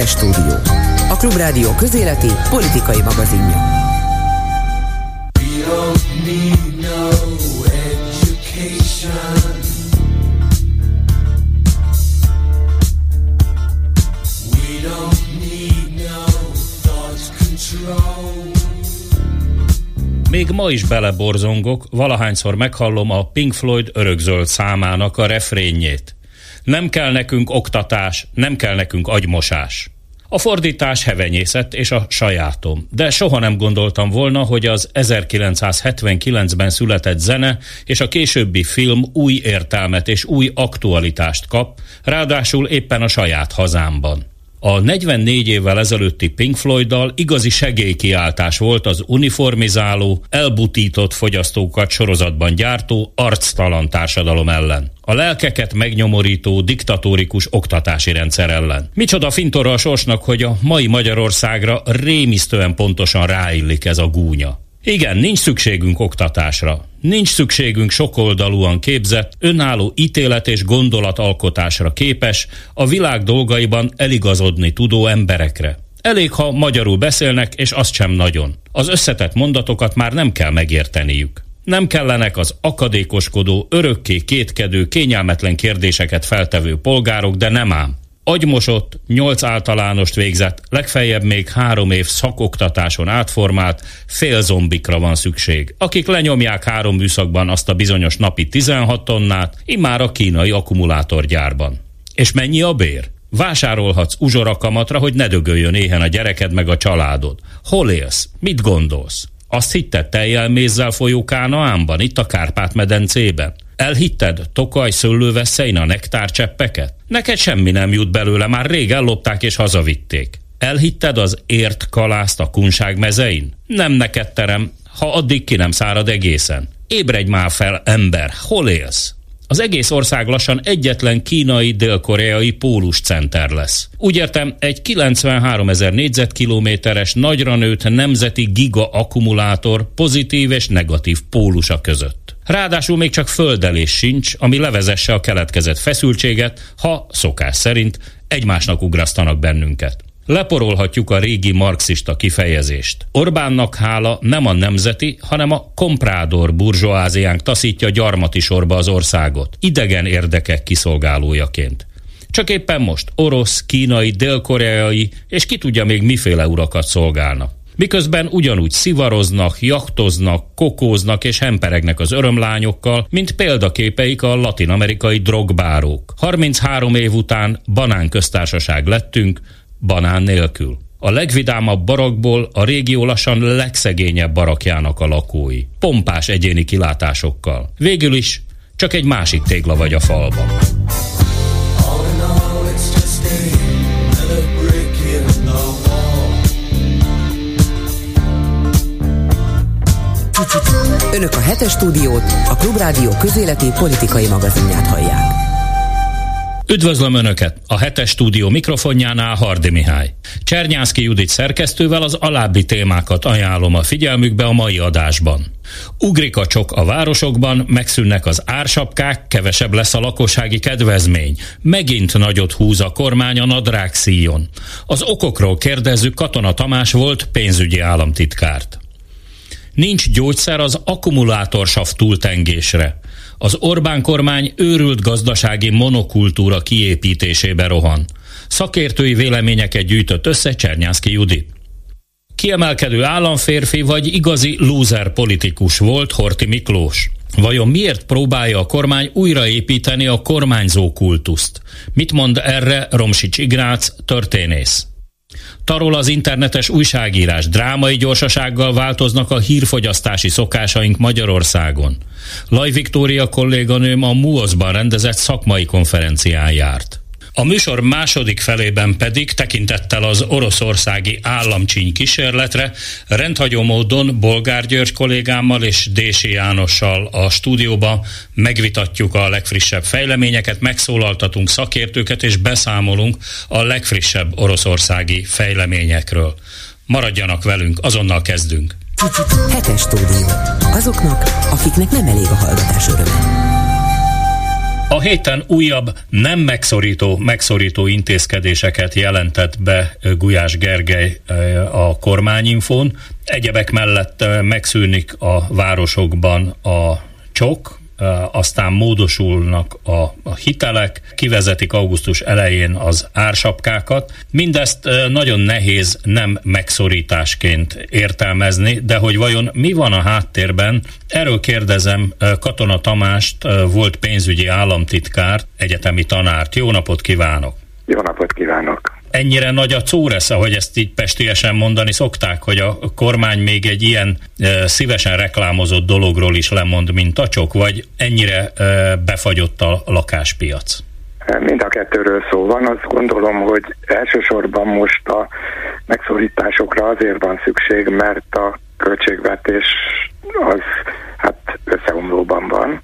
Hetes stúdió. A Klubrádió közéleti politikai magazinja. Még ma is beleborzongok, valahányszor meghallom a Pink Floyd örökzöld számának a refrénjét. Nem kell nekünk oktatás, nem kell nekünk agymosás. A fordítás hevenyészet és a sajátom, de soha nem gondoltam volna, hogy az 1979-ben született zene és a későbbi film új értelmet és új aktualitást kap, ráadásul éppen a saját hazámban. A 44 évvel ezelőtti Pink Floyddal igazi segélykiáltás volt az uniformizáló, elbutított fogyasztókat sorozatban gyártó, arctalan társadalom ellen. A lelkeket megnyomorító, diktatórikus oktatási rendszer ellen. Micsoda fintora a sorsnak, hogy a mai Magyarországra rémisztően pontosan ráillik ez a gúnya. Igen, nincs szükségünk oktatásra. Nincs szükségünk sokoldalúan képzett, önálló ítélet és gondolatalkotásra képes, a világ dolgaiban eligazodni tudó emberekre. Elég, ha magyarul beszélnek, és azt sem nagyon. Az összetett mondatokat már nem kell megérteniük. Nem kellenek az akadékoskodó, örökké kétkedő, kényelmetlen kérdéseket feltevő polgárok, de nem ám agymosott, nyolc általánost végzett, legfeljebb még három év szakoktatáson átformált félzombikra van szükség, akik lenyomják három műszakban azt a bizonyos napi 16 tonnát, immár a kínai akkumulátorgyárban. És mennyi a bér? Vásárolhatsz uzsorakamatra, hogy ne dögöljön éhen a gyereked meg a családod. Hol élsz? Mit gondolsz? Azt hitted teljel mézzel folyó Kánaánban, itt a Kárpát-medencében? Elhitted Tokaj szőlőveszein a nektárcseppeket? Neked semmi nem jut belőle, már rég ellopták és hazavitték. Elhitted az ért kalászt a kunság mezein? Nem neked terem, ha addig ki nem szárad egészen. Ébredj már fel, ember, hol élsz? Az egész ország lassan egyetlen kínai, dél-koreai center lesz. Úgy értem, egy 93 ezer négyzetkilométeres, nagyra nőtt nemzeti giga akkumulátor pozitív és negatív pólusa között. Ráadásul még csak földelés sincs, ami levezesse a keletkezett feszültséget, ha szokás szerint egymásnak ugrasztanak bennünket. Leporolhatjuk a régi marxista kifejezést. Orbánnak hála nem a nemzeti, hanem a komprádor burzsóáziánk taszítja gyarmati sorba az országot, idegen érdekek kiszolgálójaként. Csak éppen most orosz, kínai, dél-koreai és ki tudja még miféle urakat szolgálnak miközben ugyanúgy szivaroznak, jachtoznak, kokóznak és hemperegnek az örömlányokkal, mint példaképeik a latinamerikai drogbárók. 33 év után banán köztársaság lettünk, banán nélkül. A legvidámabb barakból a régió lassan legszegényebb barakjának a lakói. Pompás egyéni kilátásokkal. Végül is csak egy másik tégla vagy a falban. Önök a hetes stúdiót, a Klubrádió közéleti politikai magazinját hallják. Üdvözlöm Önöket! A hetes stúdió mikrofonjánál Hardi Mihály. Csernyánszki Judit szerkesztővel az alábbi témákat ajánlom a figyelmükbe a mai adásban. Ugrik a csok a városokban, megszűnnek az ársapkák, kevesebb lesz a lakossági kedvezmény. Megint nagyot húz a kormány a nadrág szíjon. Az okokról kérdezzük Katona Tamás volt pénzügyi államtitkárt. Nincs gyógyszer az akkumulátorsav túltengésre. Az Orbán kormány őrült gazdasági monokultúra kiépítésébe rohan. Szakértői véleményeket gyűjtött össze Csernyánszki Judit. Kiemelkedő államférfi vagy igazi lúzer politikus volt Horti Miklós. Vajon miért próbálja a kormány újraépíteni a kormányzó kultuszt? Mit mond erre Romsics Ignác, történész? Tarol az internetes újságírás, drámai gyorsasággal változnak a hírfogyasztási szokásaink Magyarországon. Laj Viktória kolléganőm a MUOS-ban rendezett szakmai konferencián járt. A műsor második felében pedig tekintettel az oroszországi államcsíny kísérletre rendhagyó módon Bolgár György kollégámmal és Dési Jánossal a stúdióba megvitatjuk a legfrissebb fejleményeket, megszólaltatunk szakértőket és beszámolunk a legfrissebb oroszországi fejleményekről. Maradjanak velünk, azonnal kezdünk. Hetes stúdió. Azoknak, akiknek nem elég a hallgatás öröme. A héten újabb nem megszorító, megszorító intézkedéseket jelentett be Gulyás Gergely a kormányinfón. Egyebek mellett megszűnik a városokban a csok, aztán módosulnak a, hitelek, kivezetik augusztus elején az ársapkákat. Mindezt nagyon nehéz nem megszorításként értelmezni, de hogy vajon mi van a háttérben, erről kérdezem Katona Tamást, volt pénzügyi államtitkár, egyetemi tanárt. Jó napot kívánok! Jó napot kívánok! Ennyire nagy a córesze, hogy ezt így pestiesen mondani szokták, hogy a kormány még egy ilyen e, szívesen reklámozott dologról is lemond, mint a csok, vagy ennyire e, befagyott a lakáspiac? Mind a kettőről szó van. Azt gondolom, hogy elsősorban most a megszorításokra azért van szükség, mert a költségvetés az hát összeomlóban van.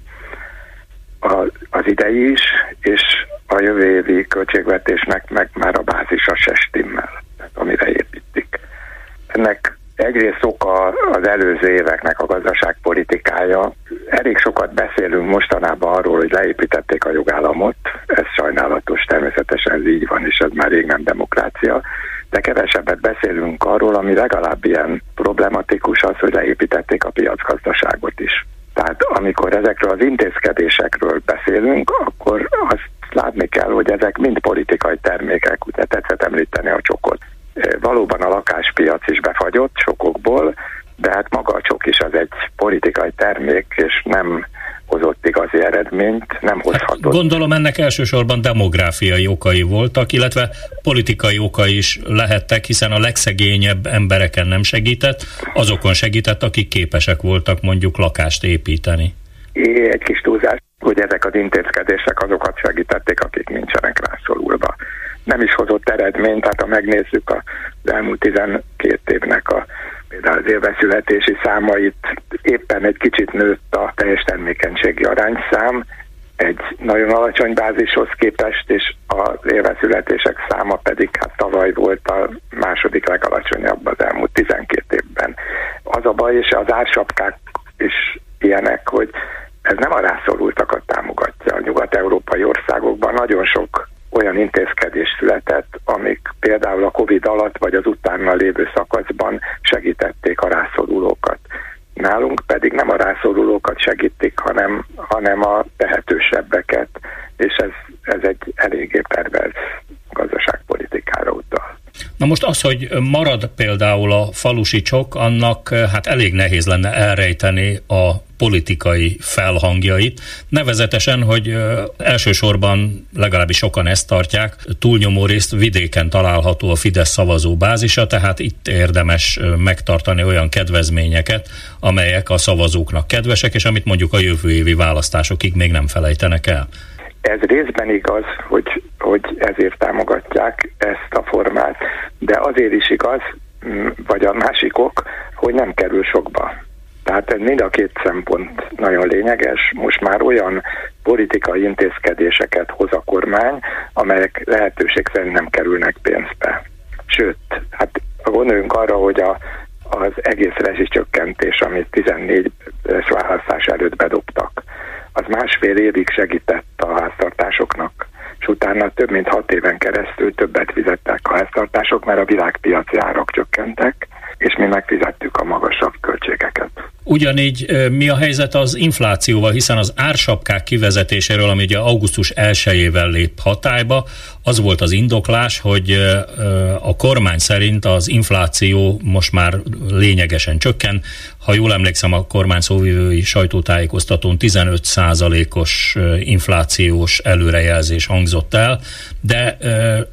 A, az idei is, és a jövő évi költségvetésnek meg már a bázisa se stimmel, amire építik. Ennek egyrészt oka az előző éveknek a gazdaságpolitikája. Elég sokat beszélünk mostanában arról, hogy leépítették a jogállamot. Ez sajnálatos, természetesen ez így van, és ez már rég nem demokrácia. De kevesebbet beszélünk arról, ami legalább ilyen problematikus az, hogy leépítették a piacgazdaságot is. Tehát amikor ezekről az intézkedésekről beszélünk, akkor azt látni kell, hogy ezek mind politikai termékek, ugye tetszett említeni a csokot. Valóban a lakáspiac is befagyott sokokból, de hát maga a csok is az egy politikai termék, és nem hozott igazi eredményt, nem hozhatott. Hát gondolom ennek elsősorban demográfiai okai voltak, illetve politikai okai is lehettek, hiszen a legszegényebb embereken nem segített, azokon segített, akik képesek voltak mondjuk lakást építeni. É, egy kis túlzás hogy ezek az intézkedések azokat segítették, akik nincsenek rászorulva. Nem is hozott eredményt, tehát ha megnézzük az elmúlt 12 évnek a például az élveszületési számait, éppen egy kicsit nőtt a teljes termékenységi arányszám, egy nagyon alacsony bázishoz képest, és az élveszületések száma pedig hát tavaly volt a második legalacsonyabb az elmúlt 12 évben. Az a baj, és az ársapkák is ilyenek, hogy ez nem a rászorultakat támogatja. A nyugat-európai országokban nagyon sok olyan intézkedés született, amik például a Covid alatt vagy az utána lévő szakaszban segítették a rászorulókat. Nálunk pedig nem a rászorulókat segítik, hanem, hanem a tehetősebbeket, és ez, ez egy eléggé pervers gazdaságpolitikára utal. Na most az, hogy marad például a falusi csok, annak hát elég nehéz lenne elrejteni a politikai felhangjait, nevezetesen, hogy elsősorban legalábbis sokan ezt tartják, túlnyomó részt vidéken található a Fidesz szavazó bázisa, tehát itt érdemes megtartani olyan kedvezményeket, amelyek a szavazóknak kedvesek, és amit mondjuk a jövő évi választásokig még nem felejtenek el. Ez részben igaz, hogy, hogy ezért támogatják ezt a formát, de azért is igaz, vagy a másikok, hogy nem kerül sokba. Tehát mind a két szempont nagyon lényeges. Most már olyan politikai intézkedéseket hoz a kormány, amelyek lehetőség szerint nem kerülnek pénzbe. Sőt, hát gondoljunk arra, hogy a, az egész rezsicsökkentés, amit 14 választás előtt bedobtak, az másfél évig segített a háztartásoknak, és utána több mint hat éven keresztül többet fizettek a háztartások, mert a világpiaci árak csökkentek, és mi megfizettük a magasabb költségeket. Ugyanígy mi a helyzet az inflációval, hiszen az ársapkák kivezetéséről, ami ugye augusztus 1-ével lép hatályba, az volt az indoklás, hogy a kormány szerint az infláció most már lényegesen csökken. Ha jól emlékszem, a kormány szóvivői sajtótájékoztatón 15%-os inflációs előrejelzés hangzott el, de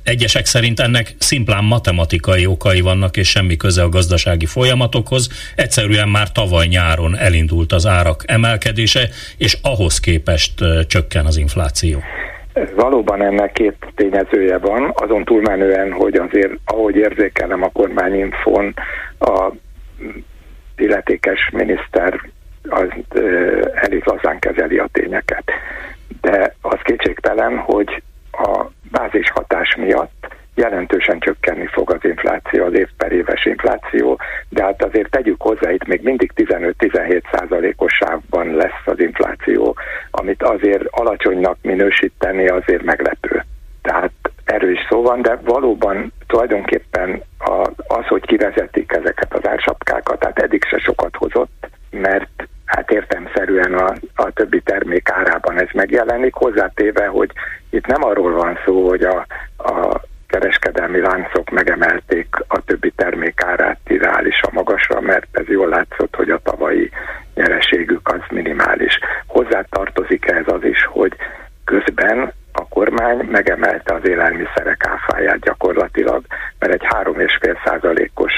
egyesek szerint ennek szimplán matematikai okai vannak, és semmi köze a gazdasági folyamatokhoz. Egyszerűen már tavaly nyáron elindult az árak emelkedése, és ahhoz képest csökken az infláció. Valóban ennek két tényezője van, azon túlmenően, hogy azért, ahogy érzékelem a kormányinfon, a illetékes miniszter az elég lazán kezeli a tényeket. De az kétségtelen, hogy a bázis hatás miatt jelentősen csökkenni fog az infláció, az év per éves infláció, de hát azért tegyük hozzá, itt még mindig 15-17 százalékos sávban lesz az infláció, amit azért alacsonynak minősíteni azért meglepő. Tehát erős szó van, de valóban tulajdonképpen az, hogy kivezetik ezeket az ársapkákat, tehát eddig se sokat hozott, mert hát értemszerűen a, a többi termék árában ez megjelenik, hozzátéve, hogy itt nem arról van szó, hogy a, a kereskedelmi láncok megemelték a többi termék árát a magasra, mert ez jól látszott, hogy a tavalyi nyereségük az minimális. Hozzá tartozik ez az is, hogy közben a kormány megemelte az élelmiszerek áfáját gyakorlatilag, mert egy 3,5 százalékos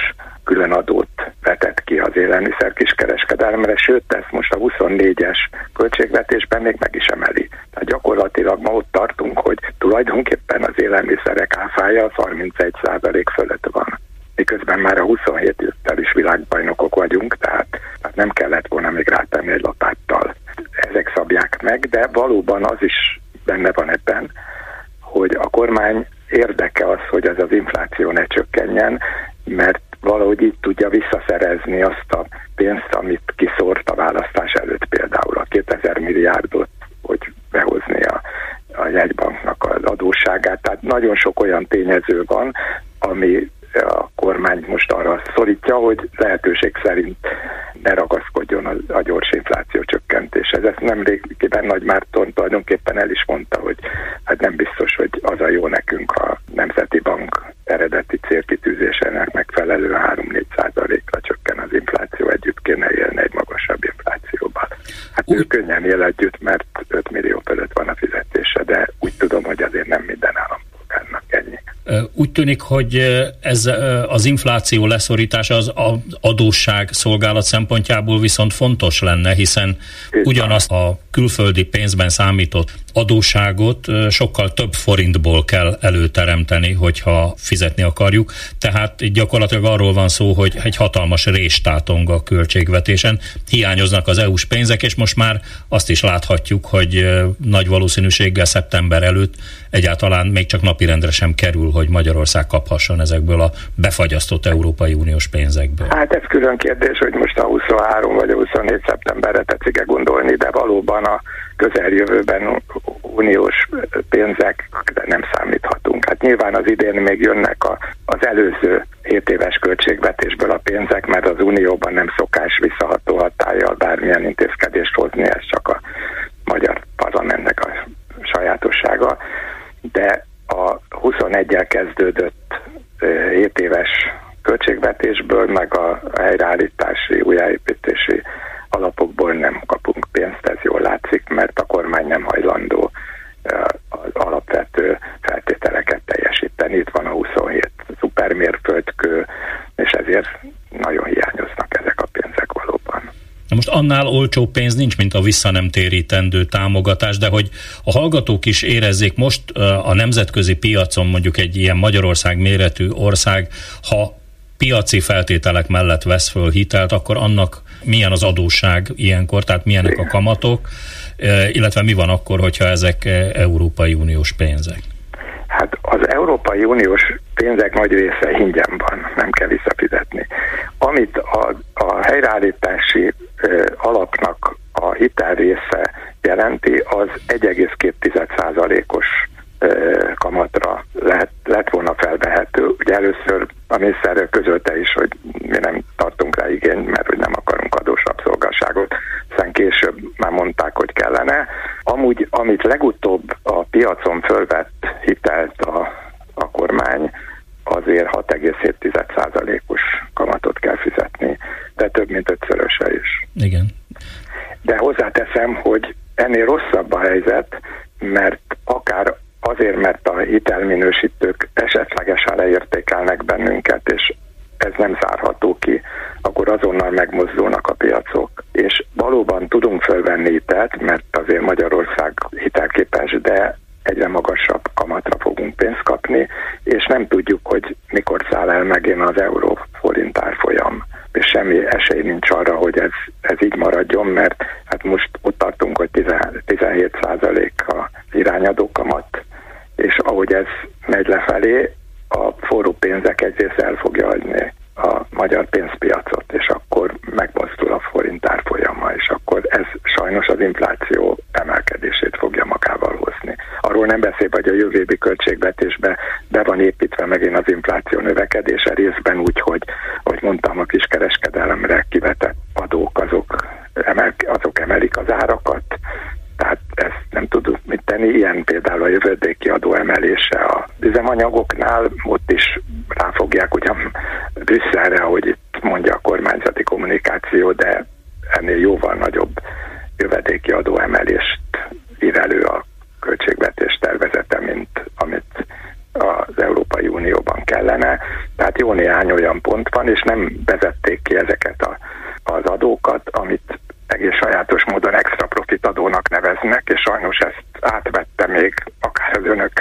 különadót vetett ki az élelmiszer kiskereskedelemre, sőt ezt most a 24-es költségvetésben még meg is emeli. Tehát gyakorlatilag ma ott tartunk, hogy tulajdonképpen az élelmiszerek áfája az 31 százalék fölött van miközben már a 27 tel is világbajnokok vagyunk, tehát, tehát nem kellett volna még rátenni egy lapáttal. Ezek szabják meg, de valóban az is benne van ebben, hogy a kormány érdeke az, hogy ez az infláció ne csökkenjen, mert valahogy így tudja visszaszerezni azt a pénzt, amit kiszórt a választás előtt például a 2000 milliárdot, hogy behozni a, a jegybanknak az adósságát. Tehát nagyon sok olyan tényező van, ami a kormány most arra szorítja, hogy lehetőség szerint ne ragaszkodjon a, a gyors infláció csökkentéshez. Ezt nem régiben Nagy Márton tulajdonképpen el is mondta, hogy hát nem biztos, hogy az a jó nekünk a Nemzeti Bank eredeti célkitűzésének megfelelően 3-4 százalékra csökken az infláció, együtt kéne élni egy magasabb inflációban. Hát úgy... ő könnyen él együtt, mert 5 millió fölött van a fizetése, de úgy tudom, hogy azért nem minden állampolgárnak ennyi. Úgy tűnik, hogy ez az infláció leszorítása az adósság szolgálat szempontjából viszont fontos lenne, hiszen ugyanazt a külföldi pénzben számított adósságot sokkal több forintból kell előteremteni, hogyha fizetni akarjuk. Tehát gyakorlatilag arról van szó, hogy egy hatalmas réstátong a költségvetésen. Hiányoznak az EU-s pénzek, és most már azt is láthatjuk, hogy nagy valószínűséggel szeptember előtt egyáltalán még csak napirendre sem kerül, hogy Magyarország kaphasson ezekből a befagyasztott Európai Uniós pénzekből. Hát ez külön kérdés, hogy most a 23 vagy a 24 szeptemberre tetszik-e gondolni, de valóban a közeljövőben uniós pénzek de nem számíthatunk. Hát nyilván az idén még jönnek a, az előző 7 éves költségvetésből a pénzek, mert az unióban nem szokás visszaható hatállyal bármilyen intézkedést hozni, ez csak a magyar parlamentnek a sajátossága. De a 21-el kezdődött 7 éves költségvetésből, meg a helyreállítási, újjáépítési alapokból nem kapunk pénzt, ez jól látszik, mert a kormány nem hajlandó az alapvető feltételeket teljesíteni. Itt van a 27 szupermérföldkő, és ezért nagyon hiányoznak ezek a pénzek valóban. Na most annál olcsó pénz nincs, mint a visszanemtérítendő támogatás, de hogy a hallgatók is érezzék most a nemzetközi piacon mondjuk egy ilyen Magyarország méretű ország, ha piaci feltételek mellett vesz föl hitelt, akkor annak milyen az adósság ilyenkor, tehát milyenek a kamatok, illetve mi van akkor, hogyha ezek Európai Uniós pénzek? Hát az Európai Uniós pénzek nagy része ingyen van, nem kell visszafizetni. Amit a, a helyreállítási alapnak a hitel része jelenti, az 1,2%-os kamatra lehet, lett volna felvehető. Ugye először a miniszter közölte is, hogy mi nem tartunk rá igényt, mert hogy nem akarunk adósabb szolgálságot, aztán később már mondták, hogy kellene. Amúgy, amit legutóbb a piacon fölvett hitelt a, a kormány, azért 6,7%-os kamatot kell fizetni, de több mint ötszöröse is. Igen. De hozzáteszem, hogy ennél rosszabb a helyzet, mert akár azért, mert a hitelminősítők esetlegesen leértékelnek bennünket, és ez nem zárható ki, akkor azonnal megmozdulnak a piacok. És valóban tudunk fölvenni hitelt, mert azért Magyarország hitelképes, de egyre magasabb kamatra fogunk pénzt kapni, és nem tudjuk, hogy mikor száll el megint az euró forint árfolyam. És semmi esély nincs arra, hogy ez, ez így maradjon, mert hát most ott tartunk, hogy 17 százalék a irányadó kamat, és ahogy ez megy lefelé, a forró pénzek egyrészt el fogja adni a magyar pénzpiacot, és akkor megmozdul a forint árfolyama, és akkor ez sajnos az infláció emelkedését. Arról nem beszél, hogy a jövő évi költségvetésbe be van építve megint az infláció növekedése részben úgy, hogy, hogy mondtam, a kiskereskedelemre kivetett adók azok, emel, azok emelik az árakat, tehát ezt nem tudunk mit tenni. Ilyen például a jövedéki adó emelése a üzemanyagoknál, ott is ráfogják ugyan Brüsszelre, hogy itt mondja a kormányzati kommunikáció, de ennél jóval nagyobb jövedéki adó emelést ír elő a tervezete, mint amit az Európai Unióban kellene. Tehát jó néhány olyan pont van, és nem vezették ki ezeket a, az adókat, amit egész sajátos módon extra profit adónak neveznek, és sajnos ezt átvette még akár az önök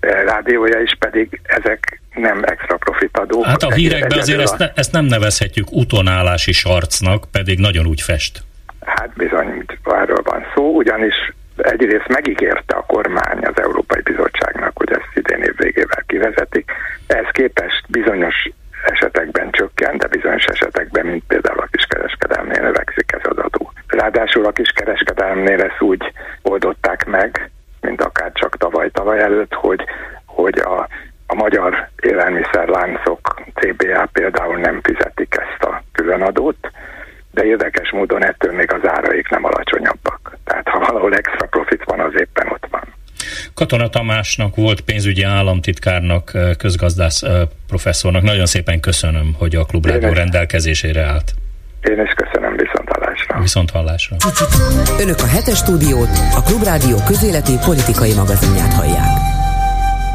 eh, rádiója is, pedig ezek nem extra profit adó. Hát a hírekben azért ezt, ne, ezt nem nevezhetjük utonálási sarcnak, pedig nagyon úgy fest. Hát bizony, arról van szó, ugyanis egyrészt megígérte a kormány az Európai Bizottságnak, hogy ezt idén év végével kivezetik. Ez képest bizonyos esetekben csökken, de bizonyos esetekben, mint például a kiskereskedelmnél növekszik ez az adó. Ráadásul a kiskereskedelmnél ezt úgy oldották meg, mint akár csak tavaly-tavaly előtt, hogy, hogy a, a magyar élelmiszerláncok CBA például nem fizetik ezt a különadót, de érdekes módon ettől még az áraik nem alacsonyabbak. Valahol extra profit van, az éppen ott van. Katona Tamásnak volt pénzügyi államtitkárnak, közgazdász professzornak. Nagyon szépen köszönöm, hogy a Klubrádió rendelkezésére állt. Én is köszönöm, viszont hallásra. Viszont hallásra. Önök a hetes stúdiót, a Klubrádió közéleti politikai magazinját hallják.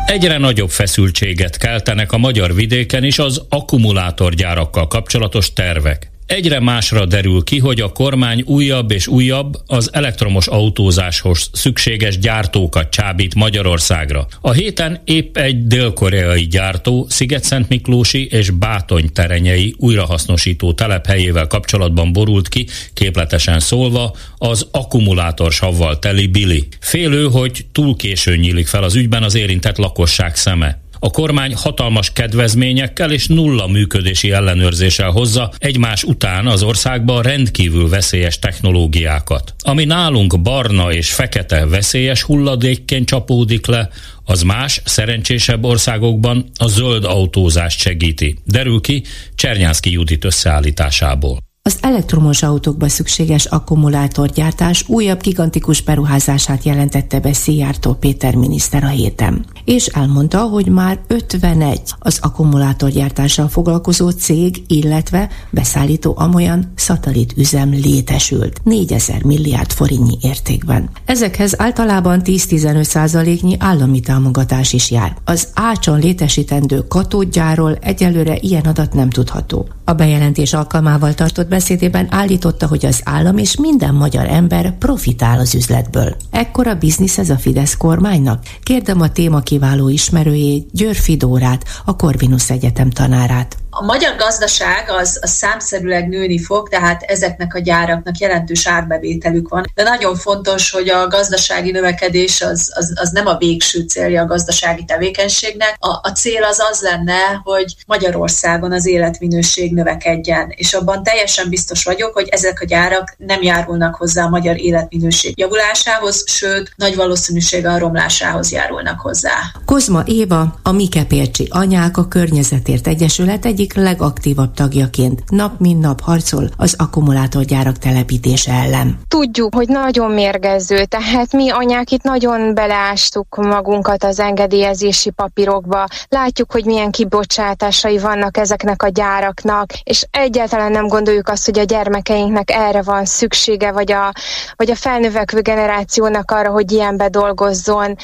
Egyre nagyobb feszültséget keltenek a magyar vidéken is az akkumulátorgyárakkal kapcsolatos tervek. Egyre másra derül ki, hogy a kormány újabb és újabb az elektromos autózáshoz szükséges gyártókat csábít Magyarországra. A héten épp egy dél-koreai gyártó Sziget-Szent Miklósi és Bátony terenyei újrahasznosító telephelyével kapcsolatban borult ki, képletesen szólva, az akkumulátorsavval teli Billy. Félő, hogy túl későn nyílik fel az ügyben az érintett lakosság szeme. A kormány hatalmas kedvezményekkel és nulla működési ellenőrzéssel hozza egymás után az országba rendkívül veszélyes technológiákat. Ami nálunk barna és fekete veszélyes hulladékként csapódik le, az más, szerencsésebb országokban a zöld autózást segíti. Derül ki Csernyánszki Judit összeállításából. Az elektromos autókba szükséges akkumulátorgyártás újabb gigantikus beruházását jelentette be Szijjártó Péter miniszter a héten. És elmondta, hogy már 51 az akkumulátorgyártással foglalkozó cég, illetve beszállító amolyan szatellit üzem létesült 4000 milliárd forintnyi értékben. Ezekhez általában 10-15 százaléknyi állami támogatás is jár. Az ácson létesítendő katódgyáról egyelőre ilyen adat nem tudható. A bejelentés alkalmával tartott beszédében állította, hogy az állam és minden magyar ember profitál az üzletből. Ekkora biznisz ez a Fidesz kormánynak? Kérdem a téma kiváló ismerőjét, Győr Fidórát, a Corvinus Egyetem tanárát. A magyar gazdaság az, az számszerűleg nőni fog, tehát ezeknek a gyáraknak jelentős árbevételük van. De nagyon fontos, hogy a gazdasági növekedés az, az, az nem a végső célja a gazdasági tevékenységnek. A, a cél az az lenne, hogy Magyarországon az életminőség növekedjen. És abban teljesen biztos vagyok, hogy ezek a gyárak nem járulnak hozzá a magyar életminőség javulásához, sőt, nagy valószínűséggel a romlásához járulnak hozzá. Kozma Éva, a Mike Pércsi Anyák a Környezetért Egyesület egy egyik legaktívabb tagjaként nap mint nap harcol az akkumulátorgyárak telepítése ellen. Tudjuk, hogy nagyon mérgező, tehát mi anyák itt nagyon beleástuk magunkat az engedélyezési papírokba. Látjuk, hogy milyen kibocsátásai vannak ezeknek a gyáraknak, és egyáltalán nem gondoljuk azt, hogy a gyermekeinknek erre van szüksége, vagy a, vagy a felnövekvő generációnak arra, hogy ilyenbe dolgozzon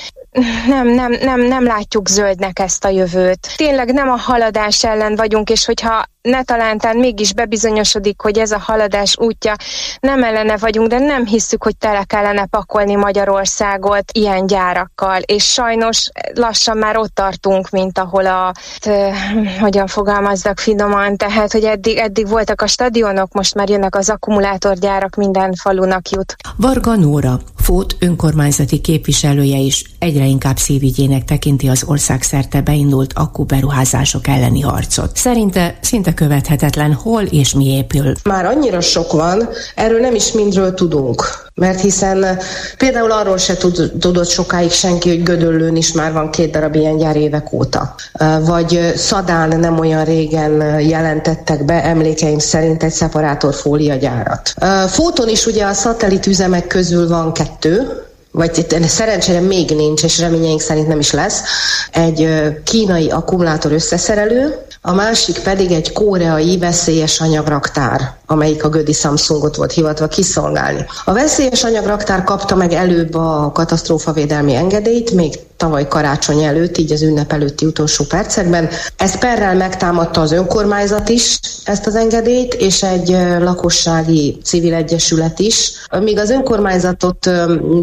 nem, nem, nem, nem látjuk zöldnek ezt a jövőt. Tényleg nem a haladás ellen vagyunk, és hogyha ne talántán mégis bebizonyosodik, hogy ez a haladás útja, nem ellene vagyunk, de nem hisszük, hogy tele kellene pakolni Magyarországot ilyen gyárakkal, és sajnos lassan már ott tartunk, mint ahol a, hogyan fogalmazzak finoman, tehát, hogy eddig, eddig voltak a stadionok, most már jönnek az akkumulátorgyárak, minden falunak jut. Varga Nóra, Fót önkormányzati képviselője is egyre inkább szívügyének tekinti az országszerte beindult akkuberuházások elleni harcot. Szerinte szinte követhetetlen, hol és mi épül. Már annyira sok van, erről nem is mindről tudunk. Mert hiszen például arról se tud, tudott sokáig senki, hogy Gödöllőn is már van két darab ilyen gyár évek óta. Vagy Szadán nem olyan régen jelentettek be emlékeim szerint egy szeparátorfólia gyárat. Fóton is ugye a szatellit üzemek közül van kettő, vagy itt szerencsére még nincs, és reményeink szerint nem is lesz, egy kínai akkumulátor összeszerelő, a másik pedig egy koreai veszélyes anyagraktár, amelyik a Gödi Samsungot volt hivatva kiszolgálni. A veszélyes anyagraktár kapta meg előbb a katasztrófavédelmi engedélyt, még tavaly karácsony előtt, így az ünnep előtti utolsó percekben. Ez perrel megtámadta az önkormányzat is ezt az engedélyt, és egy lakossági civil egyesület is. Míg az önkormányzatot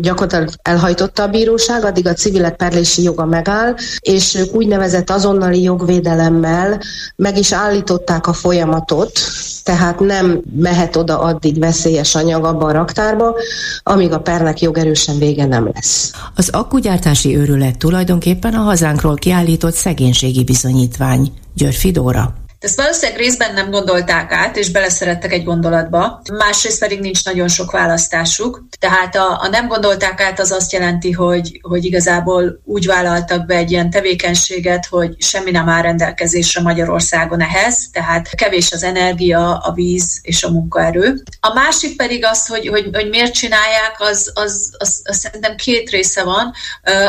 gyakorlatilag elhajtotta a bíróság, addig a civilek perlési joga megáll, és ők úgynevezett azonnali jogvédelemmel meg is állították a folyamatot, tehát nem mehet oda addig veszélyes anyag abba a raktárba, amíg a pernek jogerősen vége nem lesz. Az akkugyártási őrület tulajdonképpen a hazánkról kiállított szegénységi bizonyítvány. Györfi Dóra. Ezt valószínűleg részben nem gondolták át, és beleszerettek egy gondolatba, másrészt pedig nincs nagyon sok választásuk. Tehát a, a nem gondolták át az azt jelenti, hogy, hogy igazából úgy vállaltak be egy ilyen tevékenységet, hogy semmi nem áll rendelkezésre Magyarországon ehhez, tehát kevés az energia, a víz és a munkaerő. A másik pedig az, hogy, hogy, hogy miért csinálják, az, az, az, az szerintem két része van.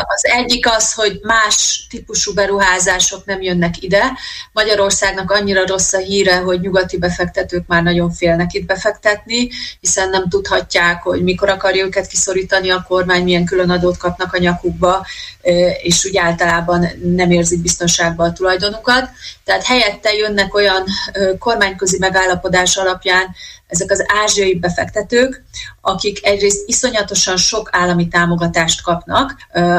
Az egyik az, hogy más típusú beruházások nem jönnek ide. Magyarországnak annyi annyira rossz a híre, hogy nyugati befektetők már nagyon félnek itt befektetni, hiszen nem tudhatják, hogy mikor akarja őket kiszorítani a kormány, milyen külön adót kapnak a nyakukba, és úgy általában nem érzik biztonságba a tulajdonukat. Tehát helyette jönnek olyan kormányközi megállapodás alapján ezek az ázsiai befektetők, akik egyrészt iszonyatosan sok állami támogatást kapnak.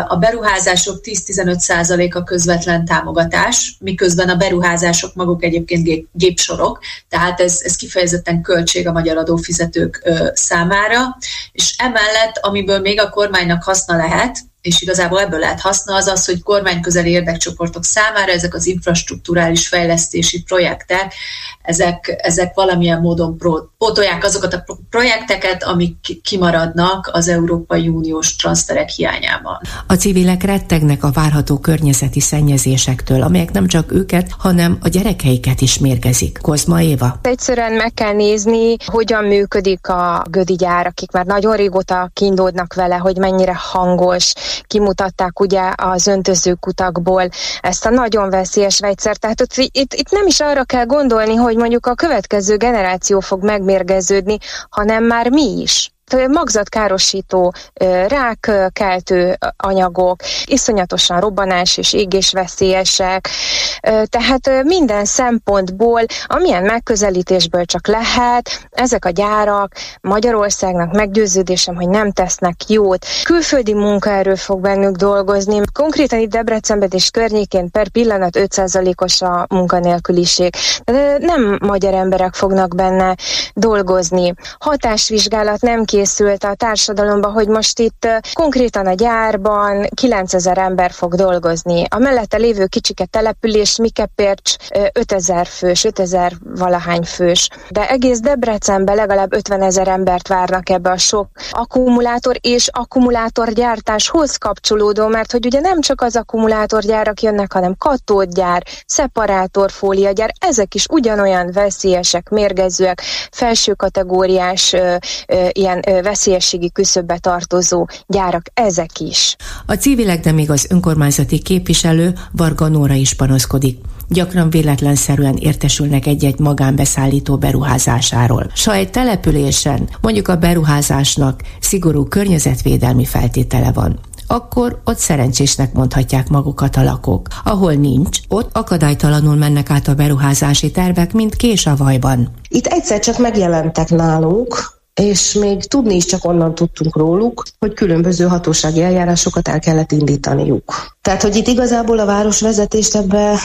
A beruházások 10-15%-a közvetlen támogatás, miközben a beruházások maguk egyébként gépsorok, tehát ez, ez kifejezetten költség a magyar adófizetők számára. És emellett, amiből még a kormánynak haszna lehet, és igazából ebből lehet haszna az az, hogy kormányközeli érdekcsoportok számára ezek az infrastruktúrális fejlesztési projektek, ezek, ezek valamilyen módon pótolják azokat a projekteket, amik kimaradnak az Európai Uniós transferek hiányában. A civilek rettegnek a várható környezeti szennyezésektől, amelyek nem csak őket, hanem a gyerekeiket is mérgezik. Kozma Éva. Egyszerűen meg kell nézni, hogyan működik a gödi gyár, akik már nagyon régóta kindódnak vele, hogy mennyire hangos, kimutatták ugye az öntözőkutakból ezt a nagyon veszélyes vegyszert. Tehát ott, itt, itt nem is arra kell gondolni, hogy mondjuk a következő generáció fog megmérgeződni, hanem már mi is magzatkárosító, rákkeltő anyagok, iszonyatosan robbanás és égésveszélyesek, tehát minden szempontból, amilyen megközelítésből csak lehet, ezek a gyárak Magyarországnak meggyőződésem, hogy nem tesznek jót. Külföldi munkaerő fog bennük dolgozni. Konkrétan itt Debrecenben és környékén per pillanat 5%-os a munkanélküliség. De nem magyar emberek fognak benne dolgozni. Hatásvizsgálat nem készült a társadalomba, hogy most itt konkrétan a gyárban 9000 ember fog dolgozni. A mellette lévő kicsike település Mikepércs 5000 fős, 5000 valahány fős. De egész Debrecenben legalább 50 ezer embert várnak ebbe a sok akkumulátor és akkumulátorgyártáshoz kapcsolódó, mert hogy ugye nem csak az akkumulátorgyárak jönnek, hanem katódgyár, szeparátorfóliagyár, ezek is ugyanolyan veszélyesek, mérgezőek, felső kategóriás ö, ö, ilyen veszélyességi küszöbbe tartozó gyárak ezek is. A civilek, de még az önkormányzati képviselő Varga Nóra is panaszkodik gyakran véletlenszerűen értesülnek egy-egy magánbeszállító beruházásáról. S ha egy településen mondjuk a beruházásnak szigorú környezetvédelmi feltétele van, akkor ott szerencsésnek mondhatják magukat a lakók. Ahol nincs, ott akadálytalanul mennek át a beruházási tervek, mint kés a vajban. Itt egyszer csak megjelentek nálunk és még tudni is csak onnan tudtunk róluk, hogy különböző hatósági eljárásokat el kellett indítaniuk. Tehát, hogy itt igazából a városvezetést ebbe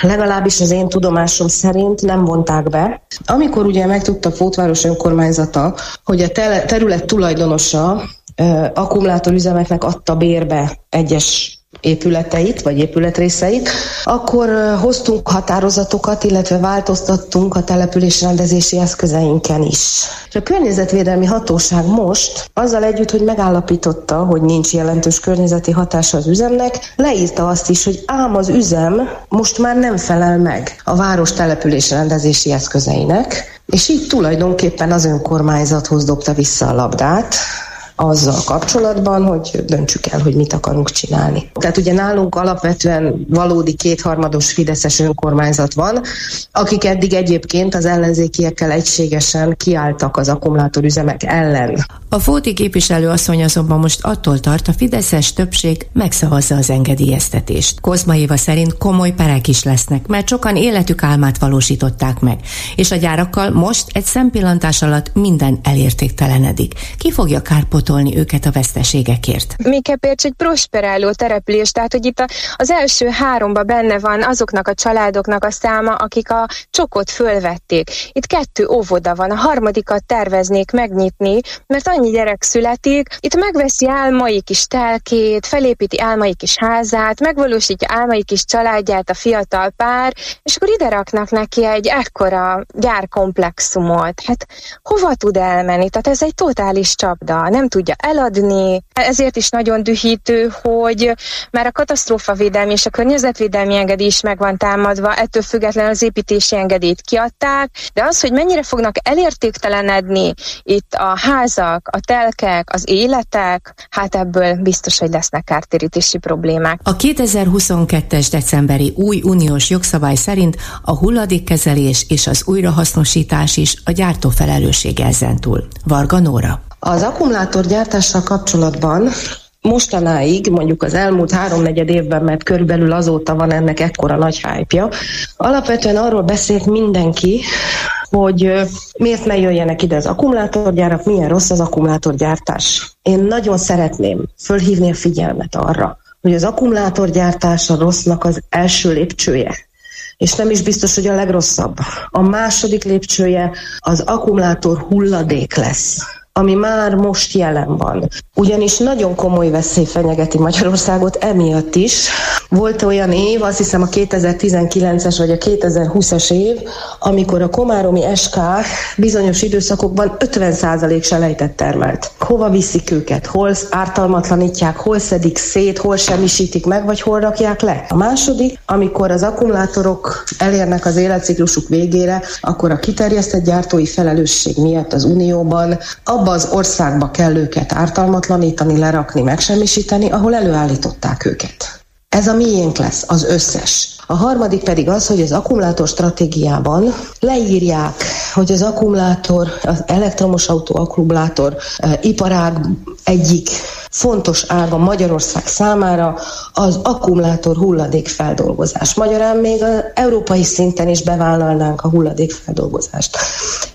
legalábbis az én tudomásom szerint nem vonták be. Amikor ugye megtudta Fótváros önkormányzata, hogy a terület tulajdonosa akkumulátorüzemeknek adta bérbe egyes épületeit, vagy épületrészeit, akkor hoztunk határozatokat, illetve változtattunk a településrendezési eszközeinken is. És a környezetvédelmi hatóság most, azzal együtt, hogy megállapította, hogy nincs jelentős környezeti hatása az üzemnek, leírta azt is, hogy ám az üzem most már nem felel meg a város településrendezési eszközeinek, és így tulajdonképpen az önkormányzathoz dobta vissza a labdát, azzal kapcsolatban, hogy döntsük el, hogy mit akarunk csinálni. Tehát ugye nálunk alapvetően valódi kétharmados Fideszes önkormányzat van, akik eddig egyébként az ellenzékiekkel egységesen kiálltak az akkumulátorüzemek ellen. A Fóti képviselő asszony azonban most attól tart, a Fideszes többség megszavazza az engedélyeztetést. Kozma Éva szerint komoly perek is lesznek, mert sokan életük álmát valósították meg, és a gyárakkal most egy szempillantás alatt minden elértéktelenedik. Ki fogja kárpot pótolni őket a veszteségekért. Mikepércs egy prosperáló tereplés, tehát hogy itt az első háromba benne van azoknak a családoknak a száma, akik a csokot fölvették. Itt kettő óvoda van, a harmadikat terveznék megnyitni, mert annyi gyerek születik, itt megveszi álmai kis telkét, felépíti álmai kis házát, megvalósítja álmai kis családját a fiatal pár, és akkor ide raknak neki egy ekkora gyárkomplexumot. Hát hova tud elmenni? Tehát ez egy totális csapda. Nem tudja eladni. Ezért is nagyon dühítő, hogy már a katasztrófavédelmi és a környezetvédelmi engedély is meg van támadva, ettől függetlenül az építési engedélyt kiadták, de az, hogy mennyire fognak elértéktelenedni itt a házak, a telkek, az életek, hát ebből biztos, hogy lesznek kártérítési problémák. A 2022-es decemberi új uniós jogszabály szerint a hulladékkezelés és az újrahasznosítás is a gyártó felelőssége ezentúl. Varga Nóra. Az akkumulátorgyártással kapcsolatban mostanáig, mondjuk az elmúlt háromnegyed évben, mert körülbelül azóta van ennek ekkora nagy hype alapvetően arról beszélt mindenki, hogy miért ne jöjjenek ide az akkumulátorgyárak, milyen rossz az akkumulátorgyártás. Én nagyon szeretném fölhívni a figyelmet arra, hogy az akkumulátorgyártás a rossznak az első lépcsője és nem is biztos, hogy a legrosszabb. A második lépcsője az akkumulátor hulladék lesz ami már most jelen van. Ugyanis nagyon komoly veszély fenyegeti Magyarországot emiatt is. Volt olyan év, azt hiszem a 2019-es vagy a 2020-as év, amikor a Komáromi SK bizonyos időszakokban 50% selejtet termelt. Hova viszik őket? Hol ártalmatlanítják, hol szedik szét, hol semmisítik meg, vagy hol rakják le? A második, amikor az akkumulátorok elérnek az életciklusuk végére, akkor a kiterjesztett gyártói felelősség miatt az Unióban abba az országba kell őket ártalmatlanítani, lerakni, megsemmisíteni, ahol előállították őket. Ez a miénk lesz, az összes. A harmadik pedig az, hogy az akkumulátor stratégiában leírják, hogy az akkumulátor, az elektromos autó akkumulátor e, iparág egyik fontos ága Magyarország számára az akkumulátor hulladékfeldolgozás. Magyarán még az európai szinten is bevállalnánk a hulladékfeldolgozást.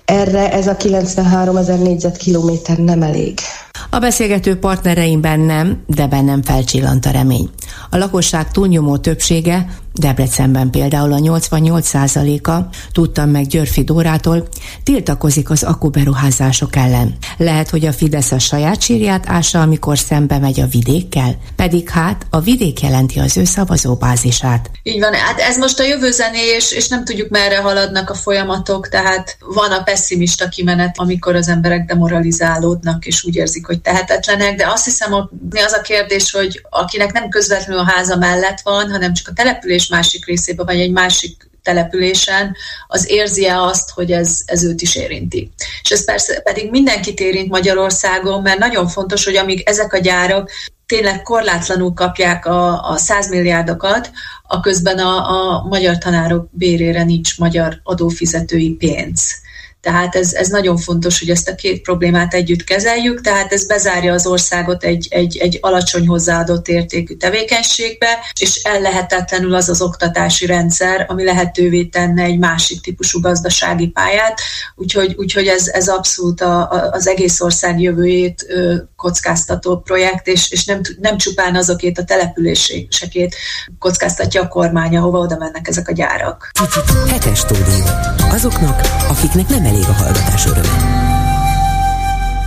Erre ez a 93 ezer négyzetkilométer nem elég. A beszélgető partnereimben nem, de bennem felcsillant a remény. A lakosság túlnyomó többsége Debrecenben például a 88%-a, tudtam meg Györfi Dórától, tiltakozik az akkuberuházások ellen. Lehet, hogy a Fidesz a saját sírját ássa, amikor szembe megy a vidékkel, pedig hát a vidék jelenti az ő szavazóbázisát. Így van, hát ez most a jövő zené, és, és nem tudjuk merre haladnak a folyamatok, tehát van a pessimista kimenet, amikor az emberek demoralizálódnak, és úgy érzik, hogy tehetetlenek, de azt hiszem, hogy az a kérdés, hogy akinek nem közvetlenül a háza mellett van, hanem csak a település másik részében, vagy egy másik településen, az érzi-e azt, hogy ez, ez őt is érinti. És ez persze pedig mindenkit érint Magyarországon, mert nagyon fontos, hogy amíg ezek a gyárak tényleg korlátlanul kapják a, a 100 milliárdokat, a közben a, a magyar tanárok bérére nincs magyar adófizetői pénz. Tehát ez, ez nagyon fontos, hogy ezt a két problémát együtt kezeljük, tehát ez bezárja az országot egy, egy, egy alacsony hozzáadott értékű tevékenységbe, és ellehetetlenül az az oktatási rendszer, ami lehetővé tenne egy másik típusú gazdasági pályát, úgyhogy, úgyhogy ez, ez abszolút a, a, az egész ország jövőjét ö, kockáztató projekt, és, és nem, nem csupán azokét a településekét kockáztatja a kormány, ahova oda mennek ezek a gyárak. Hetes stúdió. Azoknak, akiknek nem elég a hallgatás öröme.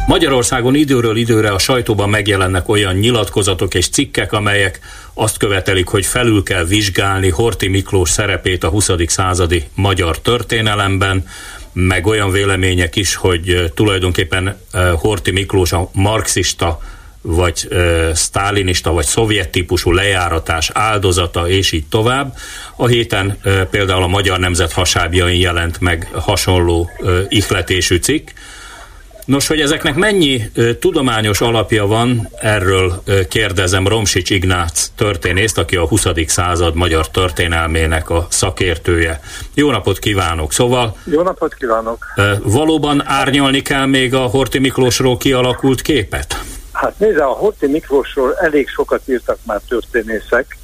Magyarországon időről időre a sajtóban megjelennek olyan nyilatkozatok és cikkek, amelyek azt követelik, hogy felül kell vizsgálni Horti Miklós szerepét a 20. századi magyar történelemben, meg olyan vélemények is, hogy tulajdonképpen Horti Miklós a marxista vagy ö, sztálinista, vagy szovjet típusú lejáratás áldozata, és így tovább. A héten ö, például a Magyar Nemzet hasábjain jelent meg hasonló ö, ihletésű cikk. Nos, hogy ezeknek mennyi ö, tudományos alapja van, erről ö, kérdezem Romsics Ignác történészt, aki a 20. század magyar történelmének a szakértője. Jó napot kívánok! Szóval... Jó napot kívánok! Ö, valóban árnyalni kell még a Horti Miklósról kialakult képet? Hát nézze, a Horti Miklósról elég sokat írtak már történészek.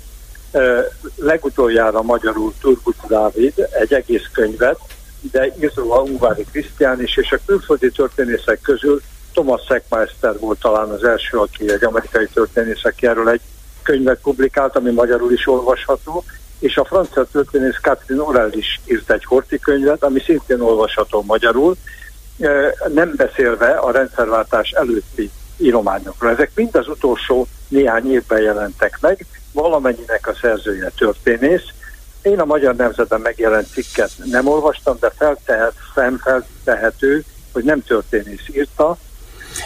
Legutoljára magyarul Turgut Dávid egy egész könyvet, de író a Ungvári Krisztián is, és a külföldi történészek közül Thomas Seckmeister volt talán az első, aki egy amerikai történész, aki erről egy könyvet publikált, ami magyarul is olvasható, és a francia történész Catherine Orel is írt egy Horti könyvet, ami szintén olvasható magyarul, nem beszélve a rendszerváltás előtti írományokra. Ezek mind az utolsó néhány évben jelentek meg, valamennyinek a szerzője történész. Én a Magyar Nemzetben megjelent cikket nem olvastam, de feltehet, feltehető, hogy nem történész írta,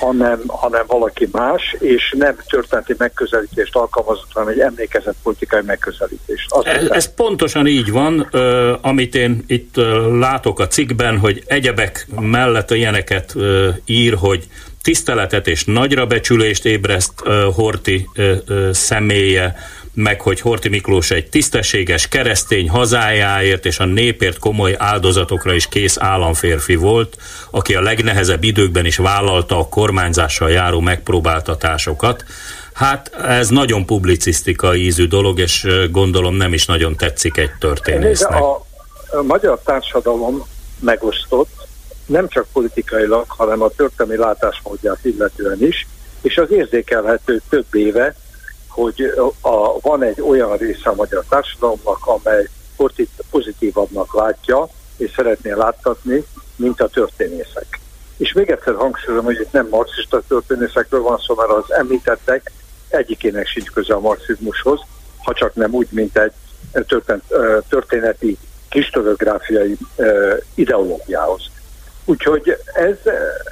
hanem, hanem valaki más, és nem történeti megközelítést alkalmazott, hanem egy emlékezett politikai megközelítést. Azt ez, ez pontosan így van, uh, amit én itt uh, látok a cikkben, hogy egyebek mellett ilyeneket uh, ír, hogy tiszteletet és nagyra becsülést ébreszt Horti személye, meg hogy Horti Miklós egy tisztességes keresztény hazájáért és a népért komoly áldozatokra is kész államférfi volt, aki a legnehezebb időkben is vállalta a kormányzással járó megpróbáltatásokat. Hát ez nagyon publicisztikai ízű dolog, és gondolom nem is nagyon tetszik egy történésznek. A magyar társadalom megosztott, nem csak politikailag, hanem a történelmi látásmódját illetően is, és az érzékelhető több éve, hogy a, van egy olyan része a magyar társadalomnak, amely pozitívabbnak látja, és szeretné láttatni, mint a történészek. És még egyszer hangsúlyozom, hogy itt nem marxista történészekről van szó, mert az említettek egyikének sincs köze a marxizmushoz, ha csak nem úgy, mint egy történeti historiográfiai ideológiához. Úgyhogy ez,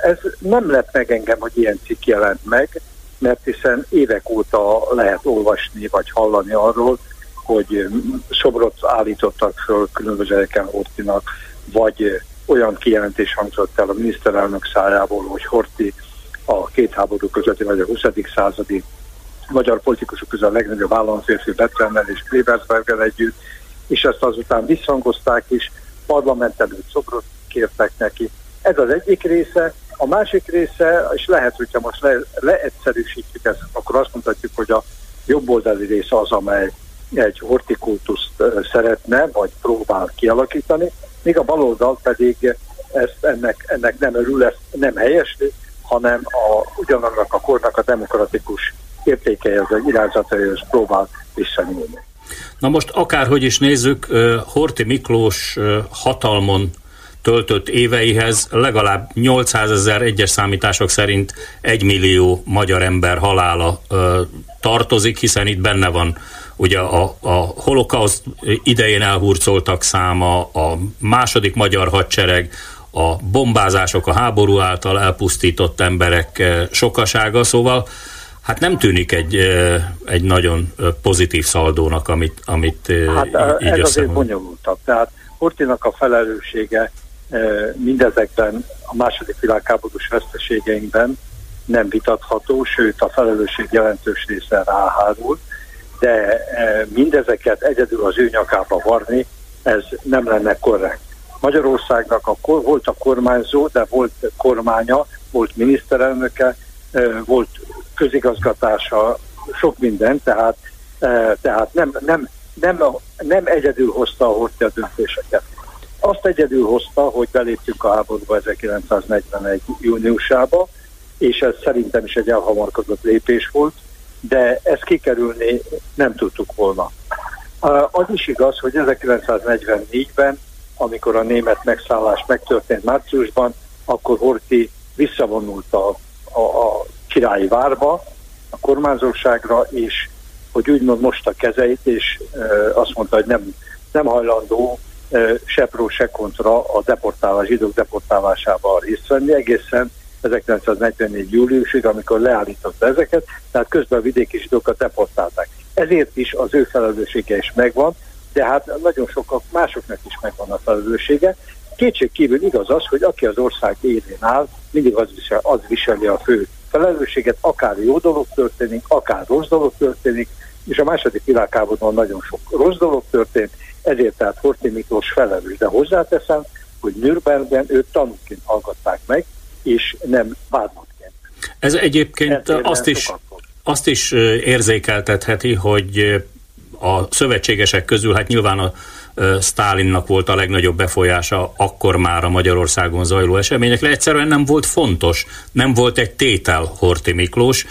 ez nem lett meg engem, hogy ilyen cikk jelent meg, mert hiszen évek óta lehet olvasni vagy hallani arról, hogy szobrot állítottak föl különböző Hortinak, vagy olyan kijelentés hangzott el a miniszterelnök szájából, hogy Horti a két háború közötti, vagy a 20. századi magyar politikusok közül a legnagyobb államférfi Betrennel és Klebersberggel együtt, és ezt azután visszhangozták is, parlament előtt szobrot kértek neki. Ez az egyik része. A másik része, és lehet, hogyha most le, leegyszerűsítjük ezt, akkor azt mondhatjuk, hogy a jobboldali része az, amely egy hortikultuszt szeretne, vagy próbál kialakítani, míg a baloldal pedig ezt, ennek, ennek nem örül, ezt nem helyesli, hanem a, ugyanannak a kornak a demokratikus értékeihez, vagy irányzataihoz próbál visszanyúlni. Na most akárhogy is nézzük, Horti Miklós hatalmon töltött éveihez legalább 800 ezer egyes számítások szerint egy millió magyar ember halála ö, tartozik, hiszen itt benne van ugye a, a holokauszt idején elhurcoltak száma, a második magyar hadsereg, a bombázások, a háború által elpusztított emberek sokasága, szóval hát nem tűnik egy, egy nagyon pozitív szaldónak, amit, amit hát, így ez azért bonyolultabb. Tehát Hortinak a felelőssége mindezekben a második világháborús veszteségeinkben nem vitatható, sőt a felelősség jelentős része ráhárul, de mindezeket egyedül az ő nyakába varni, ez nem lenne korrekt. Magyarországnak a, volt a kormányzó, de volt kormánya, volt miniszterelnöke, volt közigazgatása, sok minden, tehát, tehát nem, nem, nem, nem egyedül hozta a a döntéseket. Azt egyedül hozta, hogy beléptünk a háborúba 1941. júniusába, és ez szerintem is egy elhamarkodott lépés volt, de ezt kikerülni nem tudtuk volna. Az is igaz, hogy 1944-ben, amikor a német megszállás megtörtént márciusban, akkor Horti visszavonult a, a, a királyi várba, a kormányzóságra, és hogy úgymond most a kezeit, és e, azt mondta, hogy nem, nem hajlandó se pro, se kontra a deportálás, zsidók deportálásával részt venni, egészen 1944. júliusig, amikor leállította ezeket, tehát közben a vidéki zsidókat deportálták. Ezért is az ő felelőssége is megvan, de hát nagyon sokak másoknak is megvan a felelőssége. Kétség kívül igaz az, hogy aki az ország élén áll, mindig az, visel, az viseli a fő felelősséget, akár jó dolog történik, akár rossz dolog történik, és a második világháborúban nagyon sok rossz dolog történt, ezért tehát Horthy Miklós felelős. De hozzáteszem, hogy Nürnbergben őt tanúként hallgatták meg, és nem vádlottként. Ez egyébként Ezért azt is, azt is érzékeltetheti, hogy a szövetségesek közül, hát nyilván a Stálinnak volt a legnagyobb befolyása akkor már a Magyarországon zajló eseményekre. Egyszerűen nem volt fontos, nem volt egy tétel Horti Miklós.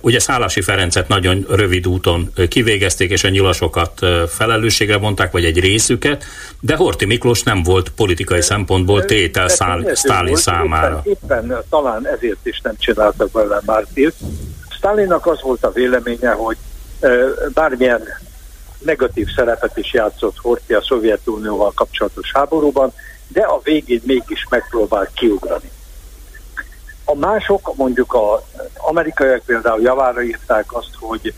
Ugye Szálasi Ferencet nagyon rövid úton kivégezték, és a nyilasokat felelősségre vonták, vagy egy részüket, de Horti Miklós nem volt politikai szempontból tétel Szálin számára. Éppen, éppen talán ezért is nem csináltak vele mártírt. Stálinnak az volt a véleménye, hogy bármilyen negatív szerepet is játszott Horthy a Szovjetunióval kapcsolatos háborúban, de a végén mégis megpróbált kiugrani. A mások, mondjuk az amerikaiak például javára írták azt, hogy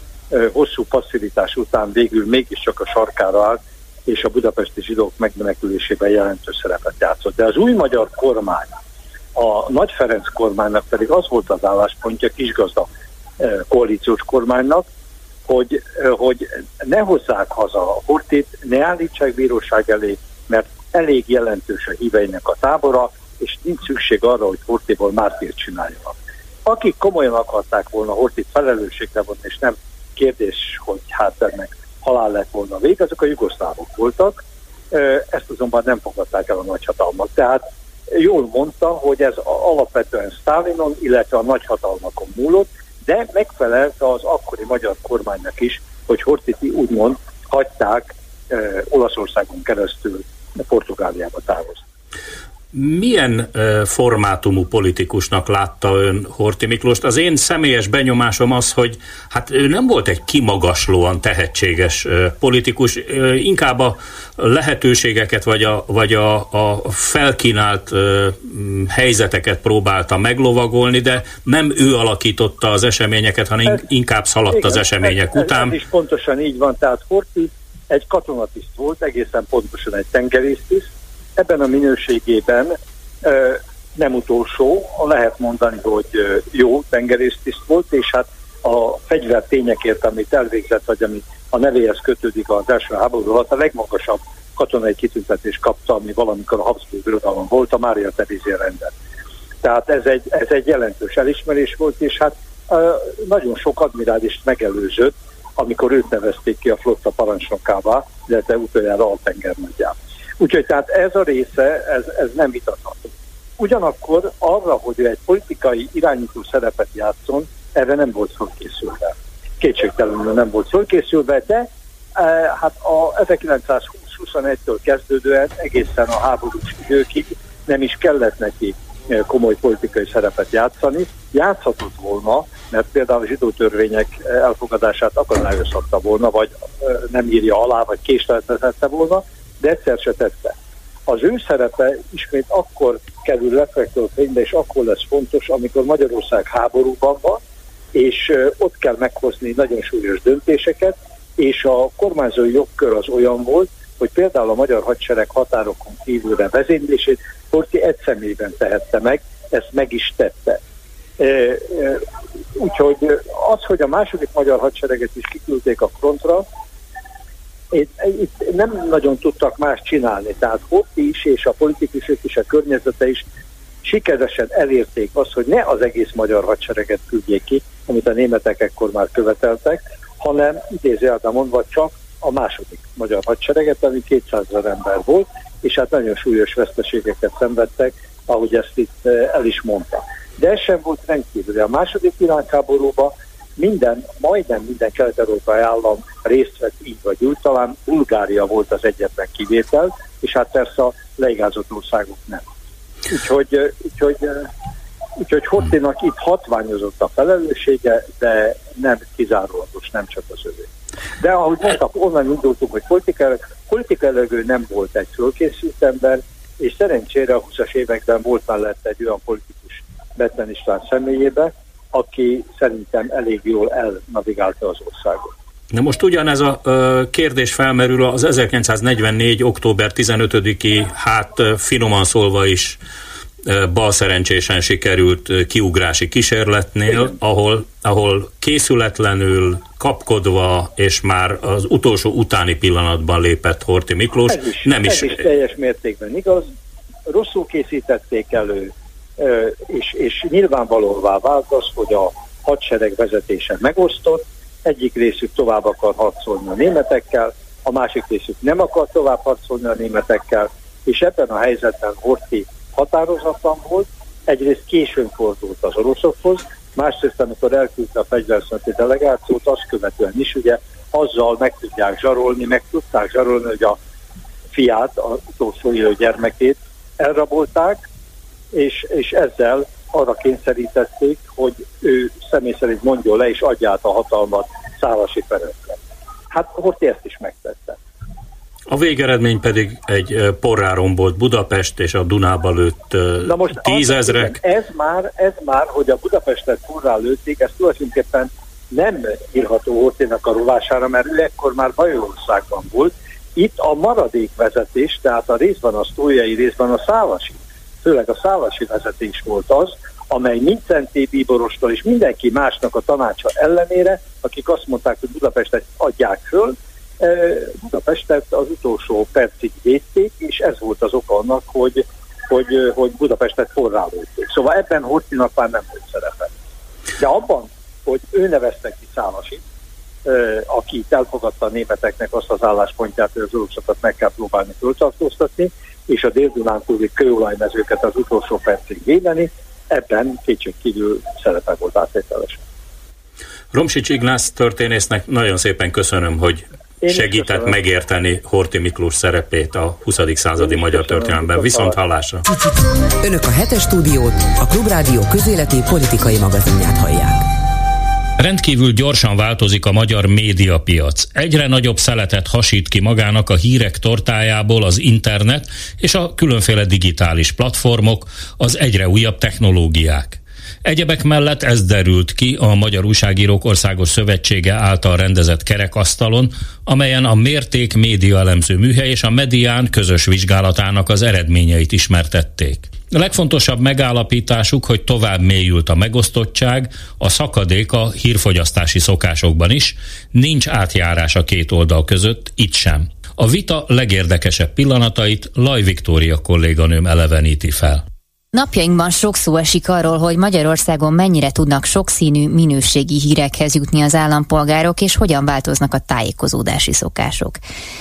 hosszú passzivitás után végül mégiscsak a sarkára állt, és a budapesti zsidók megmenekülésében jelentős szerepet játszott. De az új magyar kormány, a Nagy Ferenc kormánynak pedig az volt az álláspontja, kisgazda koalíciós kormánynak, hogy, hogy ne hozzák haza a Hortit, ne állítsák bíróság elé, mert elég jelentős a híveinek a tábora, és nincs szükség arra, hogy Hortiból mártírt csináljanak. Akik komolyan akarták volna Hortit felelősségre vonni, és nem kérdés, hogy hát ennek halál lett volna vég, azok a jugoszlávok voltak, ezt azonban nem fogadták el a nagyhatalmak. Tehát jól mondta, hogy ez alapvetően Stalinon, illetve a nagyhatalmakon múlott, de megfelelt az akkori magyar kormánynak is, hogy Hortiti úgymond hagyták e, Olaszországon keresztül Portugáliába távozni. Milyen uh, formátumú politikusnak látta ön Horti Miklóst? Az én személyes benyomásom az, hogy hát ő nem volt egy kimagaslóan tehetséges uh, politikus, uh, inkább a lehetőségeket vagy a, vagy a, a felkínált uh, helyzeteket próbálta meglovagolni, de nem ő alakította az eseményeket, hanem ez, inkább szaladt igen, az események ez, után. Ez is pontosan így van, tehát Horti egy katonatiszt volt, egészen pontosan egy tengerésztiszt, ebben a minőségében nem utolsó, lehet mondani, hogy jó tengerésztiszt volt, és hát a fegyver tényekért, amit elvégzett, vagy ami a nevéhez kötődik az első háború alatt, a legmagasabb katonai kitüntetés kapta, ami valamikor a Habsburg birodalom volt, a Mária Terézé rendet. Tehát ez egy, ez egy jelentős elismerés volt, és hát nagyon sok admirálist megelőzött, amikor őt nevezték ki a flotta parancsnokává, illetve utoljára altengernagyját. Úgyhogy tehát ez a része, ez, ez nem vitatható. Ugyanakkor arra, hogy ő egy politikai irányító szerepet játszon, erre nem volt fölkészülve. Kétségtelenül nem volt fölkészülve, de e, hát a 1921-től kezdődően egészen a háborús időkig nem is kellett neki e, komoly politikai szerepet játszani. Játszhatott volna, mert például a zsidó törvények elfogadását akadályozhatta volna, vagy e, nem írja alá, vagy késleltetette volna, de egyszer se tette. Az ő szerepe ismét akkor kerül reflektorfénybe, és akkor lesz fontos, amikor Magyarország háborúban van, és ott kell meghozni nagyon súlyos döntéseket, és a kormányzói jogkör az olyan volt, hogy például a magyar hadsereg határokon kívülre vezénylését Porti egy személyben tehette meg, ezt meg is tette. Úgyhogy az, hogy a második magyar hadsereget is kiküldték a frontra, itt, nem nagyon tudtak más csinálni. Tehát ott is, és a politikusok is, a környezete is sikeresen elérték azt, hogy ne az egész magyar hadsereget küldjék ki, amit a németek ekkor már követeltek, hanem idézőjelben mondva csak a második magyar hadsereget, ami 200 ember volt, és hát nagyon súlyos veszteségeket szenvedtek, ahogy ezt itt eh, el is mondta. De ez sem volt rendkívül. A második világháborúban minden, majdnem minden kelet-európai állam részt vett így vagy úgy, talán Bulgária volt az egyetlen kivétel, és hát persze a leigázott országok nem. Úgyhogy, úgyhogy, úgyhogy Hortinak itt hatványozott a felelőssége, de nem kizárólagos, nem csak az övé. De ahogy mondtam, onnan indultunk, hogy politikailag ő nem volt egy fölkészült ember, és szerencsére a 20-as években volt mellett egy olyan politikus Betlen István személyébe, aki szerintem elég jól elnavigálta az országot. Na most ugyanez a kérdés felmerül az 1944. október 15-i, hát finoman szólva is bal szerencsésen sikerült kiugrási kísérletnél, ahol, ahol készületlenül, kapkodva, és már az utolsó utáni pillanatban lépett Horti Miklós. Ez is, nem is, ez is teljes mértékben igaz. Rosszul készítették elő, és, és nyilvánvalóvá vált az, hogy a hadsereg vezetése megosztott, egyik részük tovább akar harcolni a németekkel, a másik részük nem akar tovább harcolni a németekkel, és ebben a helyzetben Horti határozatlan volt, egyrészt későn fordult az oroszokhoz, másrészt, amikor elküldte a fegyverszüneti delegációt, azt követően is ugye azzal meg tudják zsarolni, meg tudták zsarolni, hogy a fiát, az utolsó élő gyermekét elrabolták, és, és ezzel arra kényszerítették, hogy ő személy szerint mondjon le és adja át a hatalmat Szálasi Ferencre. Hát Horti ezt is megtette. A végeredmény pedig egy porrá rombolt Budapest és a Dunába lőtt Na most tízezrek. Ez már, ez már, hogy a Budapestet porrá lőtték, ez tulajdonképpen nem írható Horténak a rovására, mert ő ekkor már Bajorországban volt. Itt a maradék vezetés, tehát a részben a sztójai, részben a szálasi, főleg a szálasi vezetés volt az, amely Mincenté Bíborostól és mindenki másnak a tanácsa ellenére, akik azt mondták, hogy Budapestet adják föl, Budapestet az utolsó percig védték, és ez volt az oka annak, hogy, hogy, hogy Budapestet forrálódték. Szóval ebben Hortinak már nem volt szerepe. De abban, hogy ő nevezte ki Szálasit, aki elfogadta a németeknek azt az álláspontját, hogy az oroszokat meg kell próbálni föltartóztatni, és a dél túli kőolajmezőket az utolsó percig védeni, ebben kétségkívül szerepe volt áttételesen. Romsics Ignász történésznek nagyon szépen köszönöm, hogy én segített megérteni Horti Miklós szerepét a 20. századi Én magyar történelemben. Viszont hallásra! Önök a hetes stúdiót, a Klubrádió közéleti politikai magazinját hallják. Rendkívül gyorsan változik a magyar médiapiac. Egyre nagyobb szeletet hasít ki magának a hírek tortájából az internet és a különféle digitális platformok, az egyre újabb technológiák. Egyebek mellett ez derült ki a Magyar Újságírók Országos Szövetsége által rendezett kerekasztalon, amelyen a Mérték média elemző műhely és a Medián közös vizsgálatának az eredményeit ismertették. A legfontosabb megállapításuk, hogy tovább mélyült a megosztottság, a szakadék a hírfogyasztási szokásokban is, nincs átjárás a két oldal között, itt sem. A vita legérdekesebb pillanatait Laj Viktória kolléganőm eleveníti fel. Napjainkban sok szó esik arról, hogy Magyarországon mennyire tudnak sokszínű minőségi hírekhez jutni az állampolgárok, és hogyan változnak a tájékozódási szokások.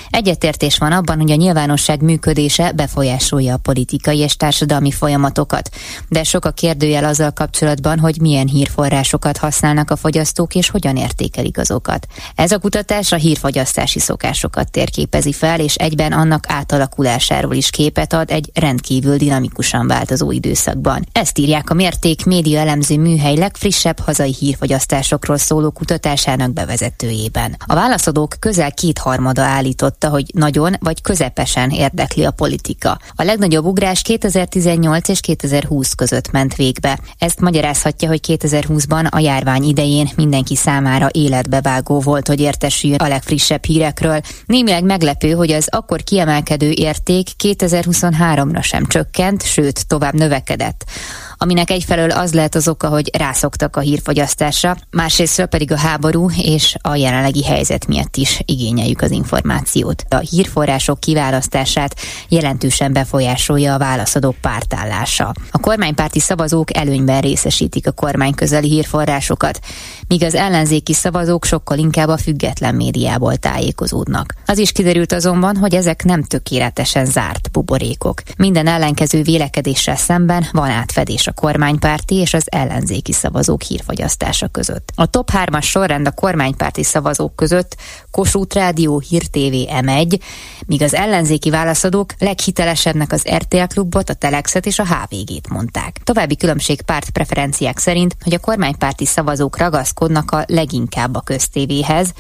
Egyetértés van abban, hogy a nyilvánosság működése befolyásolja a politikai és társadalmi folyamatokat, de sok a kérdőjel azzal kapcsolatban, hogy milyen hírforrásokat használnak a fogyasztók, és hogyan értékelik azokat. Ez a kutatás a hírfogyasztási szokásokat térképezi fel, és egyben annak átalakulásáról is képet ad egy rendkívül dinamikusan változó időszakban. Ezt írják a Mérték média elemző műhely legfrissebb hazai hírfogyasztásokról szóló kutatásának bevezetőjében. A válaszadók közel kétharmada állította, hogy nagyon vagy közepesen érdekli a politika. A legnagyobb ugrás 2018 és 2020 között ment végbe. Ezt magyarázhatja, hogy 2020-ban a járvány idején mindenki számára életbevágó volt, hogy értesüljön a legfrissebb hírekről. Némileg meglepő, hogy az akkor kiemelkedő érték 2023-ra sem csökkent, sőt tovább növekedett növekedett aminek egyfelől az lehet az oka, hogy rászoktak a hírfogyasztásra, másrésztről pedig a háború és a jelenlegi helyzet miatt is igényeljük az információt. A hírforrások kiválasztását jelentősen befolyásolja a válaszadók pártállása. A kormánypárti szavazók előnyben részesítik a kormány közeli hírforrásokat, míg az ellenzéki szavazók sokkal inkább a független médiából tájékozódnak. Az is kiderült azonban, hogy ezek nem tökéletesen zárt buborékok. Minden ellenkező vélekedéssel szemben van átfedés a kormánypárti és az ellenzéki szavazók hírfogyasztása között. A top 3-as sorrend a kormánypárti szavazók között Kossuth Rádió, Hír TV, M1, míg az ellenzéki válaszadók leghitelesebbnek az RTL klubot, a Telexet és a HVG-t mondták. További különbség párt preferenciák szerint, hogy a kormánypárti szavazók ragaszkodnak a leginkább a köztévéhez,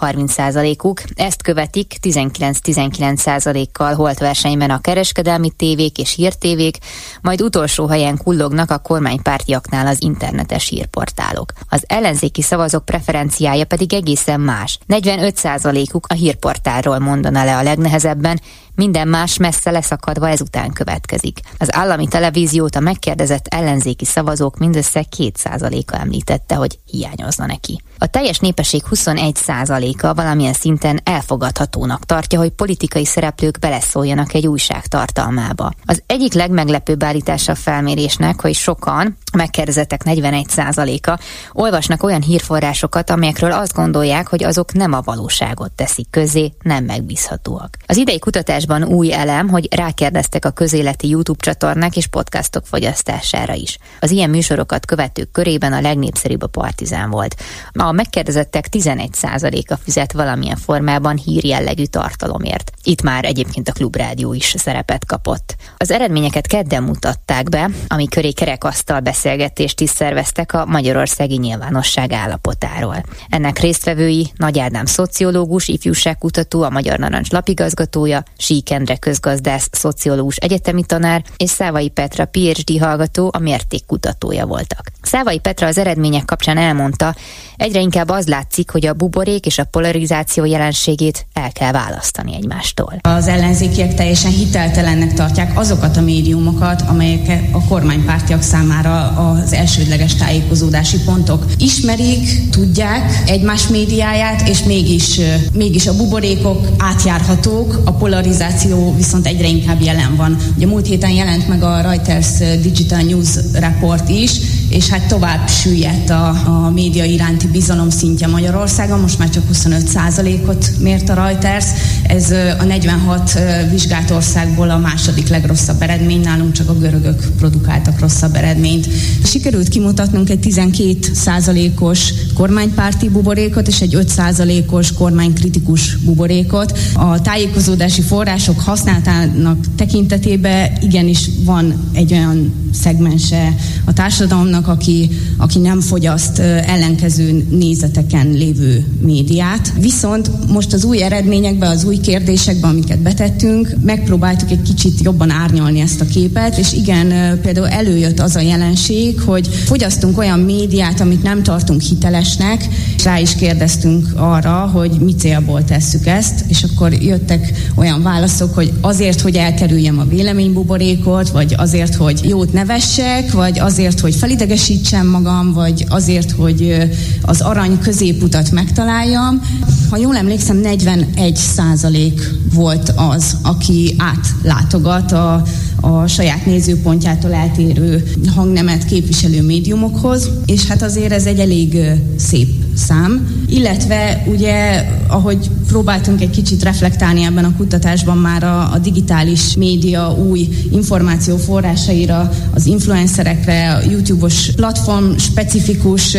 30%-uk. Ezt követik 19-19%-kal holt versenyben a kereskedelmi tévék és hírtévék, majd utolsó helyen kullognak a kormánypártiaknál az internetes hírportálok. Az ellenzéki szavazók preferenciája pedig egészen más. 45%-uk a hírportálról mondana le a legnehezebben, minden más messze leszakadva ezután következik. Az állami televíziót a megkérdezett ellenzéki szavazók mindössze 2%-a említette, hogy hiányozna neki. A teljes népesség 21%-a valamilyen szinten elfogadhatónak tartja, hogy politikai szereplők beleszóljanak egy újság tartalmába. Az egyik legmeglepőbb állítása a felmérésnek, hogy sokan, a megkérdezettek 41%-a olvasnak olyan hírforrásokat, amelyekről azt gondolják, hogy azok nem a valóságot teszik közé, nem megbízhatóak. Az idei kutatásban új elem, hogy rákérdeztek a közéleti YouTube csatornák és podcastok fogyasztására is. Az ilyen műsorokat követők körében a legnépszerűbb a Partizán volt. A megkérdezettek 11%-a fizet valamilyen formában hírjellegű tartalomért. Itt már egyébként a Klubrádió is szerepet kapott. Az eredményeket kedden mutatták be, ami köré kerekasztal beszélgetést is szerveztek a magyarországi nyilvánosság állapotáról. Ennek résztvevői Nagy Ádám szociológus, ifjúságkutató, a Magyar Narancs lapigazgatója, Sík Endre közgazdász, szociológus egyetemi tanár, és Szávai Petra PhD hallgató, a mértékkutatója voltak. Szávai Petra az eredmények kapcsán elmondta, egyre inkább az látszik, hogy a buborék és a polarizáció jelenségét el kell választani egymástól. Az ellenzékiek teljesen hiteltelennek tartják azokat a médiumokat, amelyek a kormánypártiak számára az elsődleges tájékozódási pontok. Ismerik, tudják egymás médiáját, és mégis, mégis a buborékok átjárhatók, a polarizáció viszont egyre inkább jelen van. Ugye múlt héten jelent meg a Reuters Digital News Report is, és hát tovább süllyedt a, a média iránti bizalom szintje Magyarországon, most már csak 25%-ot mért a Reuters, ez a 46 vizsgált országból a második legrosszabb eredmény, nálunk csak a görögök produkáltak rosszabb eredményt. Sikerült kimutatnunk egy 12%-os kormánypárti buborékot és egy 5%-os kormánykritikus buborékot. A tájékozódási források használatának tekintetében igenis van egy olyan szegmense a társadalomnak, aki, aki nem fogyaszt ellenkező nézeteken lévő médiát. Viszont most az új eredményekben, az új kérdésekben, amiket betettünk, megpróbáltuk egy kicsit jobban árnyalni ezt a képet, és igen, például előjött az a jelenség, hogy fogyasztunk olyan médiát, amit nem tartunk hitelesnek, és rá is kérdeztünk arra, hogy mi célból tesszük ezt, és akkor jöttek olyan válaszok, hogy azért, hogy elkerüljem a véleménybuborékot, vagy azért, hogy jót nevessek, vagy azért, hogy felidegesítsem magam, vagy azért, hogy az arany középutat megtaláljam. Ha jól emlékszem, 41 százalék volt az, aki átlátogat a, a saját nézőpontjától eltérő hangnemet képviselő médiumokhoz, és hát azért ez egy elég szép szám, illetve ugye, ahogy próbáltunk egy kicsit reflektálni ebben a kutatásban már a, a digitális média új információ forrásaira, az influencerekre, a YouTube-os platform specifikus,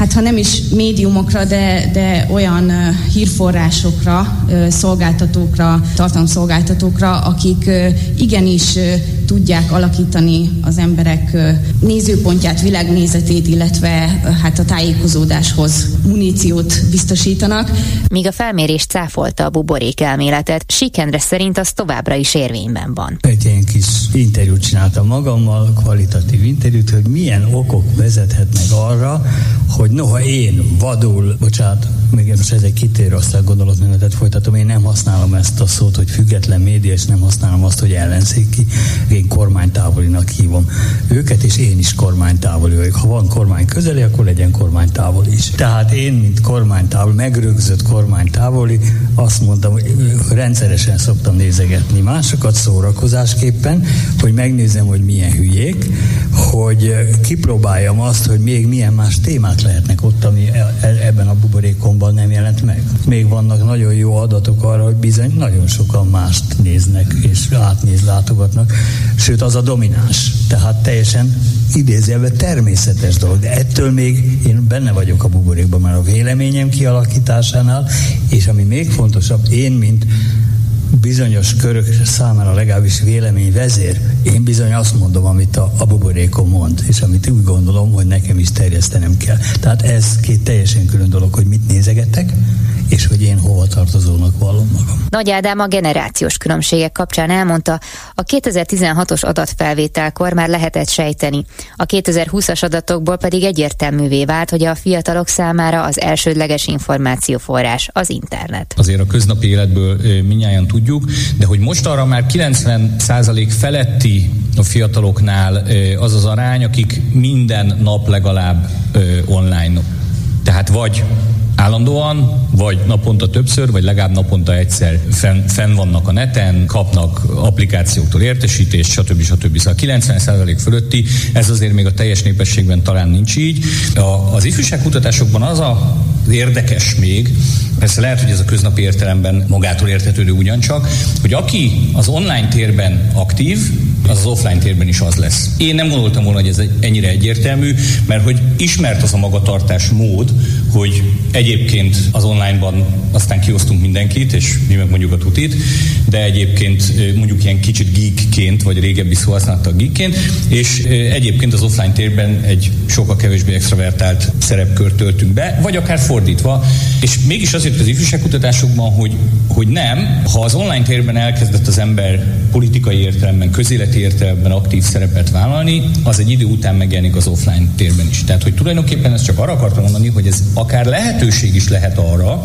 hát ha nem is médiumokra, de, de olyan hírforrásokra, szolgáltatókra, tartalomszolgáltatókra, akik igenis tudják alakítani az emberek nézőpontját, világnézetét, illetve hát a tájékozódáshoz muníciót biztosítanak. Míg a felmérés cáfolta a buborék elméletet, Sikendre szerint az továbbra is érvényben van. Egy ilyen kis interjút csináltam magammal, kvalitatív interjút, hogy milyen okok vezethetnek arra, hogy noha én vadul, bocsánat, még most ez egy kitérő, aztán gondolatmenetet folytatom, én nem használom ezt a szót, hogy független média, és nem használom azt, hogy ellenzéki, én kormánytávolinak hívom őket, és én is kormánytávoli vagyok. Ha van kormány közeli, akkor legyen kormánytávoli is. Tehát én, mint kormánytávoli, megrögzött kormánystávoli, azt mondtam, hogy rendszeresen szoktam nézegetni másokat szórakozásképpen, hogy megnézem, hogy milyen hülyék, hogy kipróbáljam azt, hogy még milyen más témák lehetnek ott, ami e- e- ebben a buborékomban nem jelent meg. Még vannak nagyon jó adatok arra, hogy bizony nagyon sokan mást néznek és átnéz, látogatnak, sőt az a domináns. Tehát teljesen idézőjelben természetes dolog, de ettől még én benne vagyok a buborékban, mert a véleményem kialakításánál, és ami még fontosabb, én, mint bizonyos körök számára legalábbis vélemény vezér, én bizony azt mondom, amit a, a buborékom mond, és amit úgy gondolom, hogy nekem is terjesztenem kell. Tehát ez két teljesen külön dolog, hogy mit nézegetek, és hogy én hova tartozónak vallom magam. Nagy Ádám a generációs különbségek kapcsán elmondta, a 2016-os adatfelvételkor már lehetett sejteni. A 2020-as adatokból pedig egyértelművé vált, hogy a fiatalok számára az elsődleges információforrás az internet. Azért a köznapi életből minnyáján tudjuk, de hogy most arra már 90% feletti a fiataloknál az az arány, akik minden nap legalább online tehát vagy állandóan, vagy naponta többször, vagy legalább naponta egyszer fenn, fenn vannak a neten, kapnak applikációktól értesítést, stb. stb. Szóval 90% fölötti, ez azért még a teljes népességben talán nincs így. A, az ifjúságkutatásokban az a érdekes még, persze lehet, hogy ez a köznapi értelemben magától értetődő ugyancsak, hogy aki az online térben aktív, az az offline térben is az lesz. Én nem gondoltam volna, hogy ez ennyire egyértelmű, mert hogy ismert az a magatartás mód, hogy egyébként az onlineban aztán kiosztunk mindenkit, és mi meg mondjuk a tutit, de egyébként mondjuk ilyen kicsit geekként, vagy régebbi szó használta geekként, és egyébként az offline térben egy sokkal kevésbé extravertált szerepkört töltünk be, vagy akár fordítva, és mégis azért az ifjúságkutatásokban, hogy, hogy nem, ha az online térben elkezdett az ember politikai értelemben, közéleti értelemben aktív szerepet vállalni, az egy idő után megjelenik az offline térben is. Tehát, hogy tulajdonképpen ezt csak arra akartam mondani, hogy ez akár lehetőség is lehet arra,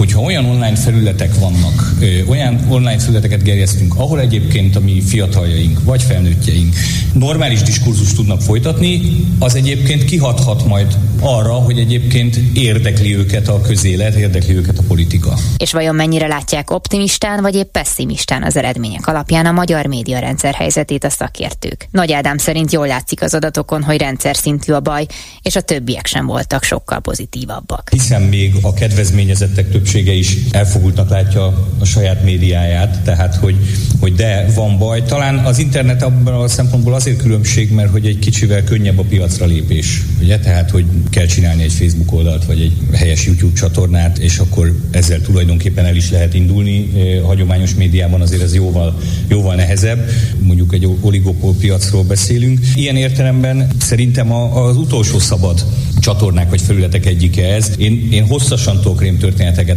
hogyha olyan online felületek vannak, olyan online felületeket gerjesztünk, ahol egyébként a mi fiataljaink vagy felnőttjeink normális diskurzust tudnak folytatni, az egyébként kihathat majd arra, hogy egyébként érdekli őket a közélet, érdekli őket a politika. És vajon mennyire látják optimistán vagy épp pessimistán az eredmények alapján a magyar médiarendszer helyzetét a szakértők? Nagy Ádám szerint jól látszik az adatokon, hogy rendszer szintű a baj, és a többiek sem voltak sokkal pozitívabbak. Hiszen még a kedvezményezettek több többsége is elfogultnak látja a saját médiáját, tehát hogy, hogy de van baj. Talán az internet abban a szempontból azért különbség, mert hogy egy kicsivel könnyebb a piacra lépés, ugye? Tehát, hogy kell csinálni egy Facebook oldalt, vagy egy helyes YouTube csatornát, és akkor ezzel tulajdonképpen el is lehet indulni. A hagyományos médiában azért ez jóval, jóval nehezebb, mondjuk egy oligopol piacról beszélünk. Ilyen értelemben szerintem az utolsó szabad csatornák vagy felületek egyike ez. Én, én hosszasan tudok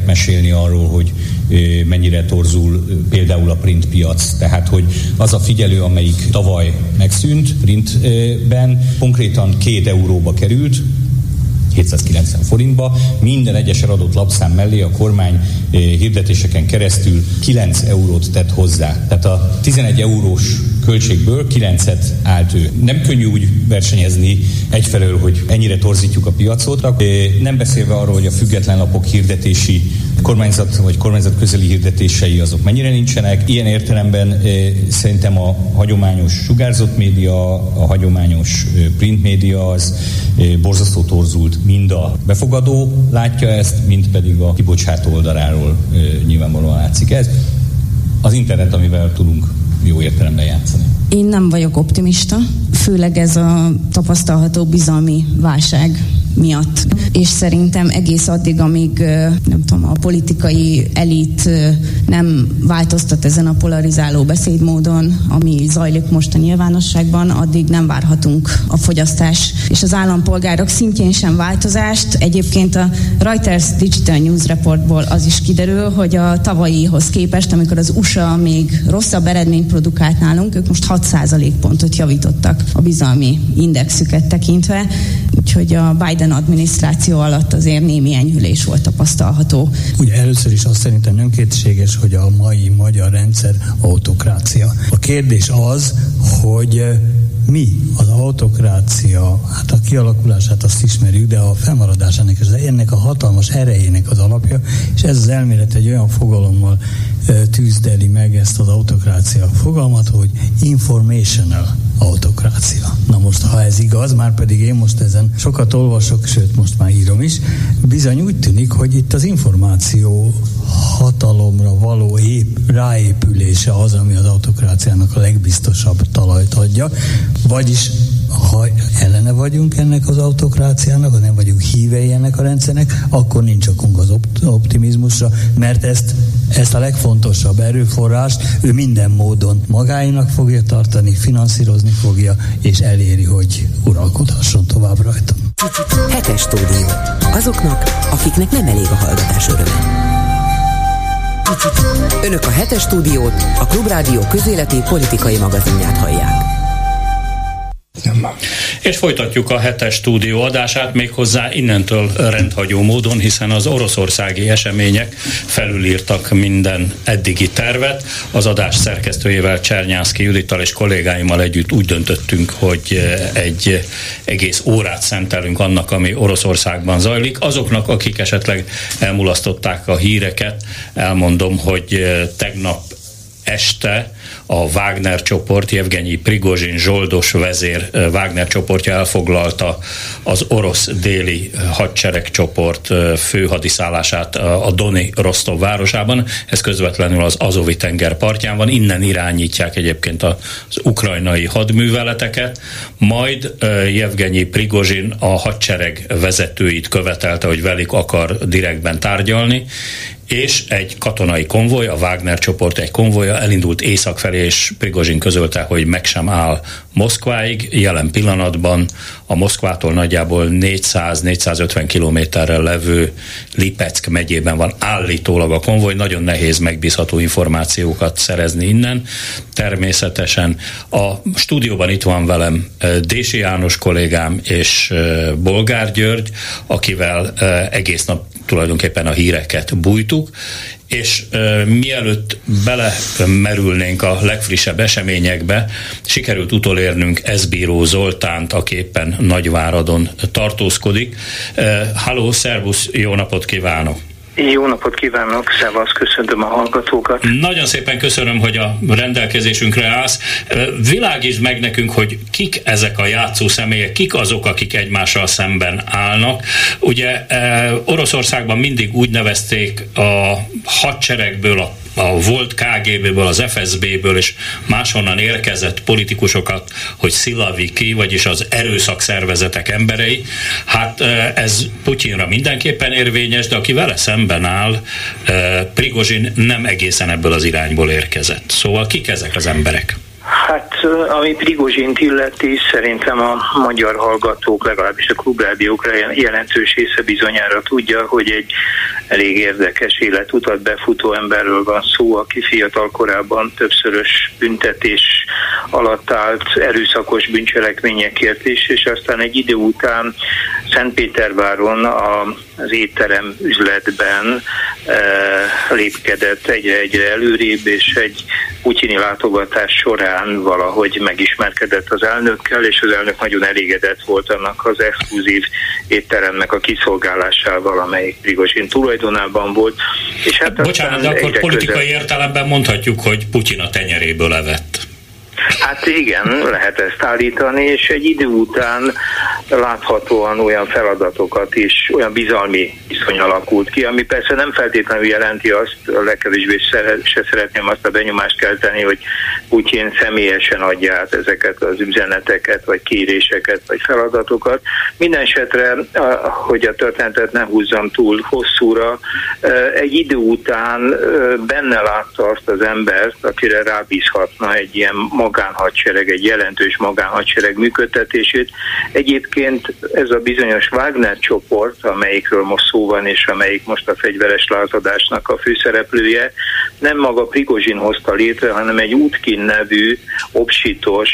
történeteket mesélni arról, hogy mennyire torzul például a print piac. Tehát, hogy az a figyelő, amelyik tavaly megszűnt printben, konkrétan két euróba került, 790 forintba, minden egyes eladott lapszám mellé a kormány hirdetéseken keresztül 9 eurót tett hozzá. Tehát a 11 eurós költségből 9-et állt ő. Nem könnyű úgy versenyezni egyfelől, hogy ennyire torzítjuk a piacot, nem beszélve arról, hogy a független lapok hirdetési kormányzat vagy kormányzat közeli hirdetései azok mennyire nincsenek. Ilyen értelemben szerintem a hagyományos sugárzott média, a hagyományos print média az borzasztó torzult. Mind a befogadó látja ezt, mind pedig a kibocsátó oldaláról nyilvánvalóan látszik ez. Az internet, amivel tudunk jó értelemben játszani. Én nem vagyok optimista, főleg ez a tapasztalható bizalmi válság miatt. És szerintem egész addig, amíg nem tudom, a politikai elit nem változtat ezen a polarizáló beszédmódon, ami zajlik most a nyilvánosságban, addig nem várhatunk a fogyasztás és az állampolgárok szintjén sem változást. Egyébként a Reuters Digital News Reportból az is kiderül, hogy a tavalyihoz képest, amikor az USA még rosszabb eredményt produkált nálunk, ők most 6% pontot javítottak a bizalmi indexüket tekintve, úgyhogy a Biden Biden adminisztráció alatt azért némi enyhülés volt tapasztalható. Ugye először is azt szerintem nem kétséges, hogy a mai magyar rendszer autokrácia. A kérdés az, hogy mi az autokrácia, hát a kialakulását azt ismerjük, de a felmaradásának és ennek a hatalmas erejének az alapja, és ez az elmélet egy olyan fogalommal tűzdeli meg ezt az autokrácia fogalmat, hogy informational autokrácia. Na most, ha ez igaz, már pedig én most ezen sokat olvasok, sőt most már írom is, bizony úgy tűnik, hogy itt az információ hatalomra való ép, ráépülése az, ami az autokráciának a legbiztosabb talajt adja. Vagyis ha ellene vagyunk ennek az autokráciának, ha nem vagyunk hívei ennek a rendszernek, akkor nincs okunk az optimizmusra, mert ezt, ezt a legfontosabb erőforrást ő minden módon magáinak fogja tartani, finanszírozni fogja, és eléri, hogy uralkodhasson tovább rajta. Hetes stúdió. Azoknak, akiknek nem elég a hallgatás öröme. Önök a hetes stúdiót, a Klubrádió közéleti politikai magazinját hallják. És folytatjuk a hetes stúdió adását méghozzá innentől rendhagyó módon, hiszen az oroszországi események felülírtak minden eddigi tervet. Az adás szerkesztőjével Csernyászki Judittal és kollégáimmal együtt úgy döntöttünk, hogy egy egész órát szentelünk annak, ami Oroszországban zajlik. Azoknak, akik esetleg elmulasztották a híreket, elmondom, hogy tegnap este a Wagner csoport, Jevgenyi Prigozsin zsoldos vezér Wagner csoportja elfoglalta az orosz déli hadsereg csoport főhadiszállását a Doni Rostov városában. Ez közvetlenül az Azovi tenger partján van, innen irányítják egyébként az ukrajnai hadműveleteket, majd Jevgenyi Prigozsin a hadsereg vezetőit követelte, hogy velük akar direktben tárgyalni, és egy katonai konvoj, a Wagner csoport egy konvoja elindult észak felé, és Prigozsin közölte, hogy meg sem áll Moszkváig. Jelen pillanatban a Moszkvától nagyjából 400-450 kilométerrel levő Lipeck megyében van állítólag a konvoj. Nagyon nehéz megbízható információkat szerezni innen. Természetesen a stúdióban itt van velem eh, Dési János kollégám és eh, Bolgár György, akivel eh, egész nap tulajdonképpen a híreket bújtuk, és uh, mielőtt belemerülnénk a legfrissebb eseményekbe, sikerült utolérnünk Ezbíró Zoltánt, aki éppen Nagyváradon tartózkodik. Uh, halló, szervusz, jó napot kívánok! Jó napot kívánok, szevasz, köszöntöm a hallgatókat. Nagyon szépen köszönöm, hogy a rendelkezésünkre állsz. Világítsd meg nekünk, hogy kik ezek a játszó személyek, kik azok, akik egymással szemben állnak. Ugye Oroszországban mindig úgy nevezték a hadseregből, a a volt KGB-ből, az FSB-ből és máshonnan érkezett politikusokat, hogy Szilaviki, vagyis az erőszakszervezetek emberei. Hát ez Putyinra mindenképpen érvényes, de aki vele szemben áll, Prigozsin nem egészen ebből az irányból érkezett. Szóval kik ezek az emberek? Ami Prigozsint illeti, szerintem a magyar hallgatók, legalábbis a klubrádiókra jelentős része bizonyára tudja, hogy egy elég érdekes életutat befutó emberről van szó, aki fiatal korában többszörös büntetés alatt állt erőszakos bűncselekményekért is, és aztán egy idő után Szentpéterváron az étterem üzletben lépkedett egyre-egyre előrébb, és egy putyini látogatás során valahogy megismerkedett az elnökkel, és az elnök nagyon elégedett volt annak az exkluzív étteremnek a kiszolgálásával, amelyik Prigozsin tulajdonában volt. És hát Bocsánat, de akkor politikai közel... értelemben mondhatjuk, hogy Putyin a tenyeréből evett. Hát igen, lehet ezt állítani, és egy idő után láthatóan olyan feladatokat is, olyan bizalmi viszony alakult ki, ami persze nem feltétlenül jelenti azt, legkevésbé se szeretném azt a benyomást kelteni, hogy Putyin személyesen adja át ezeket az üzeneteket, vagy kéréseket, vagy feladatokat. Minden esetre, hogy a történetet ne húzzam túl hosszúra, egy idő után benne látta azt az embert, akire rábízhatna egy ilyen magánhadsereg, egy jelentős magánhadsereg működtetését. Egyébként ez a bizonyos Wagner csoport, amelyikről most szó van, és amelyik most a fegyveres lázadásnak a főszereplője, nem maga Prigozsin hozta létre, hanem egy Útkin nevű, obsitos,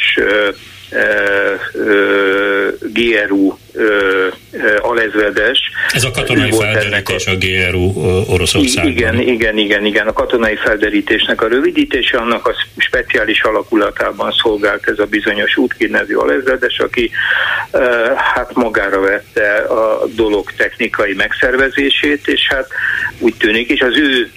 GRU alezredes. Ez a katonai felderítés a, a GRU Oroszországban. Igen, igen, igen, igen. A katonai felderítésnek a rövidítése, annak a speciális alakulatában szolgált ez a bizonyos útkin nevű alezredes, aki hát magára vette a dolog technikai megszervezését, és hát úgy tűnik, és az ő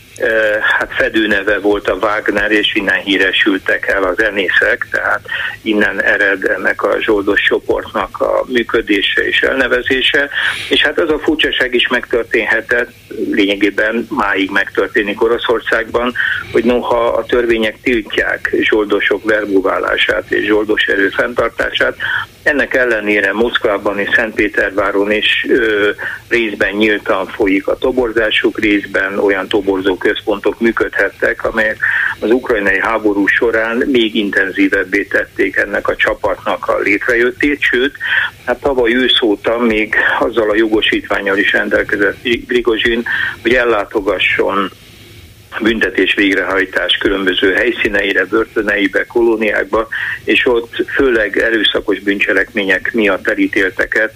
hát fedőneve volt a Wagner, és innen híresültek el az zenészek, tehát innen ered ennek a zsoldos csoportnak a működése és elnevezése, és hát az a furcsaság is megtörténhetett, lényegében máig megtörténik Oroszországban, hogy noha a törvények tiltják zsoldosok verbuválását és zsoldos erő fenntartását, ennek ellenére Moszkvában és Szentpéterváron is ö, részben nyíltan folyik a toborzásuk, részben olyan toborzó központok működhettek, amelyek az ukrajnai háború során még intenzívebbé tették ennek a csapatnak a létrejöttét, sőt, hát tavaly ősz óta még azzal a jogosítványal is rendelkezett Grigozsin, hogy ellátogasson büntetés végrehajtás különböző helyszíneire, börtöneibe, kolóniákba, és ott főleg erőszakos bűncselekmények miatt elítélteket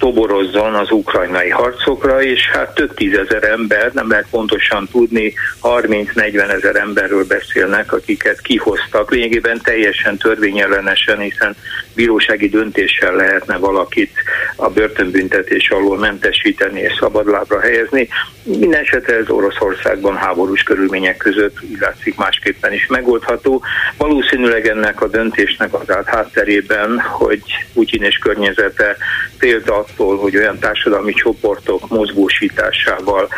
toborozzon az ukrajnai harcokra, és hát több tízezer ember, nem lehet pontosan tudni, 30-40 ezer emberről beszélnek, akiket kihoztak, lényegében teljesen törvényellenesen, hiszen bírósági döntéssel lehetne valakit a börtönbüntetés alól mentesíteni és szabadlábra helyezni. Minden esetre ez Oroszországban háborús körülmények között úgy látszik másképpen is megoldható. Valószínűleg ennek a döntésnek az át hátterében, hogy Putyin és környezete félt attól, hogy olyan társadalmi csoportok mozgósításával,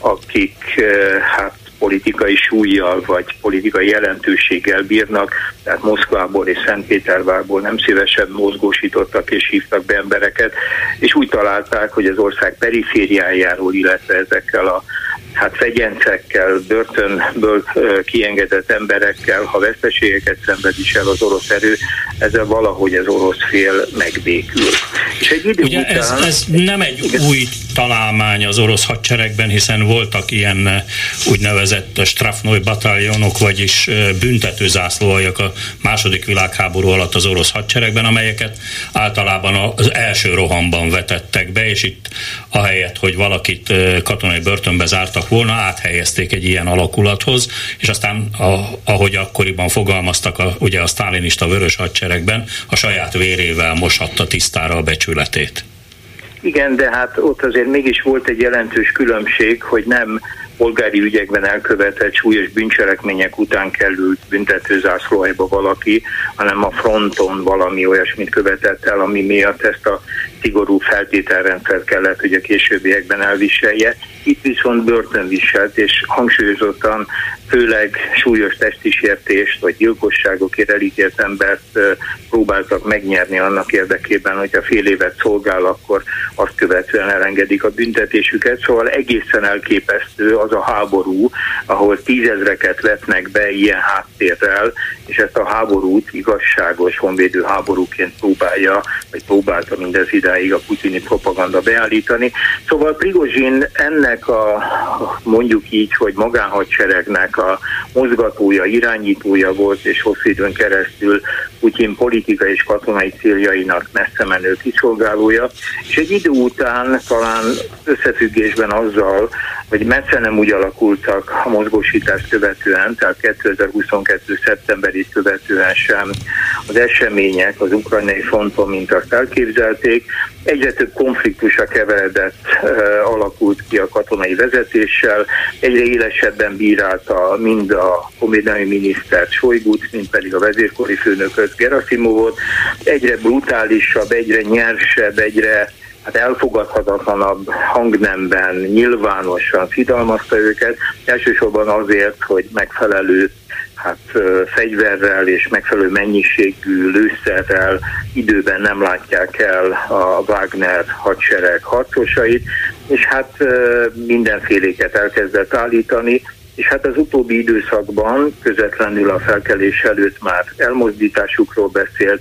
akik eh, hát politikai súlyjal vagy politikai jelentőséggel bírnak, tehát Moszkvából és Szentpétervárból nem szívesen mozgósítottak és hívtak be embereket, és úgy találták, hogy az ország perifériájáról, illetve ezekkel a hát fegyencekkel, börtönből kiengedett emberekkel, ha veszteségeket szenved is el az orosz erő, ezzel valahogy az orosz fél megbékül. És egy idő Ugye után... ez, ez nem egy igen. új találmány az orosz hadseregben, hiszen voltak ilyen úgynevezett Strafnoy bataljonok, vagyis büntető zászlóaljak a második világháború alatt az orosz hadseregben, amelyeket általában az első rohamban vetettek be, és itt ahelyett, hogy valakit katonai börtönbe zártak akartak volna, áthelyezték egy ilyen alakulathoz, és aztán, a, ahogy akkoriban fogalmaztak, a, ugye a sztálinista vörös hadseregben, a saját vérével moshatta tisztára a becsületét. Igen, de hát ott azért mégis volt egy jelentős különbség, hogy nem polgári ügyekben elkövetett súlyos bűncselekmények után került büntetőzászlóhelyba valaki, hanem a fronton valami olyasmit követett el, ami miatt ezt a szigorú feltételrendszert kellett, hogy a későbbiekben elviselje. Itt viszont börtön viselt, és hangsúlyozottan főleg súlyos testisértést vagy gyilkosságokért elítélt embert próbáltak megnyerni annak érdekében, hogy a fél évet szolgál, akkor azt követően elengedik a büntetésüket. Szóval egészen elképesztő az a háború, ahol tízezreket vetnek be ilyen háttérrel, és ezt a háborút igazságos honvédő háborúként próbálja, vagy próbálta mindez idáig a putyini propaganda beállítani. Szóval Prigozsin ennek a mondjuk így, hogy magánhadseregnek a mozgatója, irányítója volt, és hosszú időn keresztül Putyin politikai és katonai céljainak messze menő kiszolgálója, és egy idő után talán összefüggésben azzal, hogy messze nem úgy alakultak a mozgósítást követően, tehát 2022. szeptemberét követően sem az események az ukrajnai fronton, mint azt elképzelték. Egyre több konfliktusra keveredett uh, alakult ki a katonai vezetéssel, egyre élesebben bírálta mind a komédiai miniszter Sojgut, mint pedig a vezérkori főnököt Gerasimovot. Egyre brutálisabb, egyre nyersebb, egyre hát elfogadhatatlanabb hangnemben nyilvánosan fidalmazta őket, elsősorban azért, hogy megfelelő hát fegyverrel és megfelelő mennyiségű lőszerrel időben nem látják el a Wagner hadsereg harcosait, és hát mindenféléket elkezdett állítani, és hát az utóbbi időszakban közvetlenül a felkelés előtt már elmozdításukról beszélt,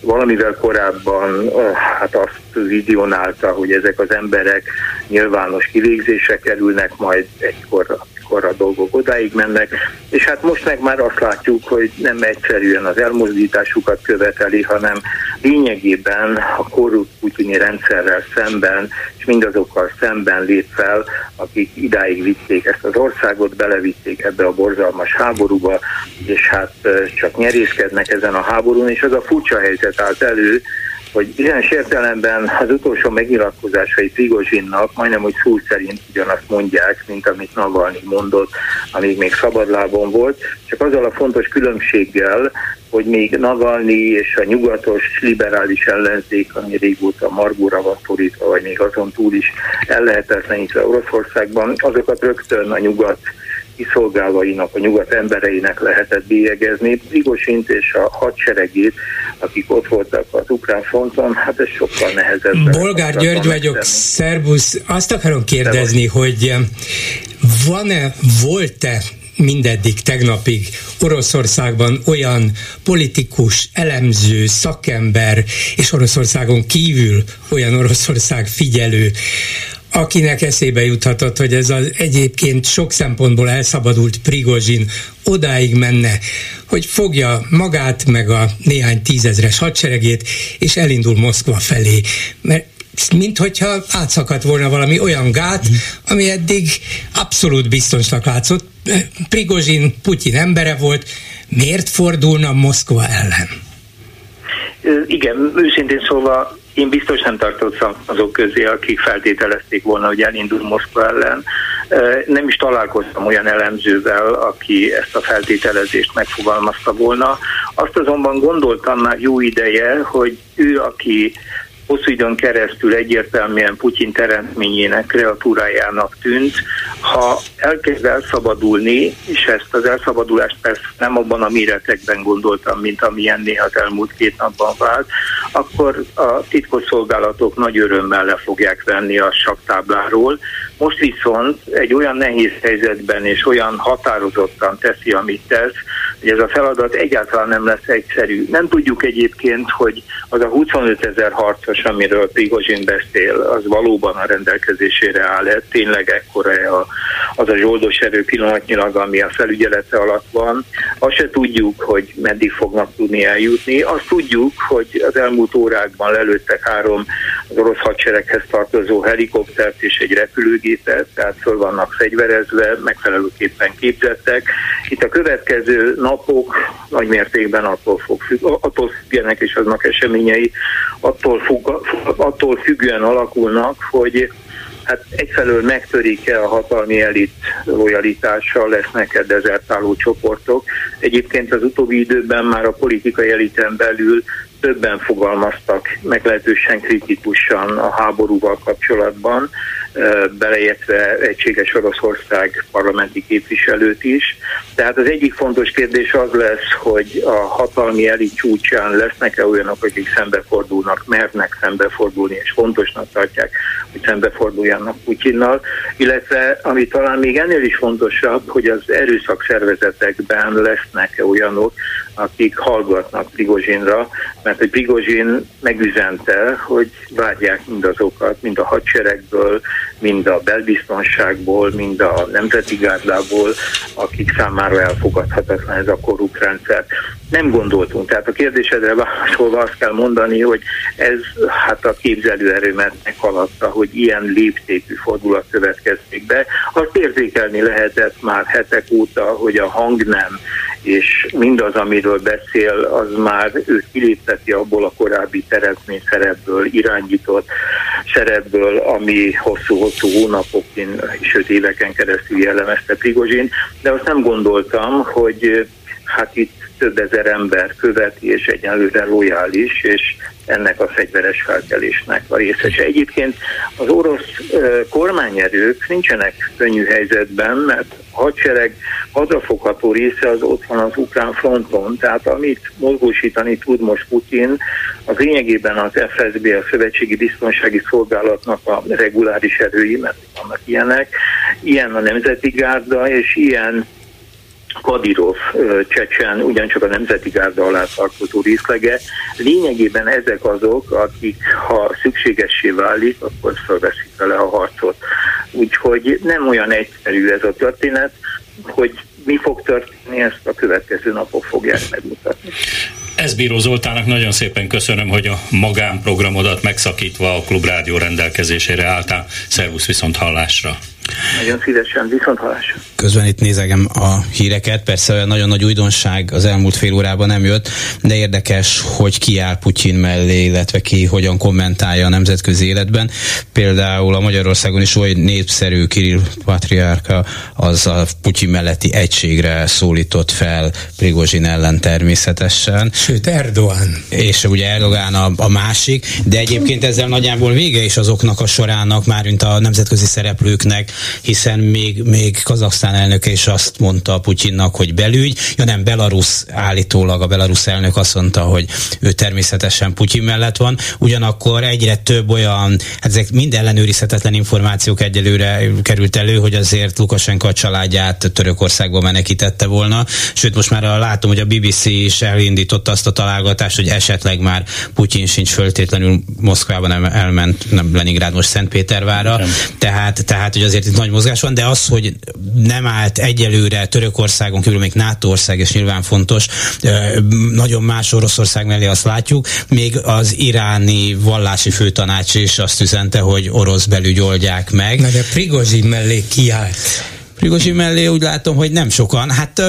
valamivel korábban hát azt vizionálta, hogy ezek az emberek nyilvános kivégzésre kerülnek, majd egykor amikor a dolgok odáig mennek, és hát most meg már azt látjuk, hogy nem egyszerűen az elmozdításukat követeli, hanem lényegében a korrupt putyini rendszerrel szemben, és mindazokkal szemben lép fel, akik idáig vitték ezt az országot, belevitték ebbe a borzalmas háborúba, és hát csak nyerészkednek ezen a háborún, és az a furcsa helyzet állt elő, hogy bizonyos értelemben az utolsó megnyilatkozásai Prigozsinnak majdnem, hogy szó szerint ugyanazt mondják, mint amit Navalnyi mondott, amíg még szabadlábon volt, csak azzal a fontos különbséggel, hogy még Navalnyi és a nyugatos liberális ellenzék, ami régóta margóra van szorítva, vagy még azon túl is ellehetetlenítve Oroszországban, azokat rögtön a nyugat kiszolgálóinak, a nyugat embereinek lehetett bélyegezni. Prigosint és a hadseregét, akik ott voltak az ukrán fronton, hát ez sokkal nehezebb. Bolgár György vagyok, szervusz. Azt akarom kérdezni, hogy eh, van-e, volt-e mindeddig, tegnapig Oroszországban olyan politikus, elemző, szakember, és Oroszországon kívül olyan Oroszország figyelő, akinek eszébe juthatott, hogy ez az egyébként sok szempontból elszabadult Prigozsin odáig menne, hogy fogja magát meg a néhány tízezres hadseregét, és elindul Moszkva felé. Mert mint hogyha átszakadt volna valami olyan gát, ami eddig abszolút biztosnak látszott. Prigozsin Putyin embere volt, miért fordulna Moszkva ellen? Igen, őszintén szólva én biztos nem tartottam azok közé, akik feltételezték volna, hogy elindul Moszkva ellen. Nem is találkoztam olyan elemzővel, aki ezt a feltételezést megfogalmazta volna. Azt azonban gondoltam már jó ideje, hogy ő, aki hosszú időn keresztül egyértelműen Putyin teremtményének, kreatúrájának tűnt. Ha elkezd elszabadulni, és ezt az elszabadulást persze nem abban a méretekben gondoltam, mint amilyen néha az elmúlt két napban vált, akkor a titkosszolgálatok nagy örömmel le fogják venni a saktábláról. Most viszont egy olyan nehéz helyzetben és olyan határozottan teszi, amit tesz, hogy ez a feladat egyáltalán nem lesz egyszerű. Nem tudjuk egyébként, hogy az a 25 ezer harcos, amiről Prigozsin beszél, az valóban a rendelkezésére áll-e, tényleg ekkora az a zsoldos erő pillanatnyilag, ami a felügyelete alatt van. Azt se tudjuk, hogy meddig fognak tudni eljutni. Azt tudjuk, hogy az elmúlt órákban lelőttek három az orosz hadsereghez tartozó helikoptert és egy repülőgépet, tehát föl vannak fegyverezve, megfelelőképpen képzettek. Itt a következő napok nagy mértékben attól, fog, attól függenek, és aznak eseményei attól, függ, attól függően alakulnak, hogy hát egyfelől megtörik-e a hatalmi elit lojalitással, lesznek-e dezertáló csoportok. Egyébként az utóbbi időben már a politikai eliten belül többen fogalmaztak meglehetősen kritikusan a háborúval kapcsolatban, beleértve egységes Oroszország parlamenti képviselőt is. Tehát az egyik fontos kérdés az lesz, hogy a hatalmi elit csúcsán lesznek-e olyanok, akik szembefordulnak, mernek szembefordulni, és fontosnak tartják, hogy szembeforduljanak Putyinnal, illetve ami talán még ennél is fontosabb, hogy az erőszak szervezetekben lesznek-e olyanok, akik hallgatnak Prigozsinra, mert hogy Prigozsin megüzente, hogy várják mindazokat, mind a hadseregből, mind a belbiztonságból, mind a nemzeti gárdából, akik számára elfogadhatatlan ez a korrupt rendszer. Nem gondoltunk. Tehát a kérdésedre válaszolva azt kell mondani, hogy ez hát a képzelőerőmet meghaladta, hogy ilyen léptékű fordulat következik be. Azt érzékelni lehetett már hetek óta, hogy a hang nem, és mindaz, amiről beszél, az már őt kilépteti abból a korábbi teremtmény szerepből, irányított szerepből, ami hosszú-hosszú hónapokig, sőt éveken keresztül jellemezte Prigozsin, de azt nem gondoltam, hogy hát itt több ezer ember követi, és egyelőre lojális, és ennek a fegyveres felkelésnek a részese. Egyébként az orosz kormányerők nincsenek könnyű helyzetben, mert a hadsereg hadrafogható része az ott van az ukrán fronton, tehát amit mozgósítani tud most Putin, az lényegében az FSB, a Szövetségi Biztonsági Szolgálatnak a reguláris erői, mert vannak ilyenek, ilyen a Nemzeti Gárda, és ilyen Kadirov csecsen, ugyancsak a Nemzeti Gárda alá tartozó részlege. Lényegében ezek azok, akik ha szükségessé válik, akkor felveszik vele a harcot. Úgyhogy nem olyan egyszerű ez a történet. hogy mi fog történni, ezt a következő napok fogják megmutatni. Ez Bíró Zoltának nagyon szépen köszönöm, hogy a magánprogramodat megszakítva a Klubrádió rendelkezésére álltál. Szervusz viszont hallásra! Nagyon szívesen, viszont hallásra. Közben itt nézegem a híreket, persze nagyon nagy újdonság az elmúlt fél órában nem jött, de érdekes, hogy ki áll Putyin mellé, illetve ki hogyan kommentálja a nemzetközi életben. Például a Magyarországon is oly népszerű Kirill Patriárka az a Putyin melletti egységre szólított fel Prigozsin ellen természetesen. Sőt, Erdogan. És ugye Erdogan a, a másik, de egyébként ezzel nagyjából vége is azoknak a sorának, már mint a nemzetközi szereplőknek, hiszen még, még Kazaksztán elnöke is azt mondta Putyinnak, hogy belügy, ja nem, Belarus állítólag a Belarus elnök azt mondta, hogy ő természetesen Putyin mellett van, ugyanakkor egyre több olyan, hát ezek mind ellenőrizhetetlen információk egyelőre került elő, hogy azért Lukasenko a családját Törökországba menekítette volna, sőt most már látom, hogy a BBC is elindította azt a találgatást, hogy esetleg már Putyin sincs föltétlenül Moszkvában elment, nem Leningrád, most Szentpétervára, tehát, tehát hogy azért itt nagy mozgás van, de az, hogy nem állt egyelőre Törökországon kívül még NATO ország, és nyilván fontos, nagyon más Oroszország mellé azt látjuk, még az iráni vallási főtanács is azt üzente, hogy orosz belügy oldják meg. Na de Prigozsin mellé kiállt. Prigozsi mellé úgy látom, hogy nem sokan. Hát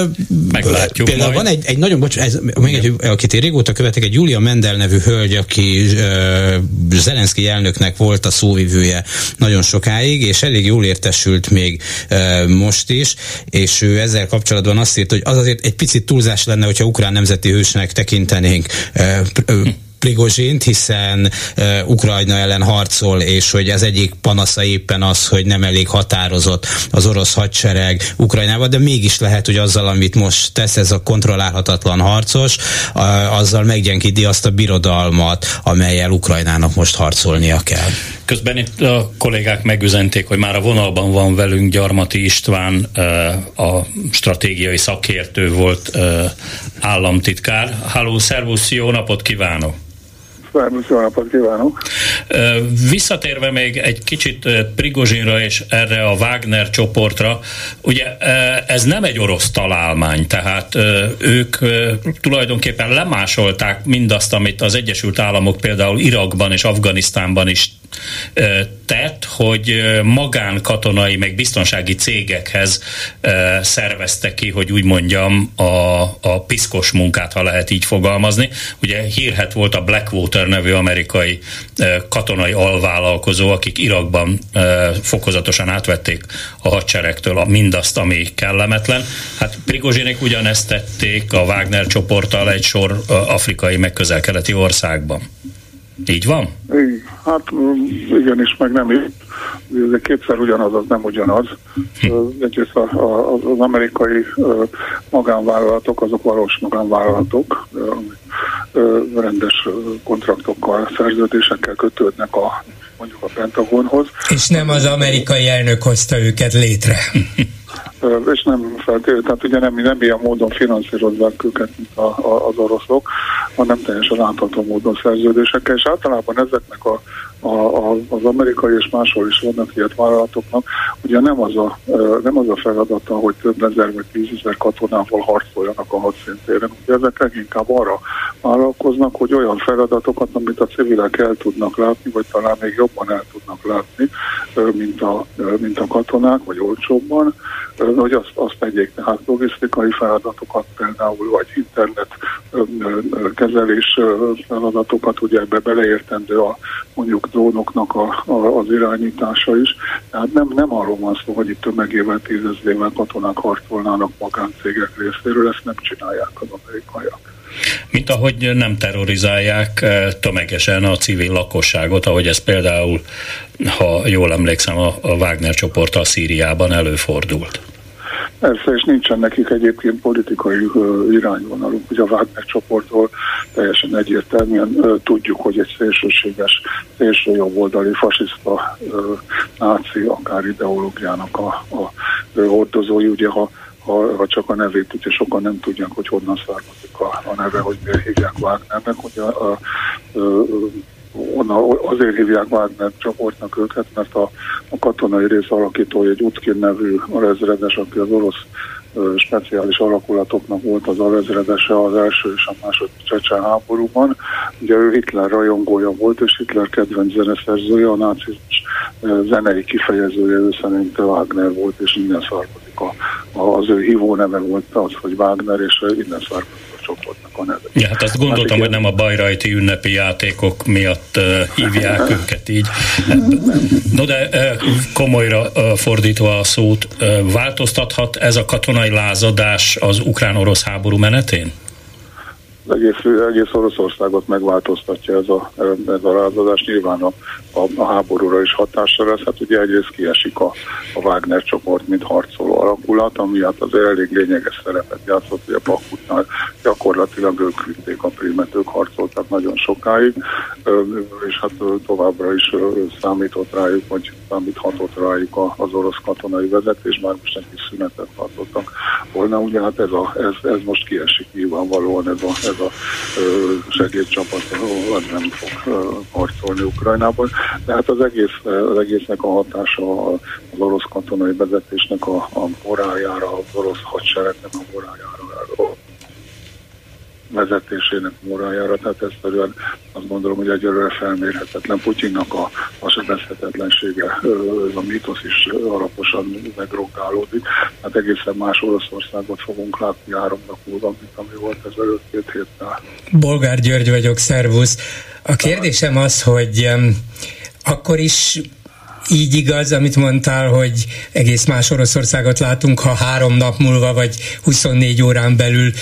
Meglátjuk például majd. van egy, egy nagyon, bocs, ez, még egy, akit én régóta követek, egy Julia Mendel nevű hölgy, aki uh, Zelenszky elnöknek volt a szóvivője nagyon sokáig, és elég jól értesült még uh, most is, és ő ezzel kapcsolatban azt írt, hogy az azért egy picit túlzás lenne, hogyha ukrán nemzeti hősnek tekintenénk uh, Prigozsint, hiszen uh, Ukrajna ellen harcol, és hogy az egyik panasza éppen az, hogy nem elég határozott az orosz hadsereg Ukrajnában, de mégis lehet, hogy azzal, amit most tesz ez a kontrollálhatatlan harcos, uh, azzal meggyenkíti azt a birodalmat, amelyel Ukrajnának most harcolnia kell. Közben itt a kollégák megüzenték, hogy már a vonalban van velünk Gyarmati István, a stratégiai szakértő volt államtitkár. Halló, szervusz, jó napot kívánok! Szervusz, jó napot kívánok! Visszatérve még egy kicsit Prigozsinra és erre a Wagner csoportra, ugye ez nem egy orosz találmány, tehát ők tulajdonképpen lemásolták mindazt, amit az Egyesült Államok például Irakban és Afganisztánban is tett, hogy magánkatonai, meg biztonsági cégekhez szervezte ki, hogy úgy mondjam, a, a piszkos munkát, ha lehet így fogalmazni. Ugye hírhet volt a Blackwater nevű amerikai katonai alvállalkozó, akik Irakban fokozatosan átvették a hadseregtől a mindazt, ami kellemetlen. Hát Prigozsinek ugyanezt tették a Wagner csoporttal egy sor afrikai meg közel-keleti országban. Így van? Hát igenis, meg nem is. Ez kétszer ugyanaz, az nem ugyanaz. Egyrészt az amerikai magánvállalatok, azok valós magánvállalatok, rendes kontraktokkal, szerződésekkel kötődnek a mondjuk a Pentagonhoz. És nem az amerikai elnök hozta őket létre. és nem feltétlenül, tehát ugye nem, nem ilyen módon finanszírozzák őket, mint a, a, az oroszok, hanem teljesen látható módon szerződésekkel, és általában ezeknek a, a, a, az amerikai és máshol is vannak ilyet vállalatoknak, ugye nem az a, nem az a feladata, hogy több ezer vagy tízezer katonával harcoljanak a hadszintéren, ugye ezek leginkább arra vállalkoznak, hogy olyan feladatokat, amit a civilek el tudnak látni, vagy talán még jobban el tudnak látni, mint a, mint a katonák, vagy olcsóbban, hogy azt, azt tegyék, tehát logisztikai feladatokat például, vagy internet kezelés feladatokat, ugye ebbe beleértendő a mondjuk drónoknak a, a, az irányítása is. Tehát nem, nem arról van szó, hogy itt tömegével, tízezrével katonák harcolnának magáncégek részéről, ezt nem csinálják az amerikaiak. Mint ahogy nem terrorizálják tömegesen a civil lakosságot, ahogy ez például, ha jól emlékszem, a Wagner csoport a Szíriában előfordult. Persze, és nincsen nekik egyébként politikai irányvonaluk. Ugye a Wagner csoportról teljesen egyértelműen tudjuk, hogy egy szélsőséges, szélső jobboldali fasiszta náci, akár ideológiának a, a hordozói, ugye ha ha, ha csak a nevét, ugye sokan nem tudják, hogy honnan származik a, a neve, hogy miért hívják Wagnernek. Ugye a, a, a, azért hívják Wagner csoportnak őket, mert a, a katonai rész alakítója egy Utkin nevű ezredes, aki az orosz speciális alakulatoknak volt az alezredese az első és a második csecsen háborúban. Ugye ő Hitler rajongója volt, és Hitler kedvenc zeneszerzője, a nácizmus zenei kifejezője, ő szerint Wagner volt, és innen származik a, a, az ő hívó neve volt az, hogy Wagner, és innen származik csoportnak a neve. Ja, hát azt gondoltam, hát, hogy nem a bajrajti ünnepi játékok miatt uh, hívják őket így. No de uh, komolyra uh, fordítva a szót, uh, változtathat ez a katonai lázadás az ukrán-orosz háború menetén? Egész, egész Oroszországot megváltoztatja ez a, ez a rázadás. Nyilván a, a, a háborúra is hatással lesz. Hát ugye egyrészt kiesik a, a Wagner csoport, mint harcoló alakulat, ami hát az elég lényeges szerepet játszott, hogy a Bakutnál gyakorlatilag ők vitték a primet, ők harcoltak nagyon sokáig, és hát továbbra is számított rájuk, vagy számíthatott rájuk az orosz katonai vezetés, már most kis szünetet tartottak volna. Ugye hát ez, a, ez, ez most kiesik nyilvánvalóan ez a, ez a segédcsapat, az nem fog harcolni Ukrajnában. De hát az, egész, az egésznek a hatása az orosz katonai vezetésnek a, a morájára, az orosz hadseregnek a morájára vezetésének morájára, tehát egyszerűen azt gondolom, hogy egyelőre felmérhetetlen Putyinnak a, a sebezhetetlensége, ez a mítosz is alaposan megrongálódik. Hát egészen más Oroszországot fogunk látni három nap múlva, mint ami volt ezelőtt két héttel. Bolgár György vagyok, szervusz. A kérdésem az, hogy akkor is így igaz, amit mondtál, hogy egész más Oroszországot látunk, ha három nap múlva vagy 24 órán belül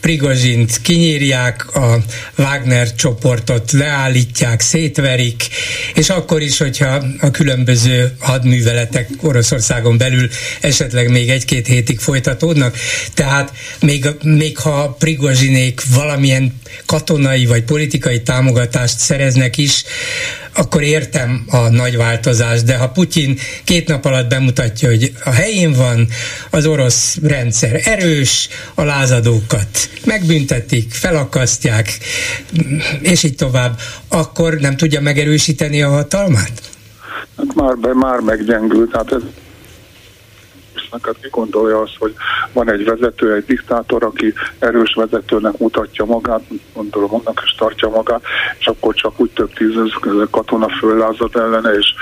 Prigozsint kinyírják, a Wagner csoportot leállítják, szétverik, és akkor is, hogyha a különböző hadműveletek Oroszországon belül esetleg még egy-két hétig folytatódnak, tehát még, még ha Prigozsinék valamilyen katonai vagy politikai támogatást szereznek is, akkor értem a nagy változást, de ha Putyin két nap alatt bemutatja, hogy a helyén van, az orosz rendszer erős, a lázadókat megbüntetik, felakasztják, és így tovább, akkor nem tudja megerősíteni a hatalmát? Hát már, be, már meggyengült, hát ez hát ki gondolja azt, hogy van egy vezető, egy diktátor, aki erős vezetőnek mutatja magát, gondolom annak is tartja magát, és akkor csak úgy több tízezer katona föllázad ellene, és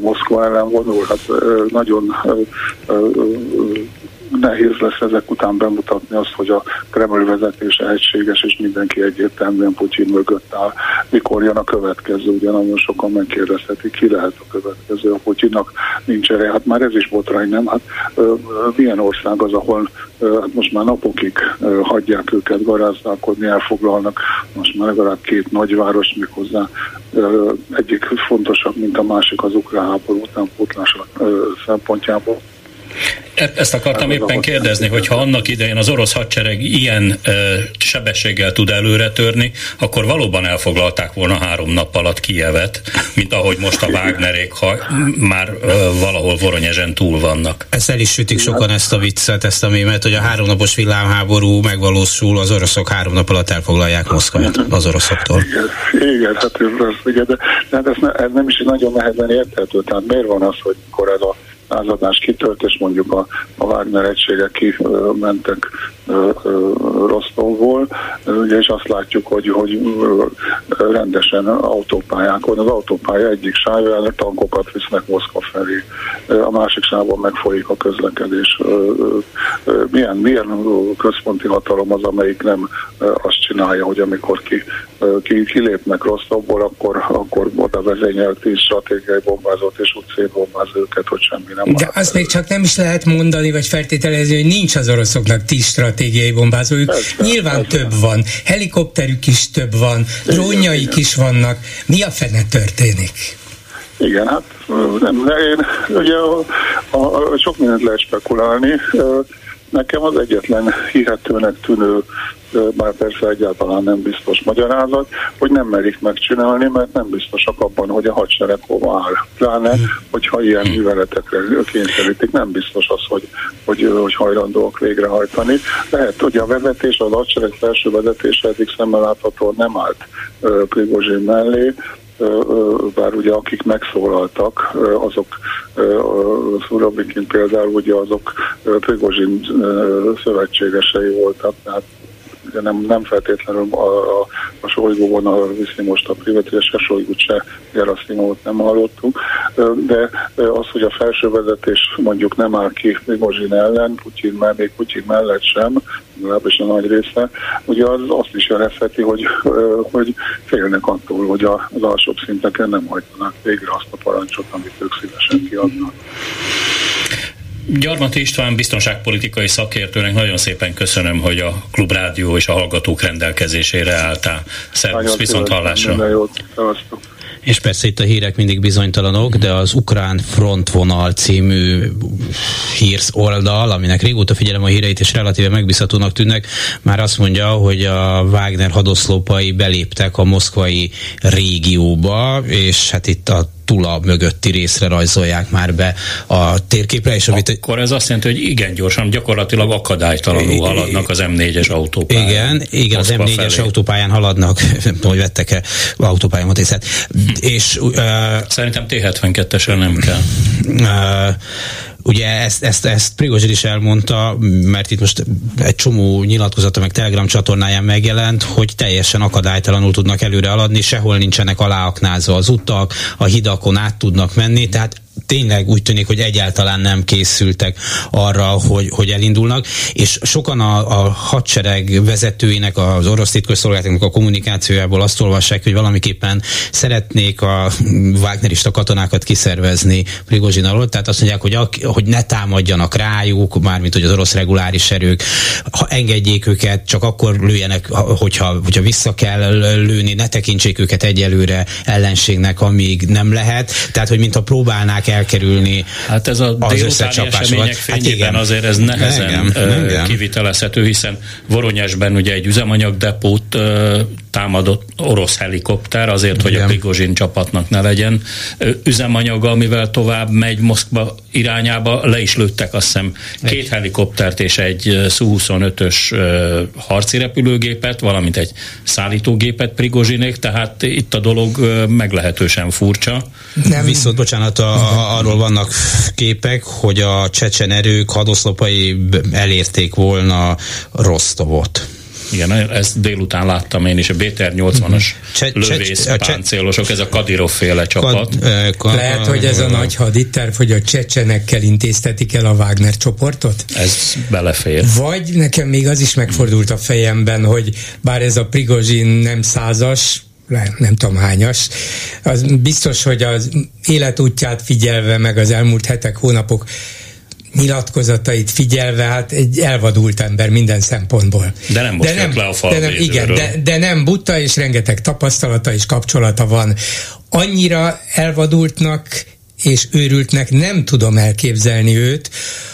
Moszkva ellen vonul. Hát nagyon nehéz lesz ezek után bemutatni azt, hogy a Kreml vezetése egységes, és mindenki egyértelműen Putyin mögött áll. Mikor jön a következő? Ugye nagyon sokan megkérdezhetik, ki lehet a következő. A Putyinnak nincs erre. Hát már ez is botrány, nem? Hát ö, milyen ország az, ahol ö, hát most már napokig ö, hagyják őket garázdálkodni, elfoglalnak most már legalább két nagyváros, méghozzá ö, egyik fontosabb, mint a másik az ukrán háború utánpótlása szempontjából. E- ezt akartam éppen kérdezni, hogy ha annak idején az orosz hadsereg ilyen ö, sebességgel tud előre törni, akkor valóban elfoglalták volna három nap alatt Kievet, mint ahogy most a Wagnerék, ha már ö, valahol Voronyezsen túl vannak. Ezt el is sütik sokan ezt a viccet, ezt a mémet, hogy a háromnapos villámháború megvalósul, az oroszok három nap alatt elfoglalják Moszkvát az oroszoktól. Igen, igen hát ez, igen, de, de hát ez, ne, ez nem is nagyon nehezen érthető. Tehát miért van az, hogy mikor ez a lázadás kitölt, és mondjuk a, a Wagner egységek kimentek Rostovból, ugye, és azt látjuk, hogy, hogy rendesen autópályákon, az autópálya egyik sávján tankokat visznek Moszkva felé, a másik sávon megfolyik a közlekedés. Milyen, milyen központi hatalom az, amelyik nem azt csinálja, hogy amikor ki, ki, kilépnek Rostovból, akkor, akkor oda vezényel tíz stratégiai bombázót, és úgy szétbombáz őket, hogy semmi nem De azt még csak nem is lehet mondani, vagy feltételezni, hogy nincs az oroszoknak tíz stratégiai bombázójuk. Persze, Nyilván persze. több van, helikopterük is több van, drónjaik is vannak. Mi a fene történik? Igen, hát nem, én, ugye a, a, a, sok mindent lehet spekulálni. Nekem az egyetlen hihetőnek tűnő bár persze egyáltalán nem biztos magyarázat, hogy nem merik megcsinálni, mert nem biztosak abban, hogy a hadsereg hova áll. Pláne, hogyha ilyen műveletekre kényszerítik, nem biztos az, hogy, hogy, hogy hajlandóak végrehajtani. Lehet, hogy a vezetés, az hadsereg felső vezetése eddig szemmel látható nem állt Prigozsin mellé, bár ugye akik megszólaltak, azok Szurabikin például ugye azok Prigozsin szövetségesei voltak, tehát ugye nem, nem feltétlenül a, a, a Solygó vonal viszi most a privatizás, se Solygót, se Geraszimovot nem hallottuk, de az, hogy a felső vezetés mondjuk nem áll ki Prigozsin ellen, Putyin, még Putyin mellett sem, legalábbis a nagy része, ugye az azt is jelezheti, hogy, hogy félnek attól, hogy az alsóbb szinteken nem hajtanak végre azt a parancsot, amit ők szívesen kiadnak. Gyarmati István biztonságpolitikai szakértőnek nagyon szépen köszönöm, hogy a Klubrádió és a hallgatók rendelkezésére álltál. Szervusz, viszont hallásra. És persze itt a hírek mindig bizonytalanok, de az Ukrán Frontvonal című hírsz oldal, aminek régóta figyelem a híreit, és relatíve megbízhatónak tűnnek, már azt mondja, hogy a Wagner hadoszlópai beléptek a moszkvai régióba, és hát itt a Tula mögötti részre rajzolják már be a térképre. És amit Akkor ez azt jelenti, hogy igen gyorsan, gyakorlatilag akadálytalanul haladnak az M4-es autópályán. Igen, igen az M4-es felé. autópályán haladnak, hogy vettek-e autópályámat észre. És, uh, Szerintem T72-esre nem kell. Uh, Ugye ezt, ezt, ezt Prigozsid is elmondta, mert itt most egy csomó nyilatkozata meg Telegram csatornáján megjelent, hogy teljesen akadálytalanul tudnak előre haladni, sehol nincsenek aláaknázva az utak, a hidakon át tudnak menni, tehát tényleg úgy tűnik, hogy egyáltalán nem készültek arra, hogy, hogy elindulnak, és sokan a, a hadsereg vezetőinek, az orosz titkosszolgálatoknak a kommunikációjából azt olvassák, hogy valamiképpen szeretnék a Wagnerista katonákat kiszervezni Prigozsin alól, tehát azt mondják, hogy, a, hogy ne támadjanak rájuk, mármint hogy az orosz reguláris erők, ha engedjék őket, csak akkor lőjenek, hogyha, hogyha vissza kell lőni, ne tekintsék őket egyelőre ellenségnek, amíg nem lehet, tehát hogy mintha próbálnák elkerülni Hát ez a az fényében hát igen, azért ez nehezen igen, igen. kivitelezhető, hiszen Voronyesben ugye egy üzemanyagdepót támadott orosz helikopter azért, igen. hogy a Prigozsin csapatnak ne legyen üzemanyaga, amivel tovább megy Moszkva irányába, le is lőttek azt hiszem két helikoptert és egy Su-25-ös harci repülőgépet, valamint egy szállítógépet Prigozsinék, tehát itt a dolog meglehetősen furcsa. Nem. Viszont, bocsánat, a, arról vannak képek, hogy a csecsen erők hadoszlopai elérték volna Rostovot. Igen, ezt délután láttam én is, a BTR 80-as lövész páncélosok, ez a Kadirov féle csapat. Kad, Lehet, hogy ez a nagy haditerv, hogy a csecsenekkel intéztetik el a Wagner csoportot? Ez belefér. Vagy nekem még az is megfordult a fejemben, hogy bár ez a Prigozsin nem százas, nem tudom hányas, az biztos, hogy az életútját figyelve, meg az elmúlt hetek, hónapok nyilatkozatait figyelve, hát egy elvadult ember minden szempontból. De nem most de nem, le a fal de nem, Igen, de, de nem butta, és rengeteg tapasztalata és kapcsolata van. Annyira elvadultnak és őrültnek nem tudom elképzelni őt,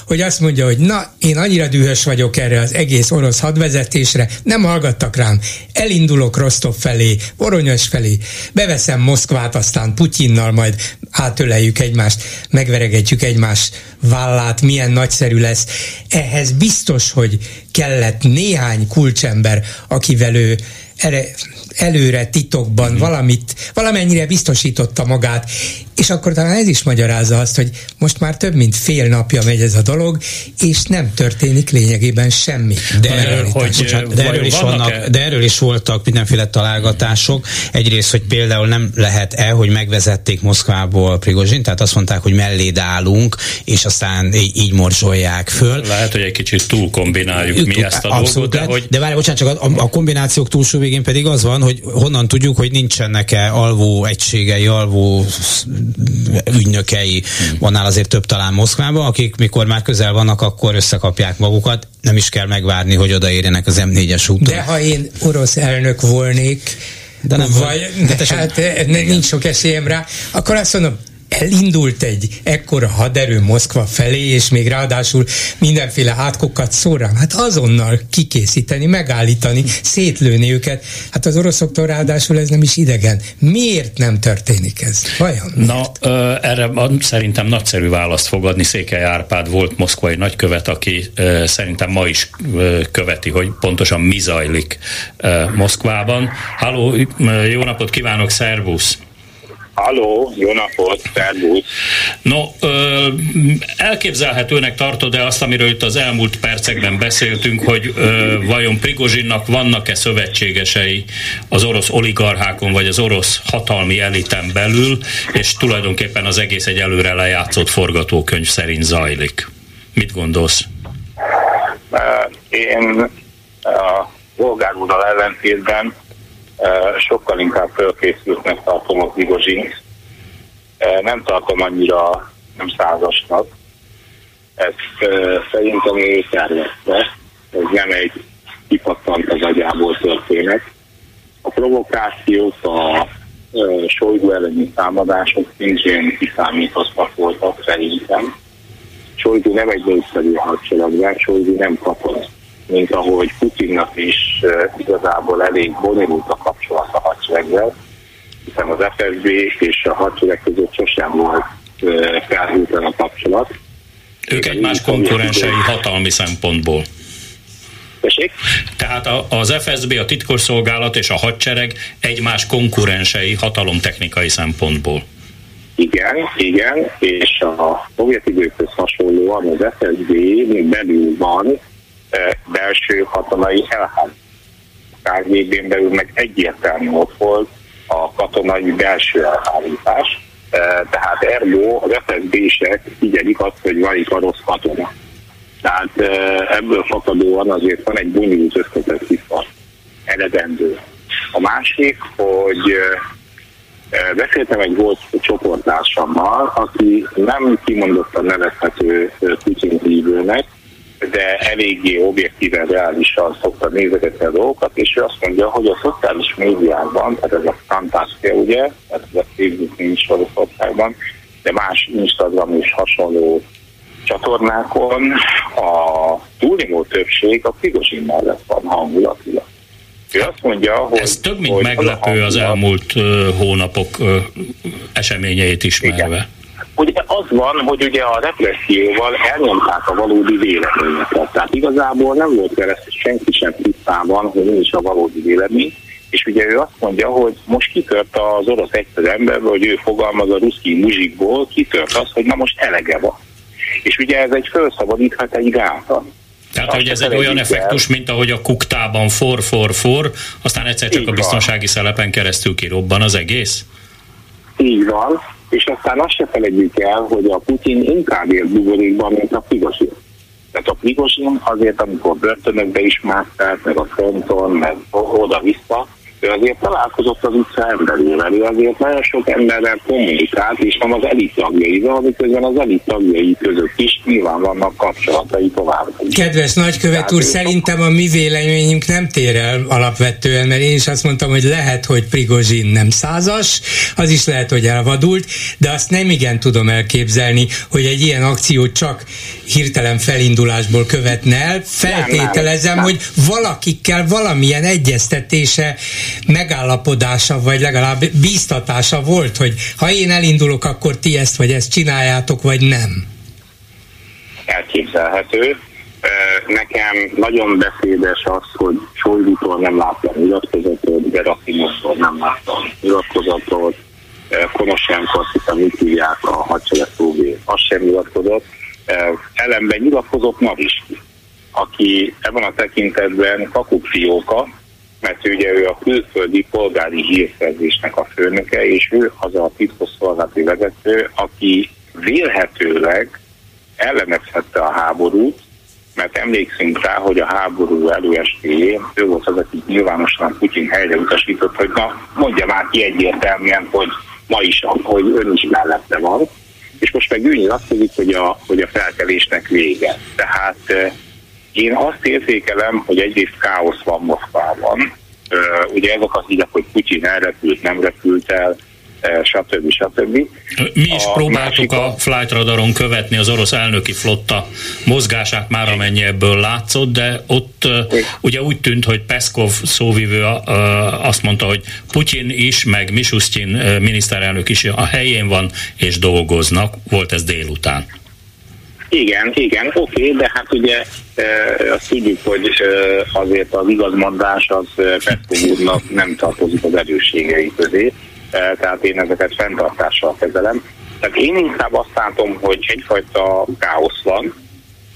hogy azt mondja, hogy na, én annyira dühös vagyok erre az egész orosz hadvezetésre, nem hallgattak rám, elindulok Rostov felé, Voronyos felé, beveszem Moszkvát, aztán Putyinnal majd átöleljük egymást, megveregetjük egymás vállát, milyen nagyszerű lesz. Ehhez biztos, hogy kellett néhány kulcsember, akivel ő erre előre titokban mm-hmm. valamit, valamennyire biztosította magát, és akkor talán ez is magyarázza azt, hogy most már több mint fél napja megy ez a dolog, és nem történik lényegében semmi. De, erről, hogy, Bocsánat, de, erről is vannak, de erről is voltak mindenféle találgatások. Egyrészt, hogy például nem lehet-e, hogy megvezették Moszkvából Prigozsin, tehát azt mondták, hogy melléd állunk, és aztán így, morzsolják föl. Lehet, hogy egy kicsit túl kombináljuk mi ezt a Abszolút, dolgot, de, hogy... De várj, bocsánat, csak a, a, a kombinációk túlsó végén pedig az van, hogy honnan tudjuk, hogy nincsenek-e alvó egységei, alvó ügynökei, hmm. van azért több talán Moszkvában, akik mikor már közel vannak, akkor összekapják magukat, nem is kell megvárni, hogy odaérjenek az M4-es úton. De ha én orosz elnök volnék, de nem vagy, de hát, hát nincs sok esélyem rá, akkor azt mondom, elindult egy ekkora haderő Moszkva felé, és még ráadásul mindenféle átkokat szórám, hát azonnal kikészíteni, megállítani, szétlőni őket. Hát az oroszoktól ráadásul ez nem is idegen. Miért nem történik ez? Vajon? Na, ö, erre szerintem nagyszerű választ fogadni. Székely Árpád volt moszkvai nagykövet, aki ö, szerintem ma is ö, követi, hogy pontosan mi zajlik ö, Moszkvában. Halló, jó napot kívánok, szervusz! Halló, jó napot, szervusz! No, ö, elképzelhetőnek tartod-e azt, amiről itt az elmúlt percekben beszéltünk, hogy ö, vajon Prigozsinnak vannak-e szövetségesei az orosz oligarchákon, vagy az orosz hatalmi eliten belül, és tulajdonképpen az egész egy előre lejátszott forgatókönyv szerint zajlik. Mit gondolsz? Én a úrral ellentétben sokkal inkább fölkészültnek tartom a Prigozsint. Nem tartom annyira nem százasnak. Ez szerintem ő tervezte. Ez nem egy kipattant az agyából történet. A provokációk, a Sojgu elleni támadások szintén kiszámítottak voltak szerintem. Sojgu nem egy népszerű hadseregben, Sojgu nem kapott mint ahogy Putinnak is igazából elég bonyolult a kapcsolat a hadsereggel, hiszen az FSB és a hadsereg között sosem volt felhűtlen a kapcsolat. Ők egymás konkurensei hatalmi szempontból. Tessék? Tehát az FSB, a titkosszolgálat és a hadsereg egymás konkurensei hatalomtechnikai szempontból. Igen, igen, és a szovjet időkhöz hasonlóan az FSB belül van belső katonai elhárítás. KGB-n belül meg egyértelmű ott volt a katonai belső elhárítás, tehát ergo az FSB-sek figyelik azt, hogy van itt a rossz katona. Tehát ebből fakadóan azért van egy bonyolult összetett vissza eredendő. A másik, hogy beszéltem egy volt csoportársammal, aki nem kimondottan nevezhető Putin hívőnek, de eléggé objektíven, reálisan szokta nézegetni a dolgokat, és ő azt mondja, hogy a szociális médiában, tehát ez a Fantastia, ugye, tehát ez a Facebook nincs Oroszországban, de más Instagram és hasonló csatornákon a túlnyomó többség a Prigozsin mellett van hangulatilag. Ő azt mondja, hogy... Ez több, mint meglepő az, az elmúlt uh, hónapok uh, eseményeit ismerve. Igen. Ugye az van, hogy ugye a represszióval elnyomták a valódi véleményeket. Tehát igazából nem volt vele senki sem tisztában, hogy mi is a valódi vélemény. És ugye ő azt mondja, hogy most kitört az orosz egyszerű emberből, hogy ő fogalmaz a ruszki muzsikból, kitört az, hogy na most elege van. És ugye ez egy felszabadíthat egy gátat. Tehát, hogy ez egy olyan effektus, mint ahogy a kuktában for, for, for, aztán egyszer csak Így a biztonsági van. szelepen keresztül kirobban az egész? Így van, és aztán azt se felejtjük el, hogy a Putin inkább ér buborékban, mint a Prigozsin. Tehát a Prigozsin azért, amikor börtönökbe is mászkált, meg a fronton, meg oda-vissza, ő azért találkozott az utca emberével, ő azért nagyon sok emberrel kommunikált, és van az elit tagjaival, miközben az elit tagjai között is nyilván vannak kapcsolatai tovább. Kedves nagykövet úr, szerintem a mi véleményünk nem tér el alapvetően, mert én is azt mondtam, hogy lehet, hogy Prigozsin nem százas, az is lehet, hogy elvadult, de azt nem igen tudom elképzelni, hogy egy ilyen akciót csak hirtelen felindulásból követne el. Feltételezem, nem, nem, nem. hogy valakikkel valamilyen egyeztetése megállapodása, vagy legalább bíztatása volt, hogy ha én elindulok, akkor ti ezt vagy ezt csináljátok, vagy nem? Elképzelhető. Nekem nagyon beszédes az, hogy Sojgutól nem láttam nyilatkozatot, Gerasimovtól nem láttam nyilatkozatot, Konosenko, azt hiszem, úgy hívják a hadsereg szóvé, az sem nyilatkozott. Ellenben nyilatkozott Mariski, aki ebben a tekintetben kakukfióka, mert ugye ő a külföldi polgári hírszerzésnek a főnöke, és ő az a titkosszolgálati vezető, aki vélhetőleg ellenezhette a háborút, mert emlékszünk rá, hogy a háború előestéjén ő volt az, aki nyilvánosan Putyin helyre utasított, hogy na, mondja már ki egyértelműen, hogy ma is, hogy ön is mellette van. És most meg ő nyilatkozik, hogy a, hogy a felkelésnek vége. Tehát én azt érzékelem, hogy egyrészt káosz van Moszkvában. Ugye ezek az hírek, hogy Putyin elrepült, nem repült el, stb. stb. Mi is a próbáltuk a flight radaron követni az orosz elnöki flotta mozgását már amennyi ebből látszott, de ott ugye úgy tűnt, hogy Peszkov szóvivő azt mondta, hogy Putyin is, meg Mishustin miniszterelnök is a helyén van és dolgoznak. Volt ez délután. Igen, igen, oké, de hát ugye e, azt tudjuk, hogy e, azért az igazmondás az Peszkov úrnak nem tartozik az erősségei közé. tehát én ezeket fenntartással kezelem. Tehát én inkább azt látom, hogy egyfajta káosz van,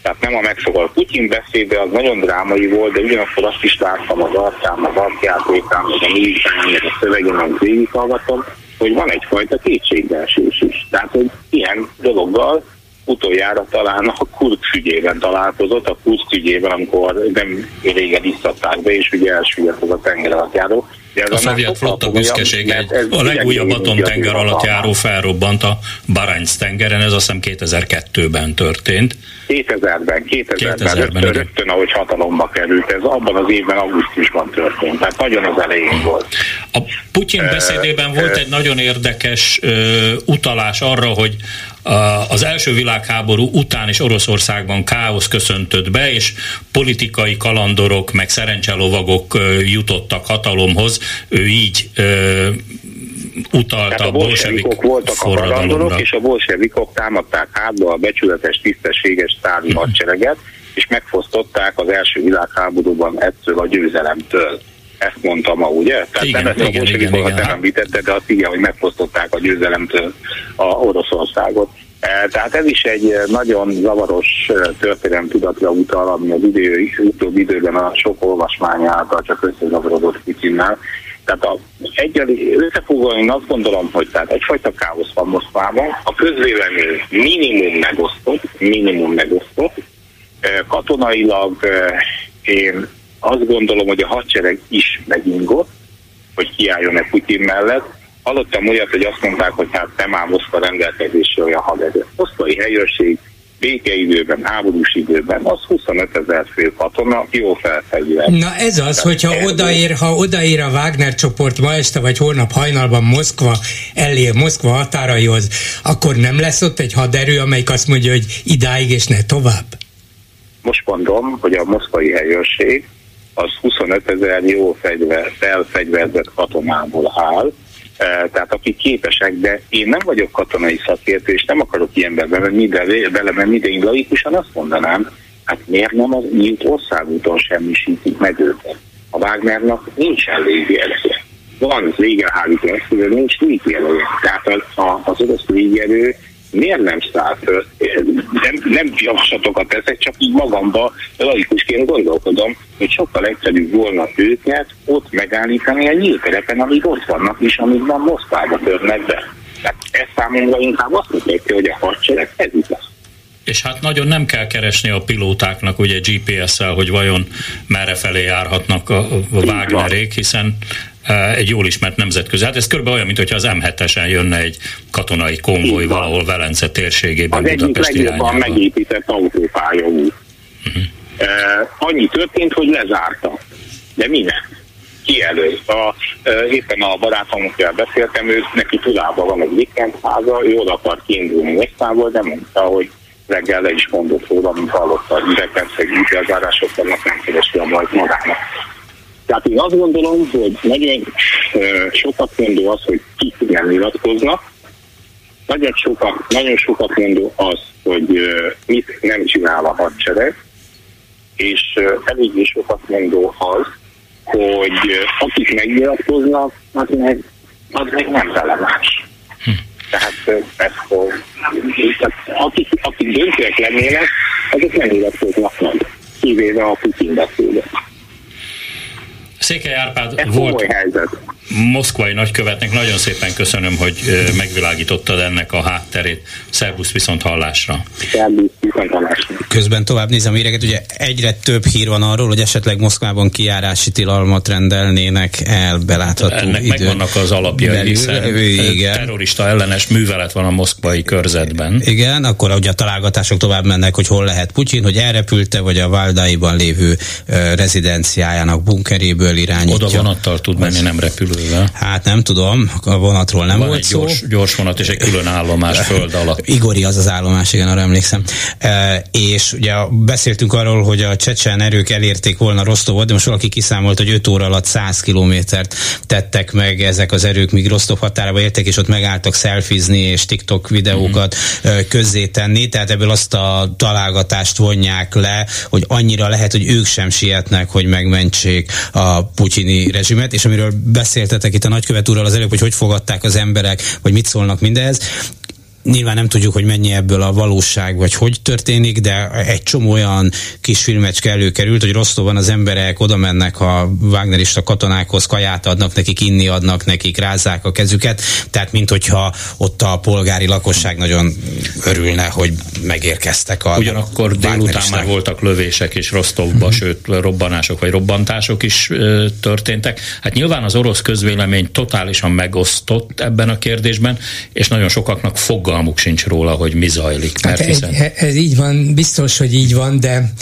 tehát nem a megszokott Putyin beszéde, az nagyon drámai volt, de ugyanakkor azt is láttam az arcán, az arcjátékán, meg a műván, meg a szövegén, amit végighallgatom, hogy van egyfajta kétségbeesés is. Tehát, hogy ilyen dologgal utoljára talán a Kursk ügyében találkozott, a Kursk ügyében, amikor nem régen isztatták be, és ugye elsüllyedt az a tengeralattjáró. A szovjet flotta büszkesége a legújabb atomtenger alatt járó felrobbant a Barents tengeren, ez azt hiszem 2002-ben történt. 2000-ben, 2000-ben, 2000-ben rögtön, rögtön, ahogy hatalomba került, ez abban az évben augusztusban történt, tehát nagyon az elején volt. A Putyin beszédében volt egy nagyon érdekes utalás arra, hogy az első világháború után is Oroszországban káosz köszöntött be, és politikai kalandorok, meg szerencselovagok jutottak hatalomhoz. Ő így utalta a, bolsevikok voltak a kalandorok, és a bolsevikok támadták hátba a becsületes, tisztességes sztáli hadsereget, és megfosztották az első világháborúban ettől a győzelemtől. Ezt mondta ma, ugye? Tehát igen, nem ezt a bolsevikokat nem említette, de azt igen, hogy megfosztották a győzelemtől a Oroszországot. E, tehát ez is egy nagyon zavaros e, történelem tudatra utal, ami az idő, utóbbi időben a sok olvasmány által csak összezavarodott Putyinnál. Tehát a, egyeli, összefoglalva én azt gondolom, hogy tehát egyfajta káosz van Moszkvában, a közvélemény minimum megosztott, minimum megosztott, e, katonailag én azt gondolom, hogy a hadsereg is megingott, hogy kiálljon-e Putyin mellett. Hallottam olyat, hogy azt mondták, hogy hát nem áll Moszkva rendelkezésre olyan haderő. Moszkvai helyőrség békeidőben, háborús időben, az 25 ezer fő katona, jó felfegyver. Na ez az, hogyha odaér, ha odaér a Wagner csoport ma este vagy holnap hajnalban Moszkva elé, Moszkva határaihoz, akkor nem lesz ott egy haderő, amelyik azt mondja, hogy idáig és ne tovább? Most mondom, hogy a moszkvai helyőrség az 25 ezer jó fegyver, felfegyverzett katonából áll, e, tehát akik képesek, de én nem vagyok katonai szakértő, és nem akarok ilyenbe belemenni, de, én laikusan azt mondanám, hát miért nem az nyílt országúton semmisítik meg őket? A Wagnernak nincsen légierője. Van légerhárító eszköze, nincs légierője. Tehát az, az orosz légierő miért nem száll föl? Nem, nem javaslatokat teszek, csak így magamba laikusként gondolkodom, hogy sokkal egyszerűbb volna őket ott megállítani a nyílt terepen, amíg ott vannak, és amíg van Moszkvába törnek be. Tehát ez számomra inkább azt mutatja, hogy a hadsereg ez lesz. És hát nagyon nem kell keresni a pilótáknak ugye GPS-szel, hogy vajon merre felé járhatnak a, a Wagnerék, hiszen egy jól ismert nemzetközi. Hát ez körülbelül olyan, mintha az M7-esen jönne egy katonai konvoj valahol Velence térségében, az Budapest egyik legjobban megépített autópálya út. Uh-huh. Uh, annyi történt, hogy lezárta. De minek? Ki elő? A, uh, éppen a barátomokkel beszéltem, ő neki tudában van egy vikendháza, ő oda akar kiindulni Moszkvából, de mondta, hogy reggel le is mondott róla, mint hallotta, hogy rengeteg ügyelzárások vannak, nem keresi a majd magának. Tehát én azt gondolom, hogy nagyon sokat mondó az, hogy kik nem nyilatkoznak, nagyon sokat, nagyon sokat mondó az, hogy mit nem csinál a hadsereg, és eléggé sokat mondó az, hogy akik megnyilatkoznak, az meg, az meg nem releváns. Hm. Tehát, ez, hogy, tehát akik, akik döntőek lennének, azok nem nyilatkoznak meg, kivéve a Putin beszédet. Székely Árpád volt moszkvai nagykövetnek. Nagyon szépen köszönöm, hogy megvilágítottad ennek a hátterét. Szervusz viszont hallásra. Közben tovább nézem híreket, ugye egyre több hír van arról, hogy esetleg Moszkvában kiárási tilalmat rendelnének el belátható Ennek idő. megvannak az alapjai, belül, hiszen igen. terrorista ellenes művelet van a moszkvai körzetben. Igen, akkor ugye a találgatások tovább mennek, hogy hol lehet Putyin, hogy elrepülte, vagy a Váldaiban lévő rezidenciájának bunkeréből irányítja. Oda vonattal tud menni, nem repülő repülővel? Hát nem tudom, a vonatról nem Van volt egy szó. Gyors, gyors vonat és egy külön állomás föld alatt. Igori az az állomás, igen, arra emlékszem. E, és ugye beszéltünk arról, hogy a csecsen erők elérték volna Rostovot, de most valaki kiszámolt, hogy 5 óra alatt 100 kilométert tettek meg ezek az erők, míg Rostov határába értek, és ott megálltak szelfizni és TikTok videókat mm-hmm. közzétenni, tehát ebből azt a találgatást vonják le, hogy annyira lehet, hogy ők sem sietnek, hogy megmentsék a putyini rezsimet, és amiről beszélt beszéltetek itt a nagykövet úrral az előbb, hogy hogy fogadták az emberek, vagy mit szólnak mindehez. Nyilván nem tudjuk, hogy mennyi ebből a valóság, vagy hogy történik, de egy csomó olyan kis filmecske előkerült, hogy Rostovban az emberek oda mennek a Wagnerista katonákhoz, kaját adnak nekik, inni adnak nekik, rázzák a kezüket, tehát mint hogyha ott a polgári lakosság nagyon örülne, hogy megérkeztek a Ugyanakkor délután már voltak lövések és Rostovba, uh-huh. sőt robbanások vagy robbantások is ö, történtek. Hát nyilván az orosz közvélemény totálisan megosztott ebben a kérdésben, és nagyon sokaknak fog fogalmuk sincs róla, hogy mi zajlik. Mert hát hiszen... ez, ez így van, biztos, hogy így van, de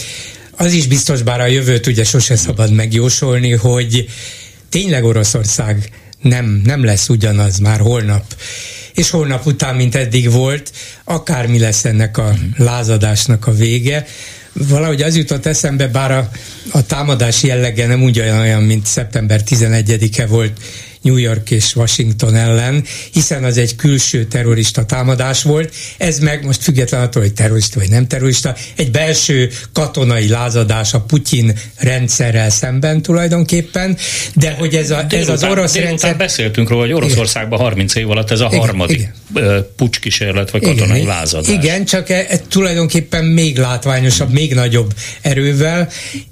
az is biztos, bár a jövőt ugye sose szabad megjósolni, hogy tényleg Oroszország nem, nem lesz ugyanaz már holnap és holnap után, mint eddig volt, akármi lesz ennek a lázadásnak a vége. Valahogy az jutott eszembe, bár a, a támadás jellege nem úgy olyan, mint szeptember 11-e volt New York és Washington ellen, hiszen az egy külső terrorista támadás volt, ez meg most független attól, hogy terrorista vagy nem terrorista, egy belső katonai lázadás a Putyin rendszerrel szemben tulajdonképpen, de hogy ez, a, ez az orosz rendszer... beszéltünk róla, hogy Oroszországban 30 év alatt ez a igen, harmadik igen. pucskísérlet vagy katonai igen, lázadás. Igen, csak e, e, tulajdonképpen még látványosabb, még nagyobb erővel,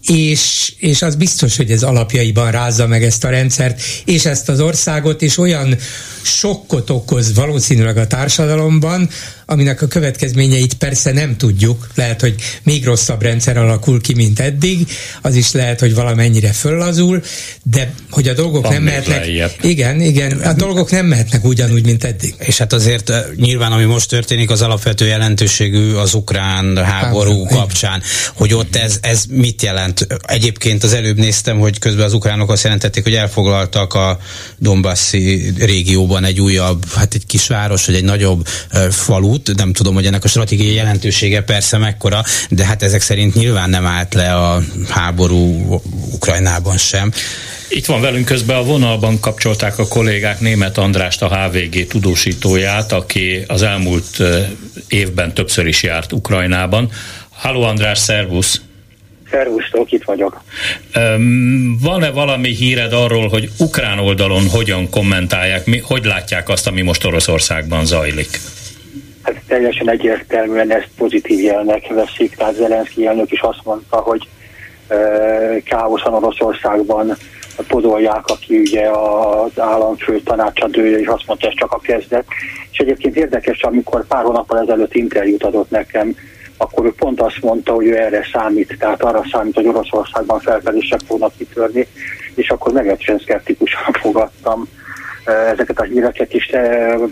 és, és az biztos, hogy ez alapjaiban rázza meg ezt a rendszert, és ezt az országot, és olyan sokkot okoz valószínűleg a társadalomban, aminek a következményeit persze nem tudjuk. Lehet, hogy még rosszabb rendszer alakul ki, mint eddig, az is lehet, hogy valamennyire föllazul, de hogy a dolgok Van nem mehetnek. Lejjebb. Igen, igen, a dolgok nem mehetnek ugyanúgy, mint eddig. És hát azért eh, nyilván, ami most történik, az alapvető jelentőségű az ukrán háború hát, kapcsán, hogy ott ez, ez mit jelent? Egyébként az előbb néztem, hogy közben az ukránok azt jelentették, hogy elfoglaltak a Donbassi régióban egy újabb, hát egy kisváros, vagy egy nagyobb uh, falut, nem tudom, hogy ennek a stratégiai jelentősége persze mekkora, de hát ezek szerint nyilván nem állt le a háború Ukrajnában sem. Itt van velünk közben a vonalban kapcsolták a kollégák német Andrást, a HVG tudósítóját, aki az elmúlt évben többször is járt Ukrajnában. Halló András, szervusz! Szervusztok, itt vagyok. Van-e valami híred arról, hogy ukrán oldalon hogyan kommentálják, mi, hogy látják azt, ami most Oroszországban zajlik? Hát teljesen egyértelműen ezt pozitív jelnek veszik, tehát Zelenszky elnök is azt mondta, hogy káoszan Oroszországban podolják, aki ugye az államfő tanácsadója, és azt mondta, ez csak a kezdet. És egyébként érdekes, amikor pár hónappal ezelőtt interjút adott nekem akkor ő pont azt mondta, hogy ő erre számít, tehát arra számít, hogy Oroszországban felfelések fognak kitörni, és akkor meglehetősen szkeptikusan fogadtam ezeket a híreket is,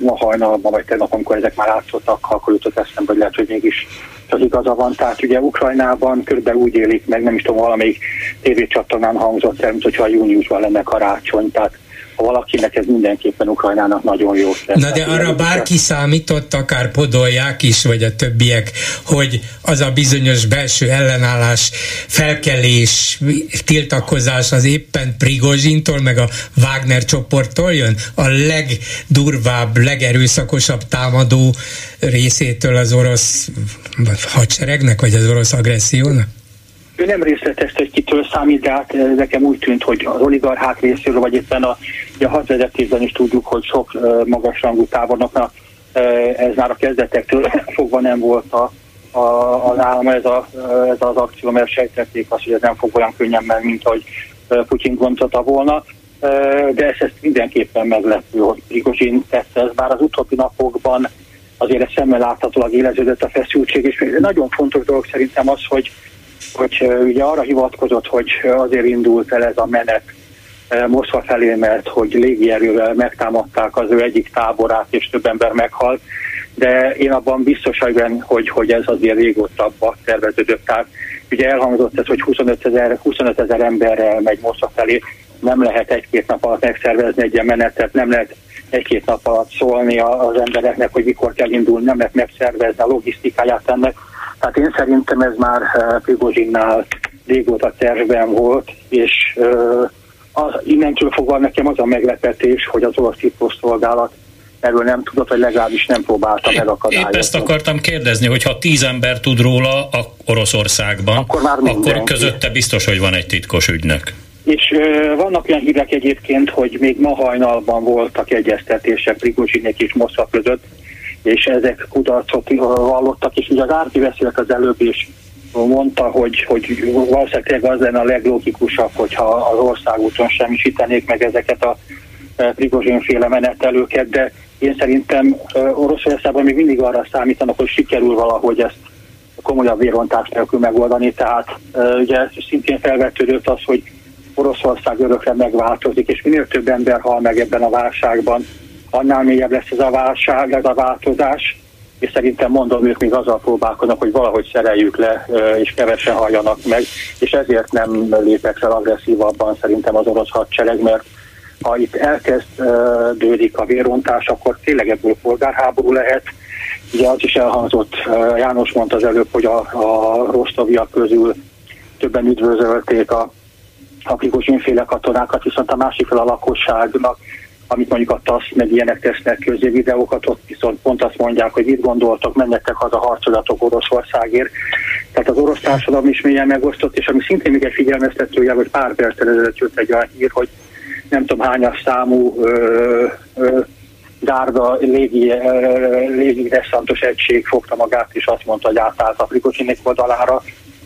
ma hajnalban, vagy tegnap, amikor ezek már átszottak, akkor jutott eszembe, hogy lehet, hogy mégis az igaza van. Tehát ugye Ukrajnában körülbelül úgy élik meg, nem is tudom, valamelyik tévécsatornán hangzott el, mint hogyha júniusban lenne karácsony, tehát valakinek ez mindenképpen Ukrajnának nagyon jó. Na de arra bárki számított, akár podolják is, vagy a többiek, hogy az a bizonyos belső ellenállás, felkelés, tiltakozás az éppen Prigozsintól, meg a Wagner csoporttól jön? A legdurvább, legerőszakosabb támadó részétől az orosz hadseregnek, vagy az orosz agressziónak? Ő nem részletezte, hogy kitől számít, de hát eh, nekem úgy tűnt, hogy az oligarchák részéről, vagy éppen a, a hadvezetésben is tudjuk, hogy sok magasrangú tábornoknak ez már a kezdetektől fogva nem volt a, a, az állam ez, a, ez az akció, mert sejtették azt, hogy ez nem fog olyan könnyen menni, mint ahogy Putyin gondolta volna. De ez, ezt mindenképpen meglepő, hogy Prigozsin tette ez, bár az utóbbi napokban azért ez szemmel láthatólag éleződött a feszültség, és nagyon fontos dolog szerintem az, hogy hogy ugye arra hivatkozott, hogy azért indult el ez a menet Moszkva felé, mert hogy légierővel megtámadták az ő egyik táborát, és több ember meghalt, de én abban biztos vagyok, hogy, hogy ez azért régóta terveződött. Tehát ugye elhangzott ez, hogy 25 ezer 25 ezer emberrel megy Moszkva felé, nem lehet egy-két nap alatt megszervezni egy ilyen menetet, nem lehet egy-két nap alatt szólni az embereknek, hogy mikor kell indulni, nem lehet megszervezni a logisztikáját ennek tehát én szerintem ez már eh, Prigozsinnál régóta tervben volt, és uh, az, innentől fogva nekem az a meglepetés, hogy az orosz szolgálat erről nem tudott, vagy legalábbis nem próbálta megakadályozni. Épp ezt akartam kérdezni, hogy ha tíz ember tud róla a Oroszországban, akkor, már akkor közötte biztos, hogy van egy titkos ügynök. És ö, vannak olyan hírek egyébként, hogy még ma hajnalban voltak egyeztetések Prigozsinek és Moszkva között, és ezek kudarcot vallottak, és ugye az Árpi beszélt az előbb, és mondta, hogy, hogy valószínűleg az lenne a leglogikusabb, hogyha az országúton semmisítenék meg ezeket a Prigozsin féle menetelőket, de én szerintem Oroszországban még mindig arra számítanak, hogy sikerül valahogy ezt komolyabb vérontás nélkül megoldani, tehát ugye szintén felvetődött az, hogy Oroszország örökre megváltozik, és minél több ember hal meg ebben a válságban, annál mélyebb lesz ez a válság, ez a változás, és szerintem mondom, ők még azzal próbálkoznak, hogy valahogy szereljük le, és kevesen halljanak meg, és ezért nem lépek fel agresszívabban szerintem az orosz hadsereg, mert ha itt elkezdődik a vérontás, akkor tényleg ebből polgárháború lehet. Ugye az is elhangzott, János mondta az előbb, hogy a, a rostoviak közül többen üdvözölték a, a Prigozsinféle katonákat, viszont a másik fel a lakosságnak amit mondjuk a TASZ meg ilyenek tesznek közé videókat, ott viszont pont azt mondják, hogy mit gondoltok, menjetek haza harcolatok Oroszországért. Tehát az orosz társadalom is mélyen megosztott, és ami szintén még egy figyelmeztetője, hogy pár perccel ezelőtt jött egy olyan hír, hogy nem tudom hányas számú ö, ö, gárda légi, légi desszantos egység fogta magát, és azt mondta, hogy átállt a Prigozsinek oldalára.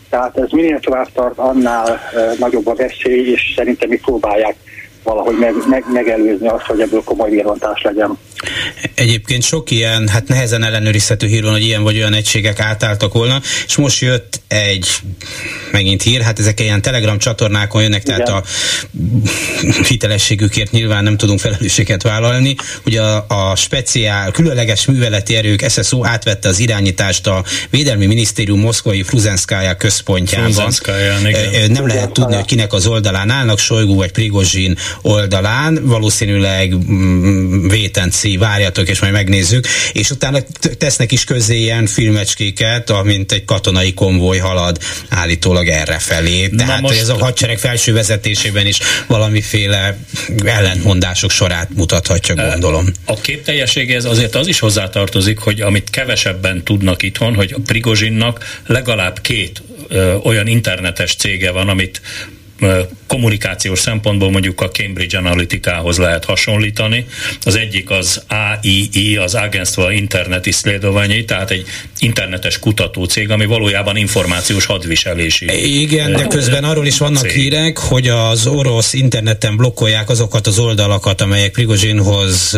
Tehát ez minél tovább tart, annál nagyobb a veszély, és szerintem mi próbálják valahogy meg, meg, megelőzni azt, hogy ebből komoly vérontás legyen. Egyébként sok ilyen, hát nehezen ellenőrizhető hír van, hogy ilyen vagy olyan egységek átálltak volna, és most jött egy megint hír, hát ezek ilyen telegram csatornákon jönnek, Igen. tehát a hitelességükért nyilván nem tudunk felelősséget vállalni. Ugye a, a speciál, különleges műveleti erők SSO átvette az irányítást a Védelmi Minisztérium moszkvai Fruzenszkája központjában. Nem lehet tudni, hogy kinek az oldalán állnak, Solygó vagy Prigozsin oldalán, valószínűleg mm, vétenci, várjatok, és majd megnézzük, és utána tesznek is közé ilyen filmecskéket, amint egy katonai konvoj halad állítólag erre felé. Tehát most... ez a hadsereg felső vezetésében is valamiféle ellentmondások sorát mutathatja, gondolom. A képteljességhez azért az is hozzátartozik, hogy amit kevesebben tudnak itthon, hogy Prigozsinnak legalább két ö, olyan internetes cége van, amit kommunikációs szempontból mondjuk a Cambridge Analytikához lehet hasonlítani. Az egyik az AII, az Agentstva interneti Iszlédoványi, tehát egy internetes kutatócég, ami valójában információs hadviselési. Igen, de közben arról is vannak cég. hírek, hogy az orosz interneten blokkolják azokat az oldalakat, amelyek Prigozsinhoz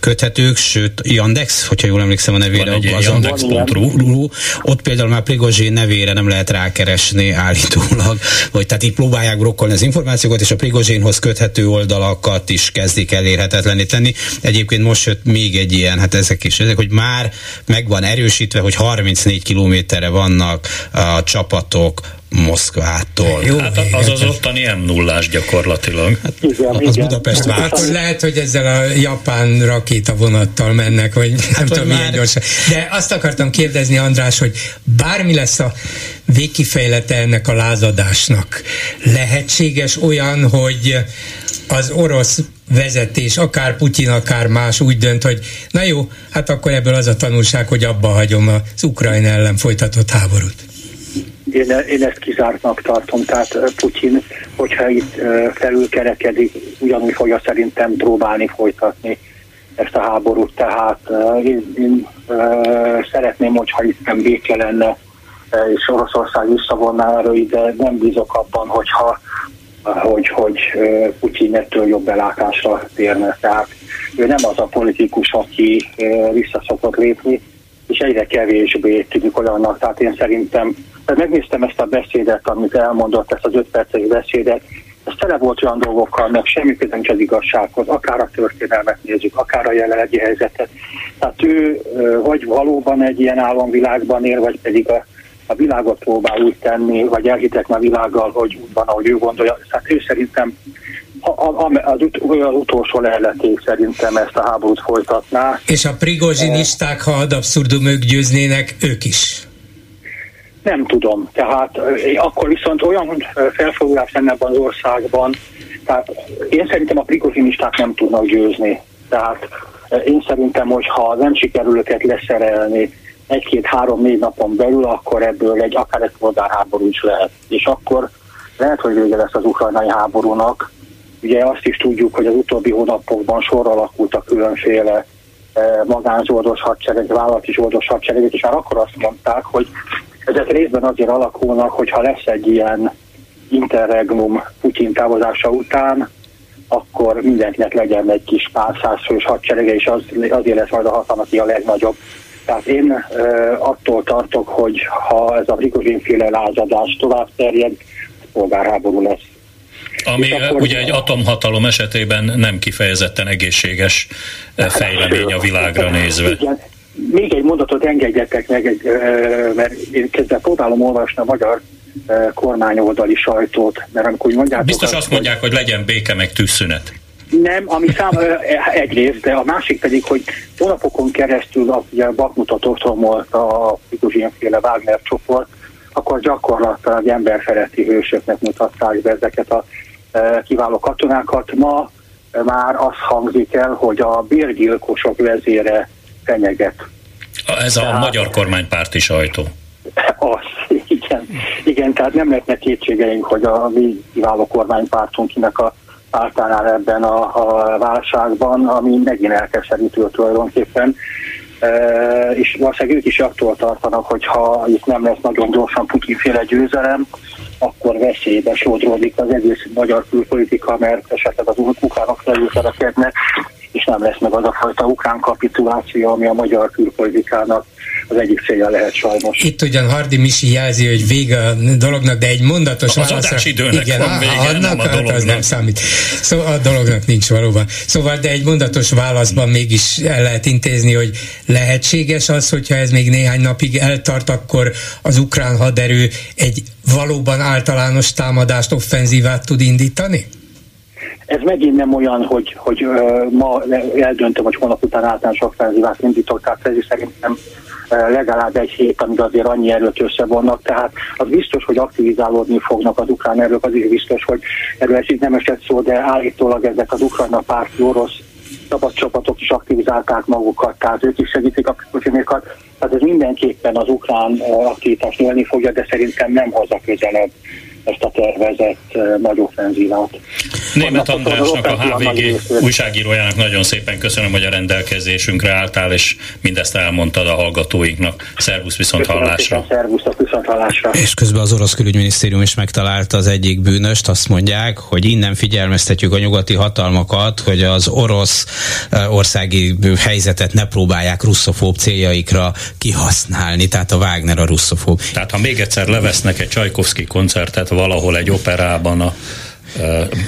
köthetők, sőt Yandex, hogyha jól emlékszem a nevére, az Yandex.ru, ott például már Prigozsin nevére nem lehet rákeresni állítólag, vagy tehát így próbálják blokkolni az információkat, és a Prigozsinhoz köthető oldalakat is kezdik elérhetetleníteni. tenni. Egyébként most jött még egy ilyen, hát ezek is, ezek, hogy már meg van erősítve, hogy 34 kilométerre vannak a csapatok Moszkvától. Jó, hát az az ottani m 0 gyakorlatilag. Hát, igen, az igen. Budapest vált. Hát lehet, hogy ezzel a japán rakéta vonattal mennek, vagy hát nem tudom, már... milyen gyorsan. De azt akartam kérdezni, András, hogy bármi lesz a végkifejlete ennek a lázadásnak, lehetséges olyan, hogy az orosz vezetés, akár Putyin, akár más úgy dönt, hogy na jó, hát akkor ebből az a tanulság, hogy abba hagyom az Ukrajna ellen folytatott háborút. Én, én ezt kizártnak tartom, tehát Putyin, hogyha itt felülkerekedik, ugyanúgy fogja szerintem próbálni folytatni ezt a háborút, tehát én, én szeretném, hogyha itt nem béke lenne, és Oroszország visszavonná erőit, de nem bízok abban, hogyha hogy, hogy Putyin ettől jobb belátásra térne. Tehát ő nem az a politikus, aki visszaszokott lépni, és egyre kevésbé tűnik olyannak. Tehát én szerintem, tehát megnéztem ezt a beszédet, amit elmondott, ezt az öt perces beszédet, ez tele volt olyan dolgokkal, meg semmi köze nincs az igazsághoz, akár a történelmet nézzük, akár a jelenlegi helyzetet. Tehát ő vagy valóban egy ilyen álomvilágban él, vagy pedig a, a világot próbál úgy tenni, vagy elhitetni a világgal, hogy úgy van, ahogy ő gondolja. Tehát ő szerintem az, ut- az utolsó leheleték szerintem ezt a háborút folytatná. És a prigozsinisták, ha ad abszurdum ők győznének, ők is? Nem tudom. Tehát akkor viszont olyan felfogulás lenne ebben az országban, tehát én szerintem a prigozsinisták nem tudnak győzni. Tehát én szerintem, hogy ha nem sikerül őket leszerelni egy-két-három-négy napon belül, akkor ebből egy akár egy polgárháború is lehet. És akkor lehet, hogy vége lesz az ukrajnai háborúnak. Ugye azt is tudjuk, hogy az utóbbi hónapokban sor alakult a különféle magánzsoldos hadsereg, vállalati zsoldos hadseregek, és már akkor azt mondták, hogy ezek részben azért alakulnak, hogyha lesz egy ilyen interregnum Putyin távozása után, akkor mindenkinek legyen egy kis pár százfős hadserege, és az, azért lesz majd a hatalmat a legnagyobb. Tehát én e, attól tartok, hogy ha ez a Prigozsin-féle lázadás tovább terjed, polgárháború lesz. Ami akkor, ugye egy atomhatalom esetében nem kifejezetten egészséges fejlemény a világra nézve. Igen. Még egy mondatot engedjetek meg, egy, mert én kezdve próbálom olvasni a magyar kormányoldali sajtót, mert amikor mondjátok... Biztos azt mondják, hogy legyen béke meg tűzszünet. Nem, ami szám egyrészt, de a másik pedig, hogy hónapokon keresztül a, ugye Bakmutat otthomolt a Prigozsin-féle Wagner csoport, akkor gyakorlatilag emberfeletti hősöknek mutatták be ezeket a e, kiváló katonákat. Ma már az hangzik el, hogy a bérgyilkosok vezére fenyeget. Ez a tehát, magyar kormánypárti sajtó. Az, igen. Igen, tehát nem lehetne kétségeink, hogy a mi kiváló kormánypártunk kinek a pártánál ebben a, a válságban, ami megint elkeserítő tulajdonképpen és valószínűleg ők is attól tartanak, hogy ha itt nem lesz nagyon gyorsan Putyinféle győzelem, akkor veszélybe sodródik az egész magyar külpolitika, mert esetleg az ukránok felülterekednek, és nem lesz meg az a fajta ukrán kapituláció, ami a magyar külpolitikának az egyik célja lehet sajnos. Itt ugyan Hardi Misi jelzi, hogy vége a dolognak, de egy mondatos az válasz. igen, van vége, annak, nem a dolognak. Hát az nem számít. Szóval a dolognak nincs valóban. Szóval, de egy mondatos válaszban mégis el lehet intézni, hogy lehetséges az, hogyha ez még néhány napig eltart, akkor az ukrán haderő egy valóban általános támadást, offenzívát tud indítani? Ez megint nem olyan, hogy, hogy ma eldöntöm, hogy holnap után általános offenzívát indítok, tehát ez is szerintem legalább egy hét, amíg azért annyi erőt összevonnak, tehát az biztos, hogy aktivizálódni fognak az ukrán erők, az is biztos, hogy erről így nem esett szó, de állítólag ezek az ukrajna párti orosz csapatok is aktivizálták magukat, tehát ők is segítik a putyinékat. Tehát ez mindenképpen az ukrán aktivitás nőni fogja, de szerintem nem haza közelebb ezt a tervezett nagy offenzívát. Német Andrásnak, a HVG újságírójának nagyon szépen köszönöm, hogy a rendelkezésünkre álltál, és mindezt elmondtad a hallgatóinknak. Szervusz viszont hallásra. Szervusz viszont hallásra. És közben az orosz külügyminisztérium is megtalálta az egyik bűnöst, azt mondják, hogy innen figyelmeztetjük a nyugati hatalmakat, hogy az orosz országi helyzetet ne próbálják russzofób céljaikra kihasználni, tehát a Wagner a russzofób. Tehát ha még egyszer levesznek egy Csajkovszki koncertet valahol egy operában a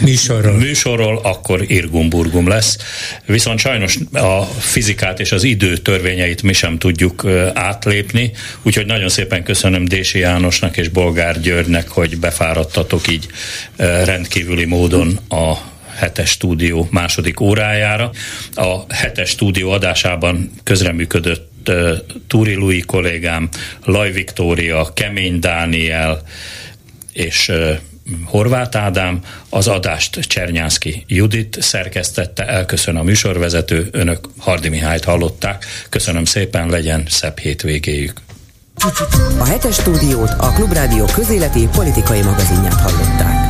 műsorról. műsorról, akkor irgumburgum lesz. Viszont sajnos a fizikát és az idő törvényeit mi sem tudjuk átlépni, úgyhogy nagyon szépen köszönöm Dési Jánosnak és Bolgár Györgynek, hogy befáradtatok így rendkívüli módon a hetes stúdió második órájára. A hetes stúdió adásában közreműködött Túri Lui kollégám, Laj Viktória, Kemény Dániel, és Horváth Ádám, az adást Csernyánszki Judit szerkesztette, elköszön a műsorvezető, önök Hardi Mihályt hallották. Köszönöm szépen, legyen szebb hétvégéjük. A hetes stúdiót a Klubrádió közéleti politikai magazinját hallották.